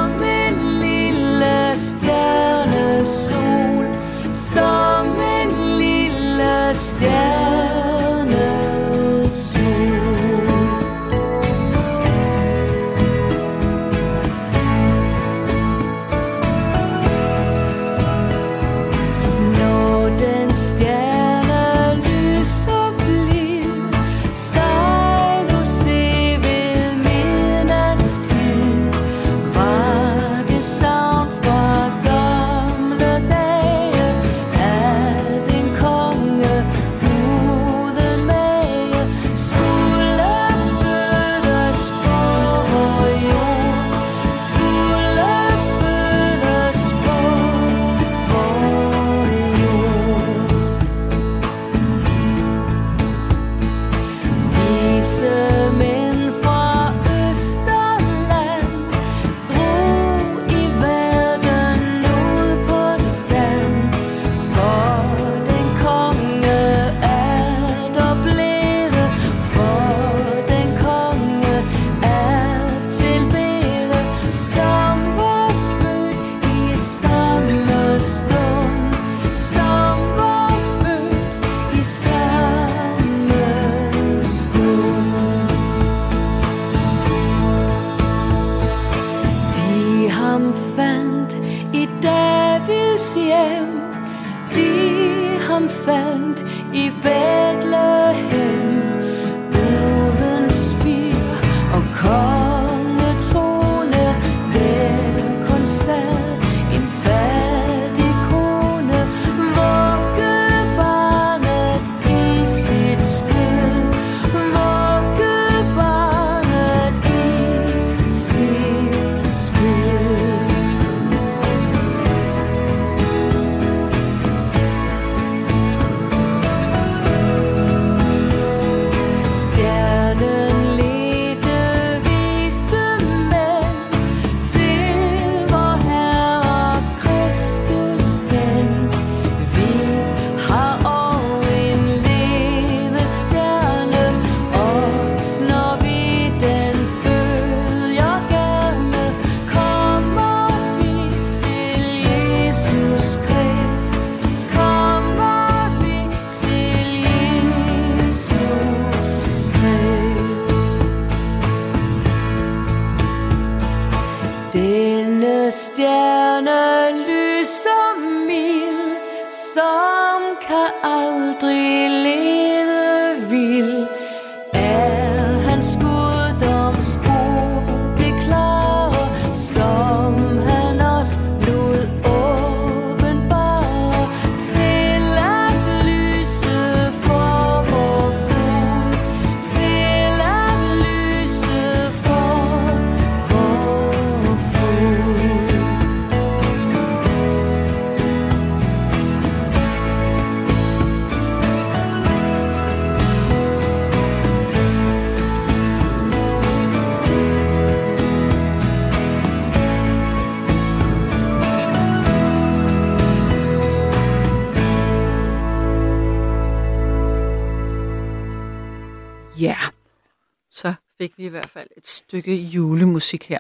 Hvert fald et stykke julemusik her.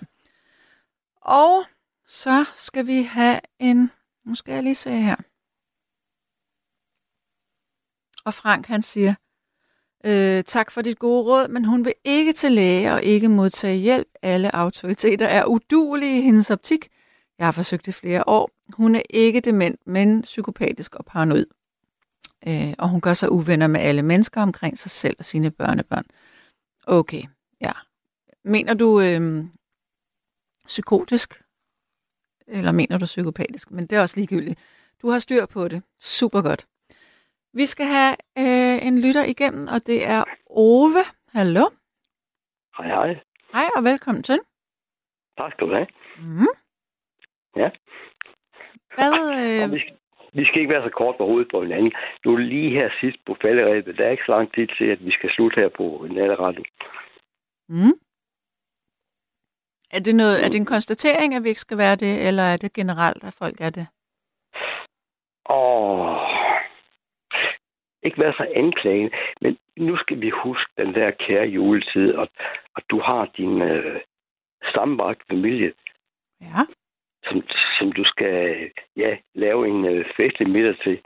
Og så skal vi have en... Nu skal jeg lige se her. Og Frank han siger, øh, tak for dit gode råd, men hun vil ikke til læge og ikke modtage hjælp. Alle autoriteter er udulige i hendes optik. Jeg har forsøgt i flere år. Hun er ikke dement, men psykopatisk og paranoid. Øh, og hun gør sig uvenner med alle mennesker omkring sig selv og sine børnebørn. Okay. Mener du øh, psykotisk? Eller mener du psykopatisk? Men det er også ligegyldigt. Du har styr på det. Super godt. Vi skal have øh, en lytter igennem, og det er Ove. Hallo. Hej, hej. Hej og velkommen til. Tak skal du have. Mm. Ja. Hvad, øh, vi, skal, vi skal ikke være så kort på hovedet på hinanden. Nu er lige her sidst på falderæbet. Der er ikke så lang tid til, at vi skal slutte her på natteretten. mm. Er, det noget, er det en konstatering, at vi ikke skal være det, eller er det generelt, at folk er det? Og ikke være så anklagende, men nu skal vi huske den der kære juletid, og, og du har din øh, sammenbragte familie, Ja. som, som du skal ja, lave en øh, festlig middag til.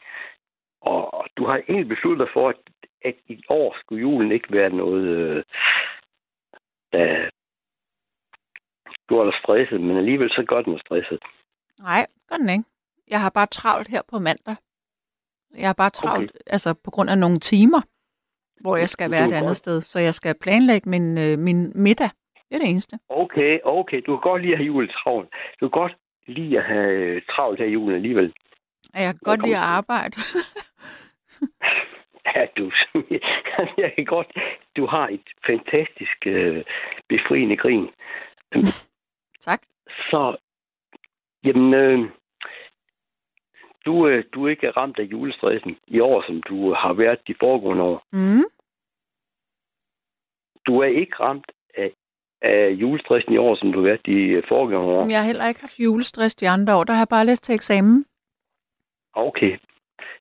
Og, og du har egentlig besluttet dig for, at, at i år skulle julen ikke være noget, øh, der gjorde dig stresset, men alligevel så gør den dig stresset. Nej, gør den ikke. Jeg har bare travlt her på mandag. Jeg har bare travlt, okay. altså på grund af nogle timer, hvor jeg skal være et andet godt. sted. Så jeg skal planlægge min, øh, min middag. Det er det eneste. Okay, okay. Du kan godt lide at have julen travlt. Du kan godt lide at have øh, travlt her i julen alligevel. Og jeg kan godt lide at arbejde. Ja, du, jeg kan godt. Du har et fantastisk øh, befriende grin. Så, jamen, øh, du, øh, du er ikke ramt af julestressen i år, som du har været de foregående år. Mm. Du er ikke ramt af, af julestressen i år, som du har været de foregående år. Jeg har heller ikke haft julestress de andre år. Der har jeg bare læst til eksamen. Okay.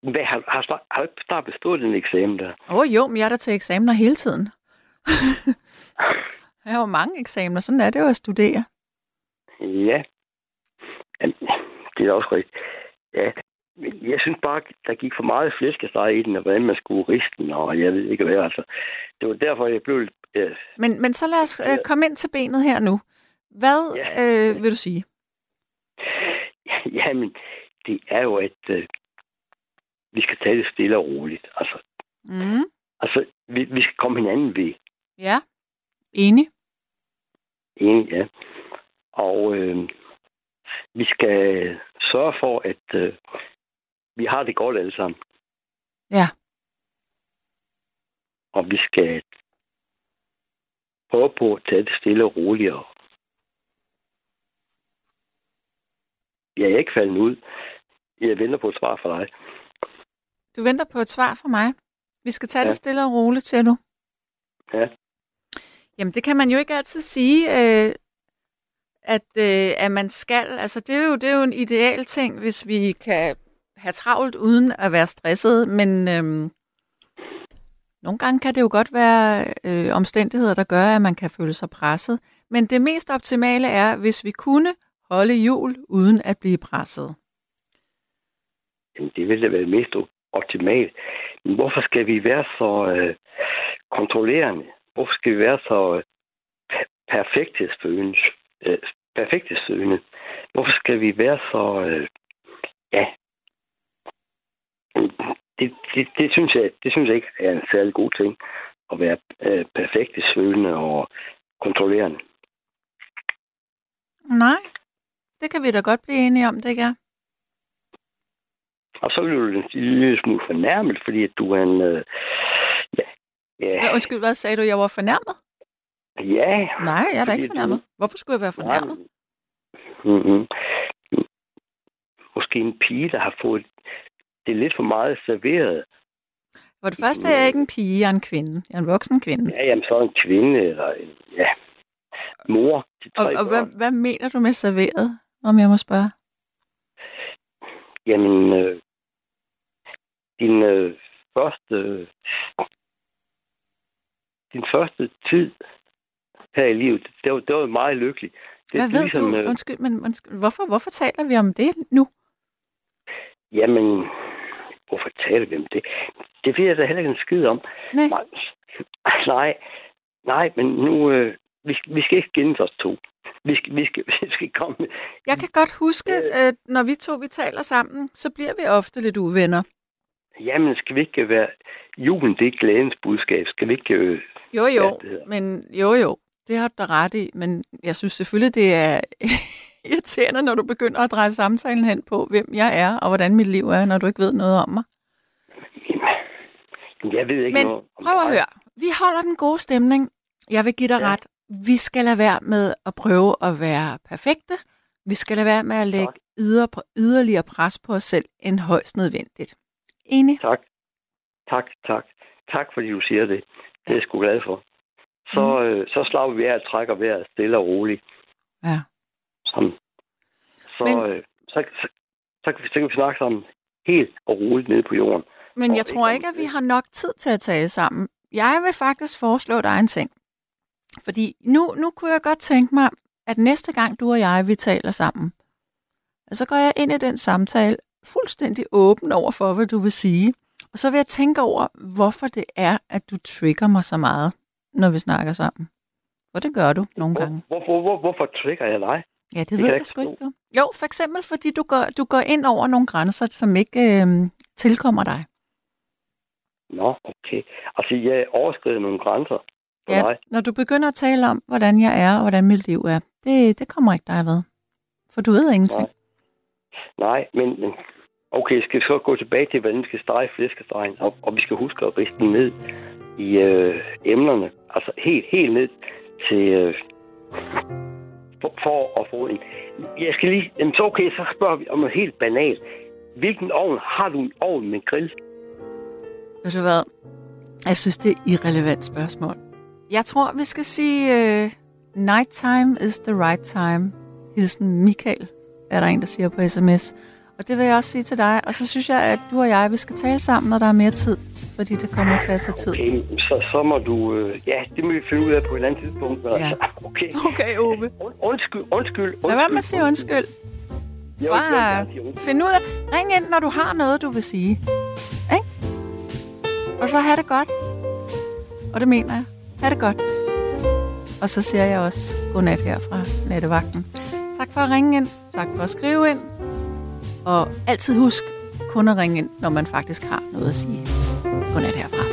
Hvad, har, har, har, har du ikke snart bestået den eksamen der? Åh oh, jo, men jeg er der til eksamener hele tiden. jeg har jo mange eksamener. Sådan er det jo at studere. Ja. Jamen, det er også rigtigt. Ja. Men Jeg synes bare, der gik for meget flæskesteg i den, og hvordan man skulle riste den, og jeg ved ikke hvad. Altså. Det var derfor, jeg blev lidt... Øh, Men, men så lad os øh, komme ind til benet her nu. Hvad øh, vil du sige? jamen, det er jo, at øh, vi skal tage det stille og roligt. Altså, Mm. altså vi, vi skal komme hinanden ved. Ja, enig. Enig, ja. Og øh, vi skal sørge for, at øh, vi har det godt alle sammen. Ja. Og vi skal prøve på at tage det stille og roligt. Og jeg er ikke faldet ud. Jeg venter på et svar fra dig. Du venter på et svar fra mig. Vi skal tage ja. Ja. det stille og roligt, siger du. Ja. Jamen, det kan man jo ikke altid sige, øh, at, øh, at man skal. Altså, det er, jo, det er jo en ideal ting, hvis vi kan have travlt uden at være stresset, men øh, nogle gange kan det jo godt være øh, omstændigheder, der gør, at man kan føle sig presset. Men det mest optimale er, hvis vi kunne holde jul uden at blive presset. Jamen, det ville da være mest optimalt. Men hvorfor skal vi være så øh, kontrollerende? Hvorfor skal vi være så øh, perfekthedsfølende? Øh, perfekthedsfølende? Hvorfor skal vi være så... Øh, ja. Det, det, det, synes jeg, det synes jeg ikke er en særlig god ting. At være øh, perfekthedsfølende og kontrollerende. Nej, det kan vi da godt blive enige om, det ikke er. Og så bliver du en lille smule fornærmet, fordi at du er en... Øh, ja, ja, Ja, undskyld, hvad sagde du? Jeg var fornærmet? Ja. Nej, jeg er da ikke fornærmet. Hvorfor skulle jeg være fornærmet? Mm-hmm. Måske en pige, der har fået det lidt for meget serveret. For det første er jeg ikke en pige, jeg er en kvinde. Jeg er en voksen kvinde. Ja, jamen, så er en kvinde, eller en, ja, mor til Og, tre og børn. hvad, hvad mener du med serveret, om jeg må spørge? Jamen, øh, din øh, første... Øh, din første tid her i livet, det var, det var meget lykkeligt. Det, Hvad ved ligesom, du? øh, Undskyld, men undskyld, hvorfor, hvorfor taler vi om det nu? Jamen, hvorfor taler vi om det? Det ved jeg da heller ikke en skid om. Nej. Nej, nej, men nu, øh, vi, vi skal ikke skændes os to. Vi skal, vi skal, vi skal komme. Jeg kan godt huske, at når vi to vi taler sammen, så bliver vi ofte lidt uvenner. Jamen, skal vi ikke være... Julen, det er glædens budskab. Skal vi ikke... Øh, Jo, jo, men jo, jo, det har du da ret i, men jeg synes selvfølgelig, det er irriterende, når du begynder at dreje samtalen hen på, hvem jeg er, og hvordan mit liv er, når du ikke ved noget om mig. Jeg ved ikke Men noget. om prøv at høre, vi holder den gode stemning. Jeg vil give dig ja. ret. Vi skal lade være med at prøve at være perfekte. Vi skal lade være med at lægge yder, yderligere pres på os selv end højst nødvendigt. Enig? Tak. Tak, tak. Tak, fordi du siger det. Det er jeg sgu glad for. Så, øh, så slapper vi af og trækker vejret stille og roligt. Ja. Sådan. Så, Men- øh, så, så, så, kan vi, så kan vi snakke sammen helt og roligt nede på jorden. Men jeg tror ikke, at vi har nok tid til at tale sammen. Jeg vil faktisk foreslå dig en ting. Fordi nu, nu kunne jeg godt tænke mig, at næste gang du og jeg, vi taler sammen, så går jeg ind i den samtale fuldstændig åben over for, hvad du vil sige. Og så vil jeg tænke over, hvorfor det er, at du trigger mig så meget, når vi snakker sammen. For det gør du nogle gange. Hvorfor, hvor, hvorfor trigger jeg dig? Ja, det, kan ved jeg jeg sgu ikke, du. Jo, for eksempel fordi du går, du går ind over nogle grænser, som ikke øh, tilkommer dig. Nå, okay. Altså, jeg overskrider nogle grænser Ja, dig. når du begynder at tale om, hvordan jeg er og hvordan mit liv er, det, det kommer ikke dig ved. For du ved ingenting. Nej, men, men okay, skal vi så gå tilbage til, hvordan vi skal stege flæskestegen, og, og vi skal huske at riste den ned i øh, emnerne. Altså helt, helt ned til... Øh, for, for at få en... Jeg skal lige... Jamen, så okay, så spørger vi om noget helt banalt. Hvilken ovn har du en ovn med grill? Ved du hvad? Jeg synes, det er et irrelevant spørgsmål. Jeg tror, vi skal sige, Øh, nighttime is the right time. Hilsen Michael, er der en, der siger på sms. Og det vil jeg også sige til dig. Og så synes jeg, at du og jeg, vi skal tale sammen, når der er mere tid. Fordi det kommer til at tage tid. Okay, så, så må du... Øh, ja, det må vi finde ud af på et eller andet tidspunkt. Men Ja. Altså, okay. Okay, Ove. Und, undskyld, undskyld, undskyld. Lad være med at sige undskyld. Jeg vil Bare undskyld. find ud af... Ring ind, når du har noget, du vil sige. Ikke? Og så have det godt. Og det mener jeg. Ha' det godt. Og så siger jeg også godnat her fra nattevagten. Tak for at ringe ind. Tak for at skrive ind. Og altid husk kun at ringe ind, når man faktisk har noget at sige. Godnat herfra.